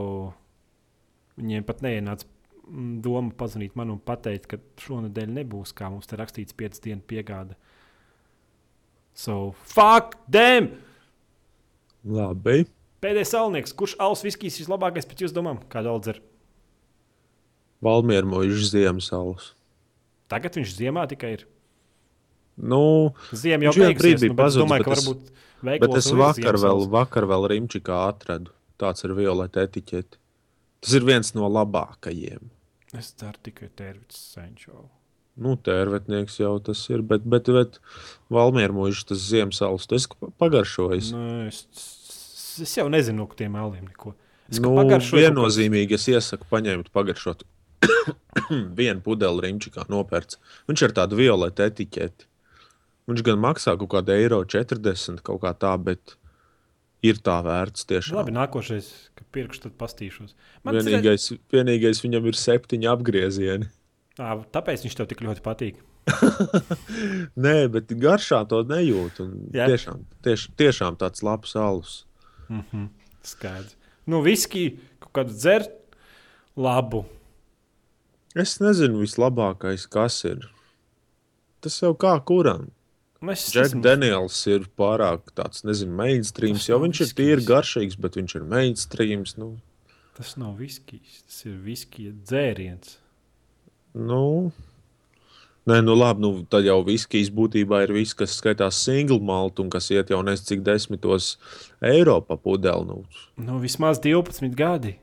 viņiem pat neienāca mm, doma pazvanīt man un pateikt, ka šonadēļ nebūs, kā mums te rakstīts, 5 dienu piegāde. So, fuck them! Labi. Pēdējais salnieks, kurš alus viskijas vislabākais pēc jūsu domām? Kāda aldzer? Valmiera mūža Ziemassvētku. Tagad viņš ziemā tikai ir. Nu, Ziemā jau beigusies, brīdī nu, pazudis, domāju, ka es- varbūt bet es vēl vakar vēl, Ziemassvētku. vakar vēl Rimčikā atradu. Tāds ir violeta etiķete. Tas ir viens no labākajiem. Es daru tikai tērvītas senču. Nu, tērvetnieks jau tas ir, bet, bet, bet Valmiera mūža tas Ziemassvētku. Tas pagaršojis. Nu, es, es jau nezinu no tiem aliem neko. Es Nu, viennozīmīgi es iesaku paņemt, pagaršot *coughs* vienu pudeli Rimčikā nopērts. Viņš ir tāds violeta etiķeti. Viņš gan maksā kaut kādu eiro 40 kaut kā tā, bet ir tā vērts tiešām. Labi, nākošais, kad pirkšu, tad pastīšos. Man tas- Vienīgais, vienīgais viņam ir septiņi apgriezieni. Ā, tāpēc viņš tev tik ļoti patīk. *laughs* Nē, bet garšā to nejūt. Jā. Tiešām, tieš, tiešām tāds labs alus. Mm -hmm. Skaidrs. Nu, viski kaut kādu dzert, labu. Es nezinu, vislabākais, kas ir. Tas jau kā kuram. Nu, Es Džeks esmu- Daniels ir pārāk tāds, nezinu, Jo nav viņš ir viskijs. tīri garšīgs, bet viņš ir mainstreams. Nu, Tas nav viskijs, tas ir viskija dzēriens. nu, Nē, nu labi, nu, tad jau viskijas būtībā ir viss, kas skaitās single malt un kas iet jau nezinu cik desmitos eiro pa pudeli. Nu, Nu, vismaz 12 gadi.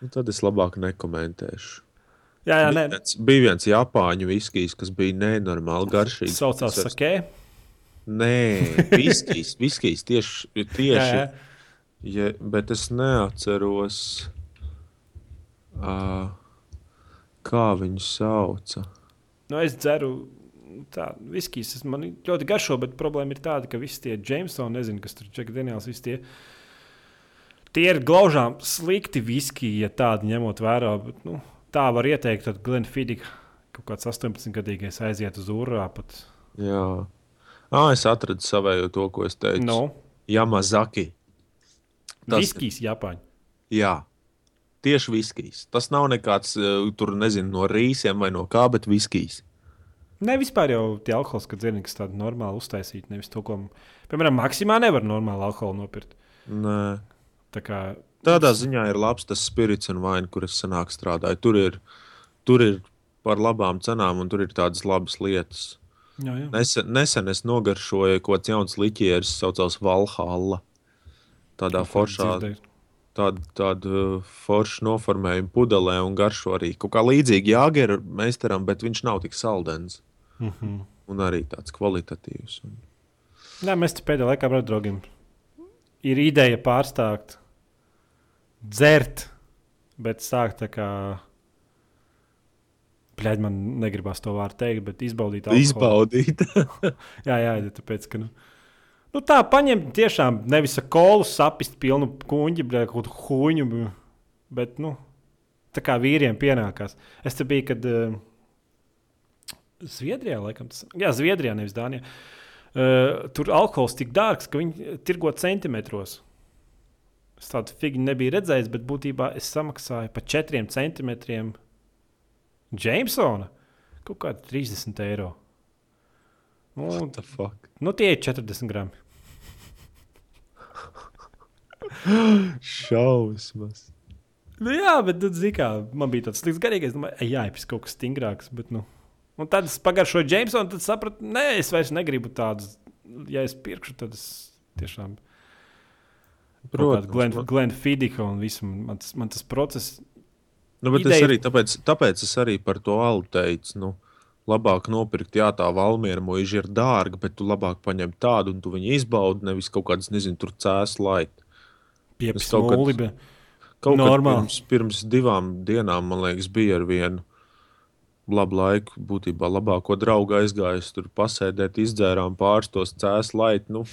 Nu, tad es labāk nekomentēšu. Jā, jā, nē, Bija viens, bija viens Japāņu viskijs, kas bija nenormāli garšīgs. tas saucās vairs- sakē. Nē, *laughs* viskijs, viskijs tieši, Jā, tieši jā. Ja, bet es neatceros, uh, kā viņu sauca. Nu, es dzeru tādu viskijas. Man ļoti garšo, bet problēma ir tāda, ka visi tie Jamesoni, nezinu, kas tur ir Daniels, visi tie. Tie ir glaužām slikti viskiji, ja tādi ņemot vērā. Bet, nu, tā var ieteikt, tad Glenn Fidika, kaut kāds 18-gadīgais, aiziet uz urā. Pat. Jā, ah, es atradu savējo to, ko es teicu. No, Yamazaki. Tas- viskijas Japāņu. Jā, tieši viskijs. Tas nav nekāds, uh, tur nezinu, no rīsiem vai no kā, bet viskijs. Ne vispār jau tie alkoholiski dzērieni, kas tādi normāli uztaisīti. Nevis to, ko, piemēram, maksimā nevar normāli alkoholu nopirkt. Nē. Tā kā Tādā ziņā ir labs tas spirits un vaina, kur es senāk strādāju. Tur ir, tur ir par labām cenām un tur ir tādas labas lietas. Jā, jā. Nesen, nesen es nogaršoju kaut kāds jauns liķieris, saucās Valhalla. Tādā ko foršā, tādu, tādu foršu noformējumu pudelē un garšo arī kaut kā līdzīgi Jāgera meistaram, bet viņš nav tik saldens. Mm -hmm. Un arī tāds kvalitatīvs. Un... Nē, mēs pēdējā laikā, brāl, draugiem, ir ideja pārstākt, dzert, bet sākt tā kā. Bļaigi, man negribas to vārdu teikt, bet izbaudīt alkoholu. Izbaudīt. *laughs* jā, jā, tāpēc, ka. Nu, Nu, tā paņemt tiešām nevis kolu sapist pilnu kuģi, bet kaut kādu huņu. Bet, nu, tā kā vīriem pienākās. Es te biju, kad uh, Zviedrijā, laikam, tas jā, Zviedrijā, nevis Dānijā. Uh, tur alkohols tik dārgs, ka viņi tirgo centimetros. Es tādu figūru nebiju redzējis, bet būtībā es samaksāju par 4 centimetriem Jamesona kaut kādi 30 eiro. Un, nu, tie ir 40 gramu. Šausmas. Nu, jā, bet tu, zini, kā man bija tāds slikts garīgais. Domāju, jā, ir kaut kas stingrāks. Bet, nu. Un tad es pagaršoju Jamesonu, tad sapratu, nē, es vairs negribu tādus. Ja es pirkšu, tad es tiešām. Protams, Glenn, Glenn Fidika un visu. Man tas, man tas process. Nu, bet ideja... es arī tāpēc, tāpēc es arī par to alu teicu. Nu labāk nopirkt, jā, tā valmiera mūža ir dārga, bet tu labāk paņem tādu un tu viņu izbaudi, nevis kaut kādas, nezinu, tur cēlus laitu. Piepildīt kaut kādā Kaut kā pirms, pirms divām dienām, man liekas, bija ar vienu labu laiku. Būtībā labāko draugu aizgājis tur pasēdēt, izdzērām pāris tos cēlus laitu. Nu,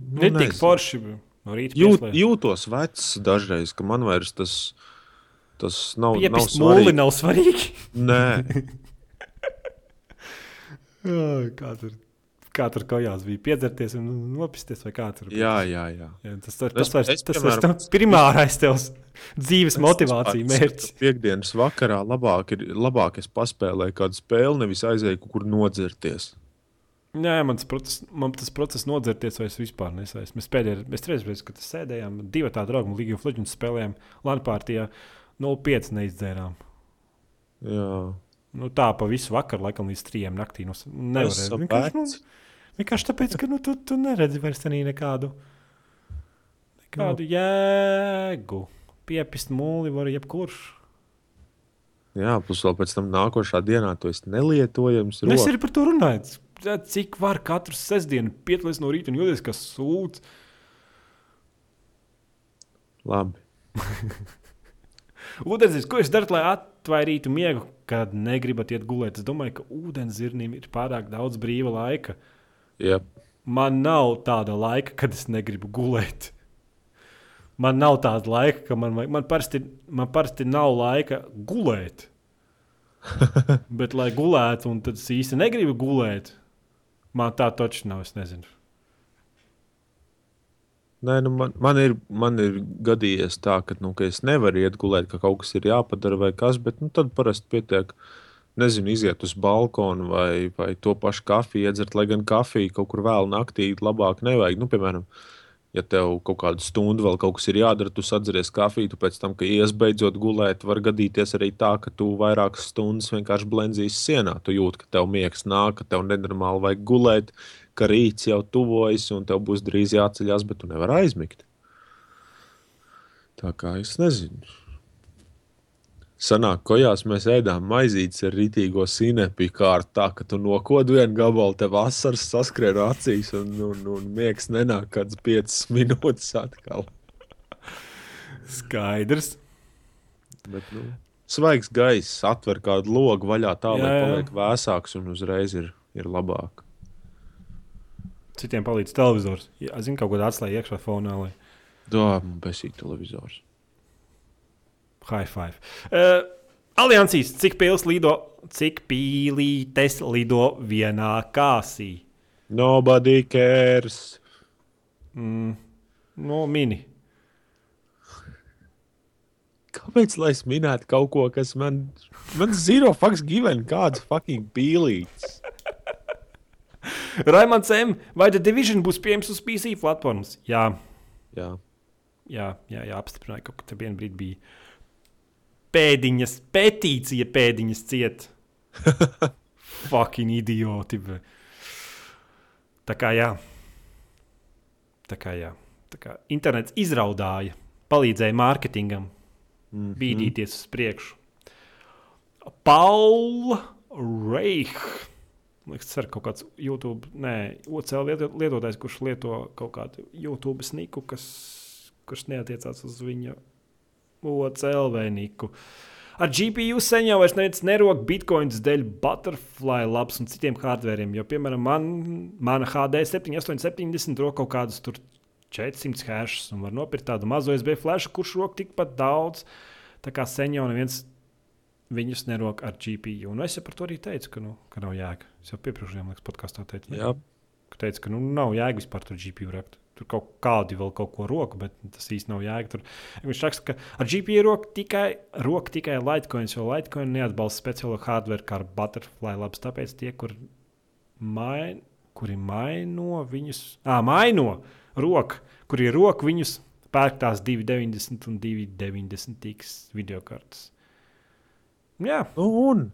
nu, Netik forši. No Jūt, jūtos vecs dažreiz, ka man vairs tas Tas nav, Piepist nav svarīgi. nav svarīgi. Nē, kā tur, kā tur kājās bija piedzerties un nopisties, vai kā tur bija. Jā, jā, jā. jā tas tas, tas, vairs, es, tas piemēram, vairs primārais tevs *laughs* dzīves motivācija mērķis. Piektdienas vakarā labāk, ir, labāk es paspēlēju kādu spēli, nevis aizēju kur nodzerties. Jā, man tas process, man tas process nodzerties vairs vispār nesaistās. Mēs pēdējā, mēs reizē, kad sēdējām, divi tādi draugi, Ligiju Fliģinu spēlējām Lanpārtijā. Uh, 0,5 neizdzērām. Jā. Nu, tā pa visu vakaru, laikam, līdz trijiem naktī. Nu, nevarēja. Vienkārši, nu, vienkārši tāpēc, ka nu, tu, tu neredzi vairs nekādu, nekādu no. jēgu. Piepist mūli var jebkurš. Jā, plus vēl pēc tam nākošā dienā tu esi nelietojams. Nu, es arī par to runāju. Cik var katru sestdienu piedalīties no rīta un jūties, kas sūdz? Labi. *laughs* Ūdens, ko jūs darat, lai atvairītu miegu, kad negribat iet gulēt? Es domāju, ka ūdenzirnim ir pārāk daudz brīva laika. Yep. Man nav tāda laika, kad es negribu gulēt. Man nav tāda laika, ka man, man, parasti, man parasti nav laika gulēt. *laughs* Bet, lai gulētu, un tad es īsti negribu gulēt, man tā taču nav. Es nezinu. Nē, nu man, man, ir, man ir gadījies tā, ka, nu, ka es nevaru iet gulēt, ka kaut kas ir jāpadara vai kas, bet nu, tad parasti pietiek. Nezinu, iziet uz balkonu vai, vai to pašu kafiju iedzert, lai gan kafiju kaut kur vēl naktī labāk nevajag. Nu, piemēram, ja tev kaut kādu stundu vēl kaut kas ir jādara, tu atceries kafiju, pēc tam, kad ies beidzot gulēt, var gadīties arī tā, ka tu vairākas stundas vienkārši blendzīsi sienā. Tu jūti, ka tev miegs nāk, ka tev nenormāli vajag gulēt ka rīts jau tuvojas un tev būs drīz jāceļās, bet tu nevari aizmigt. Tā kā es nezinu. Sanāk, kojās mēs ēdām maizītes ar rītīgo sinepju kārtu, tā ka tu nokod vienu gabalu, tev asaras saskrien acīs un, un, un miegs nenāk kāds 5 *laughs* minūtes atkal. Skaidrs. Bet, nu, svaigs gaiss atver kādu logu vaļā tā, jā, lai paliek vēsāks un uzreiz ir, ir labāk. Citiem palīdz televizors. Jā, zinu, kaut ko atslēgt iekšā fonā. Lai... Jā, man besīk televizors. High five. Uh, Aliansīs, cik pils lido, cik pīlītes lido vienā kāsī? Nobody cares. Mm, no mini. Kāpēc lai es minētu kaut ko, kas man, man zero fucks given, kāds fucking pīlīts? *laughs* Raimons M. Vai The Division būs pieejams uz PC platformas? Jā. Jā. Jā, jā, jā apstiprināja, ka tur vienā brīdī bija pēdiņas, petīcija pēdiņas ciet. *laughs* Fucking idioti. Tā kā jā. Tā kā jā. tā kā internets izraudāja, palīdzēja mārketingam Mhm. bīdīties uz priekšu. Paula Reicha. Liekas, tas ir kaut kāds YouTube, nē, OCL lieto- lietotājs, kurš lieto kaut kādu YouTube sniku, kas, kurš neatiecās uz viņa OCL niku. Ar GPU sen jau vairs neviens nerok bitkoins dēļ Butterfly labs un citiem hardveriem. Jo, piemēram, man, mana HD 7870 rok kaut kādus tur 400 hashus un var nopirkt tādu mazo SB flash, kurš rok tikpat daudz. Tā kā sen jau neviens viņus nerok ar GPU. Un es jau par to arī teicu, ka, nu, ka nav jēga. Es jau piepriekšējā podkāstā teicu, ne? Jā, ka, teicu, ka nu, nav jēga vispār tur GPU rakt. Tur kaut kādi vēl kaut ko roku, bet tas īsti nav jēga. Tur. Viņš raksta, ka ar GPU roku tikai, roku tikai Litecoins, jo Litecoin neatbalsta speciālo hardware kā Butterfly. Labs, tāpēc tie, kur main, kuri maino viņus, ah, maino roku, kur ir roka, viņus pērk tās 2,90 un 2,90 tiks video kartes. Jā, un,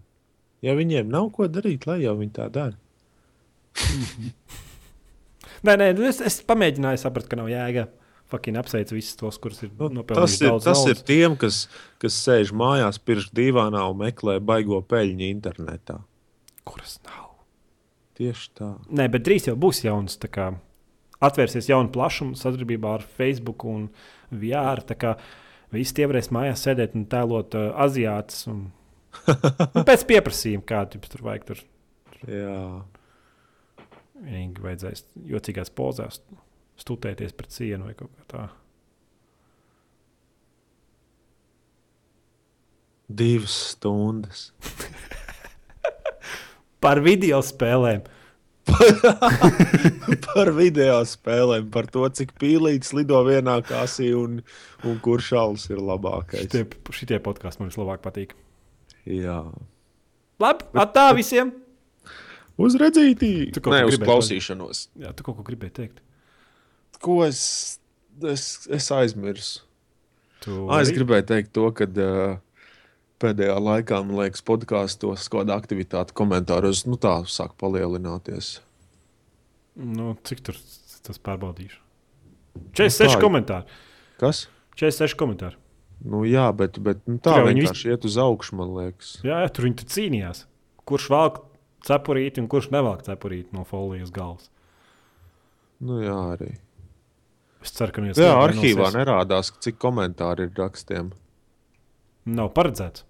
ja viņiem nav ko darīt, lai jau viņi tā dara. *laughs* Nē, nē, es, es pamēģināju saprast, ka nav jēga. Faktiski apsveicu visus tos, kurus ir Nu, tas nopelnījuši ir, tas ir naudas. tiem, kas, kas sēž mājās pirms divānā un meklē baigo peļņu internetā. Kuras nav? Tieši tā. Nē, bet drīz jau būs jauns. Atvērsies jauna plašuma sadarbībā ar Facebook un VR. Visi tie varēs mājās sēdēt un tēlot uh, aziātus. Un... *laughs* nu, pēc pieprasījuma, kāda tur vajag. Tur Jā. Vienīgi vajadzēs jocīgās pozās stūtēties pret sienu vai kaut kā tādu. Divas stundas. *laughs* Par video spēlēm. *laughs* par video spēlēm, par to, cik pīlīgs lido vienā kasī un, un kurš šāds ir labākais. Šitie, šitie podkāsti man vislabāk patīk. Jā. Labi, atā visiem! Uz redzītī! Nē, uz klausīšanos. Jā, tu kaut ko gribēji teikt. Ko es, es, es aizmirsu? Tu Ah, es gribēju teikt to, ka uh, pēdējā laikā, man liekas, podkāstos kaut kāda aktivitāte komentāros, nu tā sāk palielināties. Nu, cik tur tas pārbaudīšu? 46 Nu, tā. komentāri. Kas? 46 komentāri. Nu jā, bet, bet nu, tā jau viņi vienkārši iet uz augšu, man liekas. Jā, jā, tur viņi tur cīnījās. Kurš velk cepurīti un kurš nevelk cepurīti no folijas galvas? Nu jā, arī. Es ceru, ka neviens Jā, nevainosies. arhīvā nerādās, cik komentāri ir rakstiem. Nav paredzēts.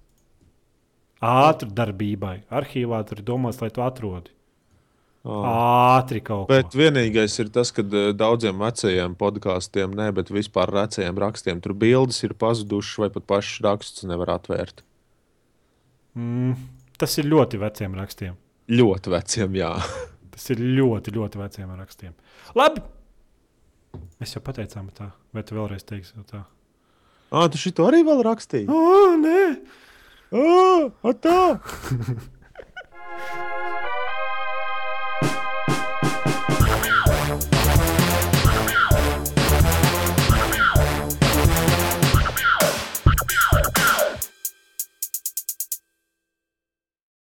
Ātri darbībai. Arhīvā tur ir domāts, lai tu atrodi. Ah. Ātri kaut ko. Bet vienīgais ir tas, ka daudziem vecajiem podkāstiem, ne, bet vispār vecajiem rakstiem, tur bildes ir pazudušas, vai pat pašs rakstus nevar atvērt. Mm, tas ir ļoti veciem rakstiem. Ļoti veciem, jā. *laughs* Tas ir ļoti, ļoti veciem rakstiem. Labi. Mēs jau pateicām tā, vai tu vēlreiz teiksi tā? Ah, tu šito arī vēl rakstīji? O, nē! Ah, tā! *laughs*